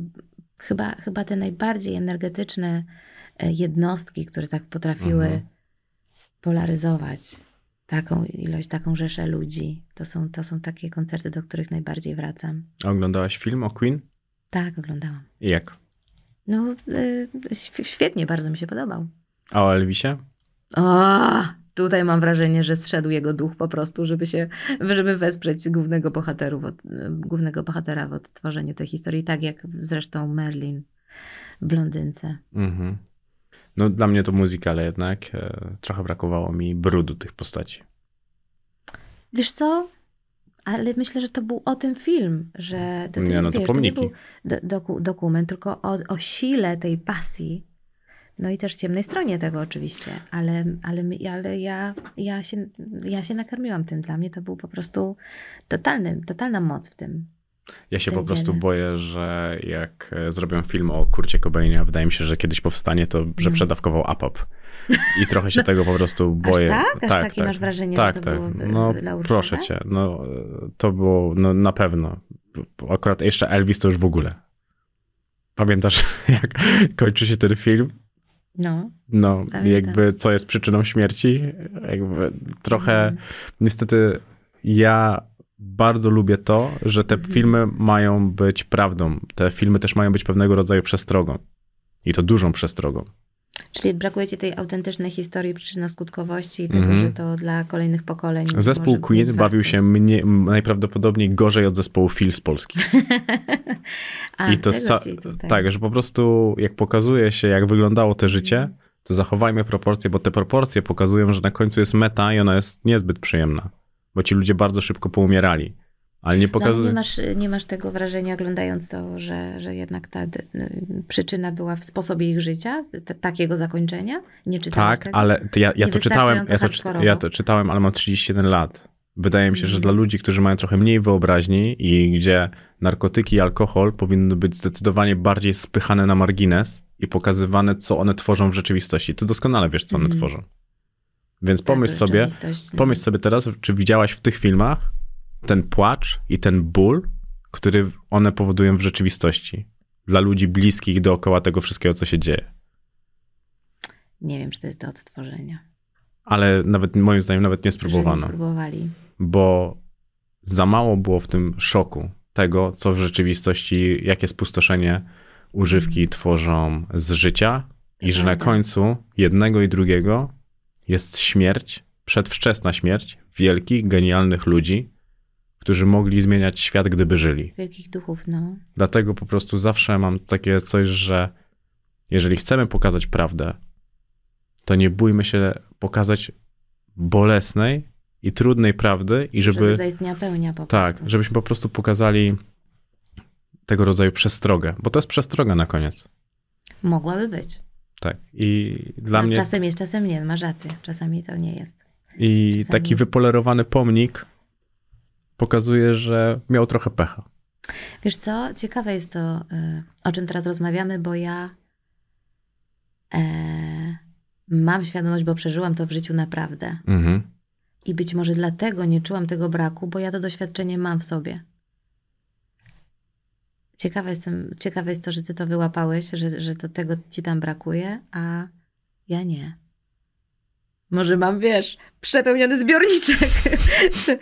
chyba, chyba te najbardziej energetyczne e, jednostki, które tak potrafiły Mhm. polaryzować taką ilość, taką rzeszę ludzi, to są, to są takie koncerty, do których najbardziej wracam. A Oglądałaś film o Queen? Tak, oglądałam. I jak? No, św- świetnie, bardzo mi się podobał. A o Elvisie? O, Tutaj mam wrażenie, że zszedł jego duch po prostu, żeby się, żeby wesprzeć głównego, bohaterów, od, głównego bohatera w odtworzeniu tej historii, tak jak zresztą Merlin w Blondynce. Mhm. No dla mnie to muzyka, ale jednak e, trochę brakowało mi brudu tych postaci. Wiesz co? Ale myślę, że to był o tym film, że to, Nie, no to wiesz, to nie pomniki. był do, doku, dokument, tylko o, o sile tej pasji. No i też ciemnej stronie tego oczywiście, ale, ale, ale ja, ja, się, ja się nakarmiłam tym. Dla mnie to był po prostu totalny, totalna moc w tym. Ja się po prostu dziele. boję, że jak e, zrobią film o Kurcie Cobainie, a wydaje mi się, że kiedyś powstanie, to że Mm. przedawkował APAP. I trochę się tego po prostu boję. tak? Aż takie masz wrażenie, że tak, to tak. było No proszę cię, no to było no, na pewno. Akurat jeszcze Elvis to już w ogóle. Pamiętasz, jak kończy się ten film? No, No, Pamiętam. jakby co jest przyczyną śmierci? Jakby trochę, Mhm. niestety ja bardzo lubię to, że te Mhm. filmy mają być prawdą. Te filmy też mają być pewnego rodzaju przestrogą. I to dużą przestrogą. Czyli brakuje ci tej autentycznej historii przyczyno-skutkowości i tego, Mhm. że to dla kolejnych pokoleń. Zespół Queen bawił się mnie, najprawdopodobniej gorzej od zespołu Phil z Polski. A, I to tak, że po prostu jak pokazuje się, jak wyglądało te życie, to zachowajmy proporcje, bo te proporcje pokazują, że na końcu jest meta i ona jest niezbyt przyjemna. Bo ci ludzie bardzo szybko poumierali. Ale nie No, pokazuje. nie, masz, nie masz tego wrażenia, oglądając to, że, że jednak ta przyczyna była w sposobie ich życia, takiego zakończenia? Nie czytałeś Tak, tego? ale to ja, ja to czytałem, ja to, hardkorowo. ja to czytałem, ale mam 31 lat. Wydaje mi się, że Mhm. dla ludzi, którzy mają trochę mniej wyobraźni i gdzie narkotyki i alkohol powinny być zdecydowanie bardziej spychane na margines i pokazywane, co one tworzą w rzeczywistości. Ty doskonale wiesz, co one Mhm. tworzą. Więc Tak, pomyśl sobie, rzeczywistość, no. pomyśl sobie teraz, czy widziałaś w tych filmach ten płacz i ten ból, który one powodują w rzeczywistości dla ludzi bliskich dookoła tego wszystkiego, co się dzieje. Nie wiem, czy to jest do odtworzenia. Ale nawet moim zdaniem nawet nie spróbowano. nie spróbowali. bo za mało było w tym szoku tego, co w rzeczywistości, jakie spustoszenie używki tworzą z życia i że na Prawda. końcu jednego i drugiego jest śmierć, przedwczesna śmierć wielkich, genialnych ludzi, którzy mogli zmieniać świat, gdyby żyli. Wielkich duchów, no. Dlatego po prostu zawsze mam takie coś, że jeżeli chcemy pokazać prawdę, to nie bójmy się pokazać bolesnej i trudnej prawdy i żeby, Żeby zaistniała pełnia po tak, prostu. żebyśmy po prostu pokazali tego rodzaju przestrogę, bo to jest przestroga na koniec. Mogłaby być. Tak. I dla No, mnie Czasem jest, czasem nie, masz rację. Czasami to nie jest. i czasami taki jest. wypolerowany pomnik pokazuje, że miał trochę pecha. Wiesz co, ciekawe jest to, y, o czym teraz rozmawiamy, bo ja e, mam świadomość, bo przeżyłam to w życiu naprawdę. Mhm. I być może dlatego nie czułam tego braku, bo ja to doświadczenie mam w sobie. Ciekawe, jestem, ciekawe jest to, że ty to wyłapałeś, że, że to tego ci tam brakuje, a ja nie. Może mam, wiesz, przepełniony zbiorniczek.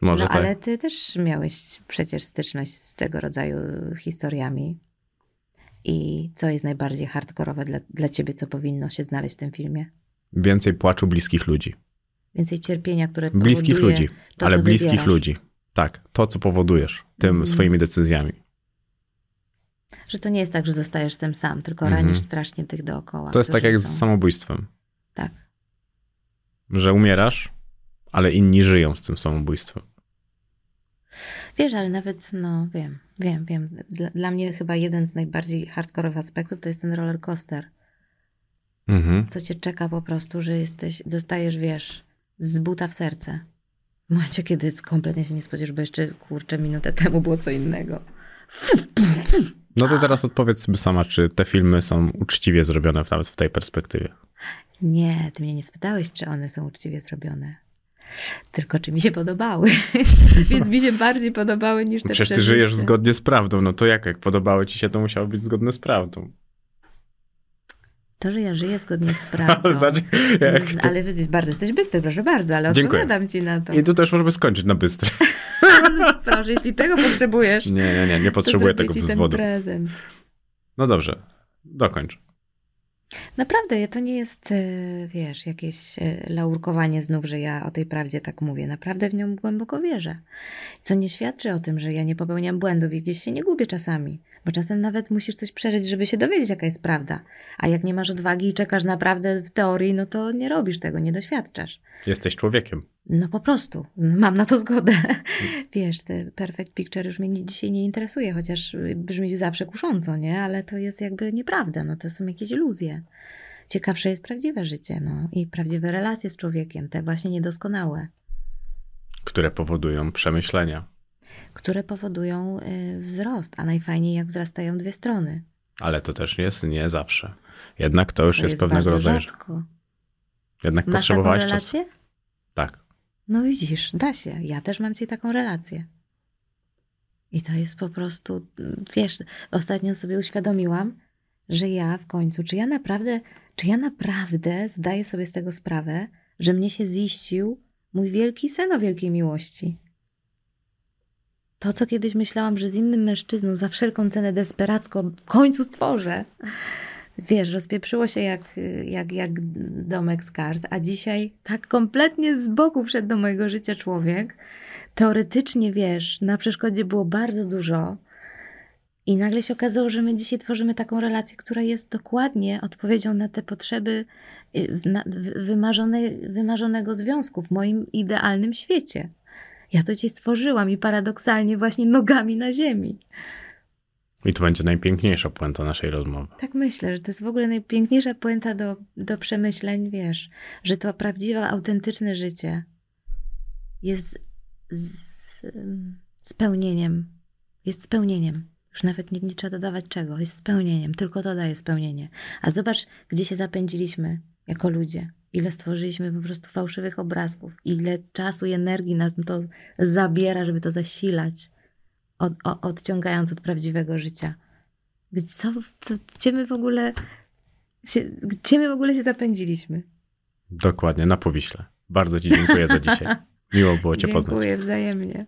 Może no, tak. ale ty też miałeś przecież styczność z tego rodzaju historiami. I co jest najbardziej hardkorowe dla, dla ciebie, co powinno się znaleźć w tym filmie? Więcej płaczu bliskich ludzi. Więcej cierpienia, które Bliskich ludzi, to, ale bliskich wybierasz. ludzi. Tak, to co powodujesz tym Mhm. swoimi decyzjami. Że to nie jest tak, że zostajesz tym sam, tylko Mhm. ranisz strasznie tych dookoła. To jest tak jak są- z samobójstwem, Tak. że umierasz, ale inni żyją z tym samobójstwem. Wiesz, ale nawet, no wiem, wiem, wiem. Dla, dla mnie chyba jeden z najbardziej hardkorowych aspektów to jest ten roller coaster. Mhm. Co cię czeka po prostu, że jesteś, dostajesz, wiesz, z buta w serce. W momencie, kiedy kompletnie się nie spodziewasz, bo jeszcze, kurczę, minutę temu było co innego. No to teraz odpowiedz sobie sama, czy te filmy są uczciwie zrobione nawet w tej perspektywie. Nie, ty mnie nie spytałeś, czy one są uczciwie zrobione. Tylko czy mi się podobały. Więc mi się bardziej podobały niż te Przecież ty przeżycia. żyjesz zgodnie z prawdą, no to jak, jak podobało ci się, to musiało być zgodne z prawdą. To, że ja żyję zgodnie z prawdą. Jak Mm, to... Ale bardzo jesteś bystry, proszę bardzo, ale Dziękuję. odpowiadam ci na to. I tu też możemy skończyć na bystro. Proszę, jeśli tego potrzebujesz, Nie, nie, nie, nie potrzebuję tego wzwodu. ten prezent. No dobrze, dokończ. Naprawdę, to nie jest, e, wiesz, jakieś e, laurkowanie znów, że ja o tej prawdzie tak mówię. Naprawdę w nią głęboko wierzę. Co nie świadczy o tym, że ja nie popełniam błędów i gdzieś się nie gubię czasami. Bo czasem nawet musisz coś przeżyć, żeby się dowiedzieć, jaka jest prawda. A jak nie masz odwagi i czekasz naprawdę w teorii, no to nie robisz tego, nie doświadczasz. Jesteś człowiekiem. No po prostu, mam na to zgodę. Wiesz, te perfect picture już mnie dzisiaj nie interesuje, chociaż brzmi zawsze kusząco, nie? Ale to jest jakby nieprawda, no to są jakieś iluzje. Ciekawsze jest prawdziwe życie, no i prawdziwe relacje z człowiekiem, te właśnie niedoskonałe. Które powodują przemyślenia. Które powodują y, wzrost, a najfajniej jak wzrastają dwie strony. Ale to też jest nie zawsze. Jednak to już To jest, jest pewnego rodzaju. rzadko. Jednak Masz potrzebowałeś czasu. relację? No widzisz, da się. Ja też mam ci taką relację. I to jest po prostu, wiesz, ostatnio sobie uświadomiłam, że ja w końcu, czy ja naprawdę, czy ja naprawdę zdaję sobie z tego sprawę, że mnie się ziścił mój wielki sen o wielkiej miłości. To, co kiedyś myślałam, że z innym mężczyzną za wszelką cenę desperacko w końcu stworzę. Wiesz, rozpieprzyło się jak, jak, jak domek z kart, a dzisiaj tak kompletnie z boku wszedł do mojego życia człowiek. Teoretycznie, wiesz, na przeszkodzie było bardzo dużo. I nagle się okazało, że my dzisiaj tworzymy taką relację, która jest dokładnie odpowiedzią na te potrzeby y, wymarzone, wymarzonego związku w moim idealnym świecie. Ja to dzisiaj stworzyłam i paradoksalnie właśnie nogami na ziemi. I to będzie najpiękniejsza puenta naszej rozmowy. Tak myślę, że to jest w ogóle najpiękniejsza puenta do, do przemyśleń, wiesz, że to prawdziwe, autentyczne życie jest z, spełnieniem. Jest spełnieniem. Już nawet nie, nie trzeba dodawać czego. Jest spełnieniem. Tylko to daje spełnienie. A zobacz, gdzie się zapędziliśmy jako ludzie. Ile stworzyliśmy po prostu fałszywych obrazków. Ile czasu i energii nas to zabiera, żeby to zasilać. Od, odciągając od prawdziwego życia. Gdzie- Co, co, gdzie my w ogóle się, gdzie my w ogóle się zapędziliśmy? Dokładnie, na Powiśle. Bardzo Ci dziękuję za dzisiaj. Miło było Cię poznać. Dziękuję wzajemnie.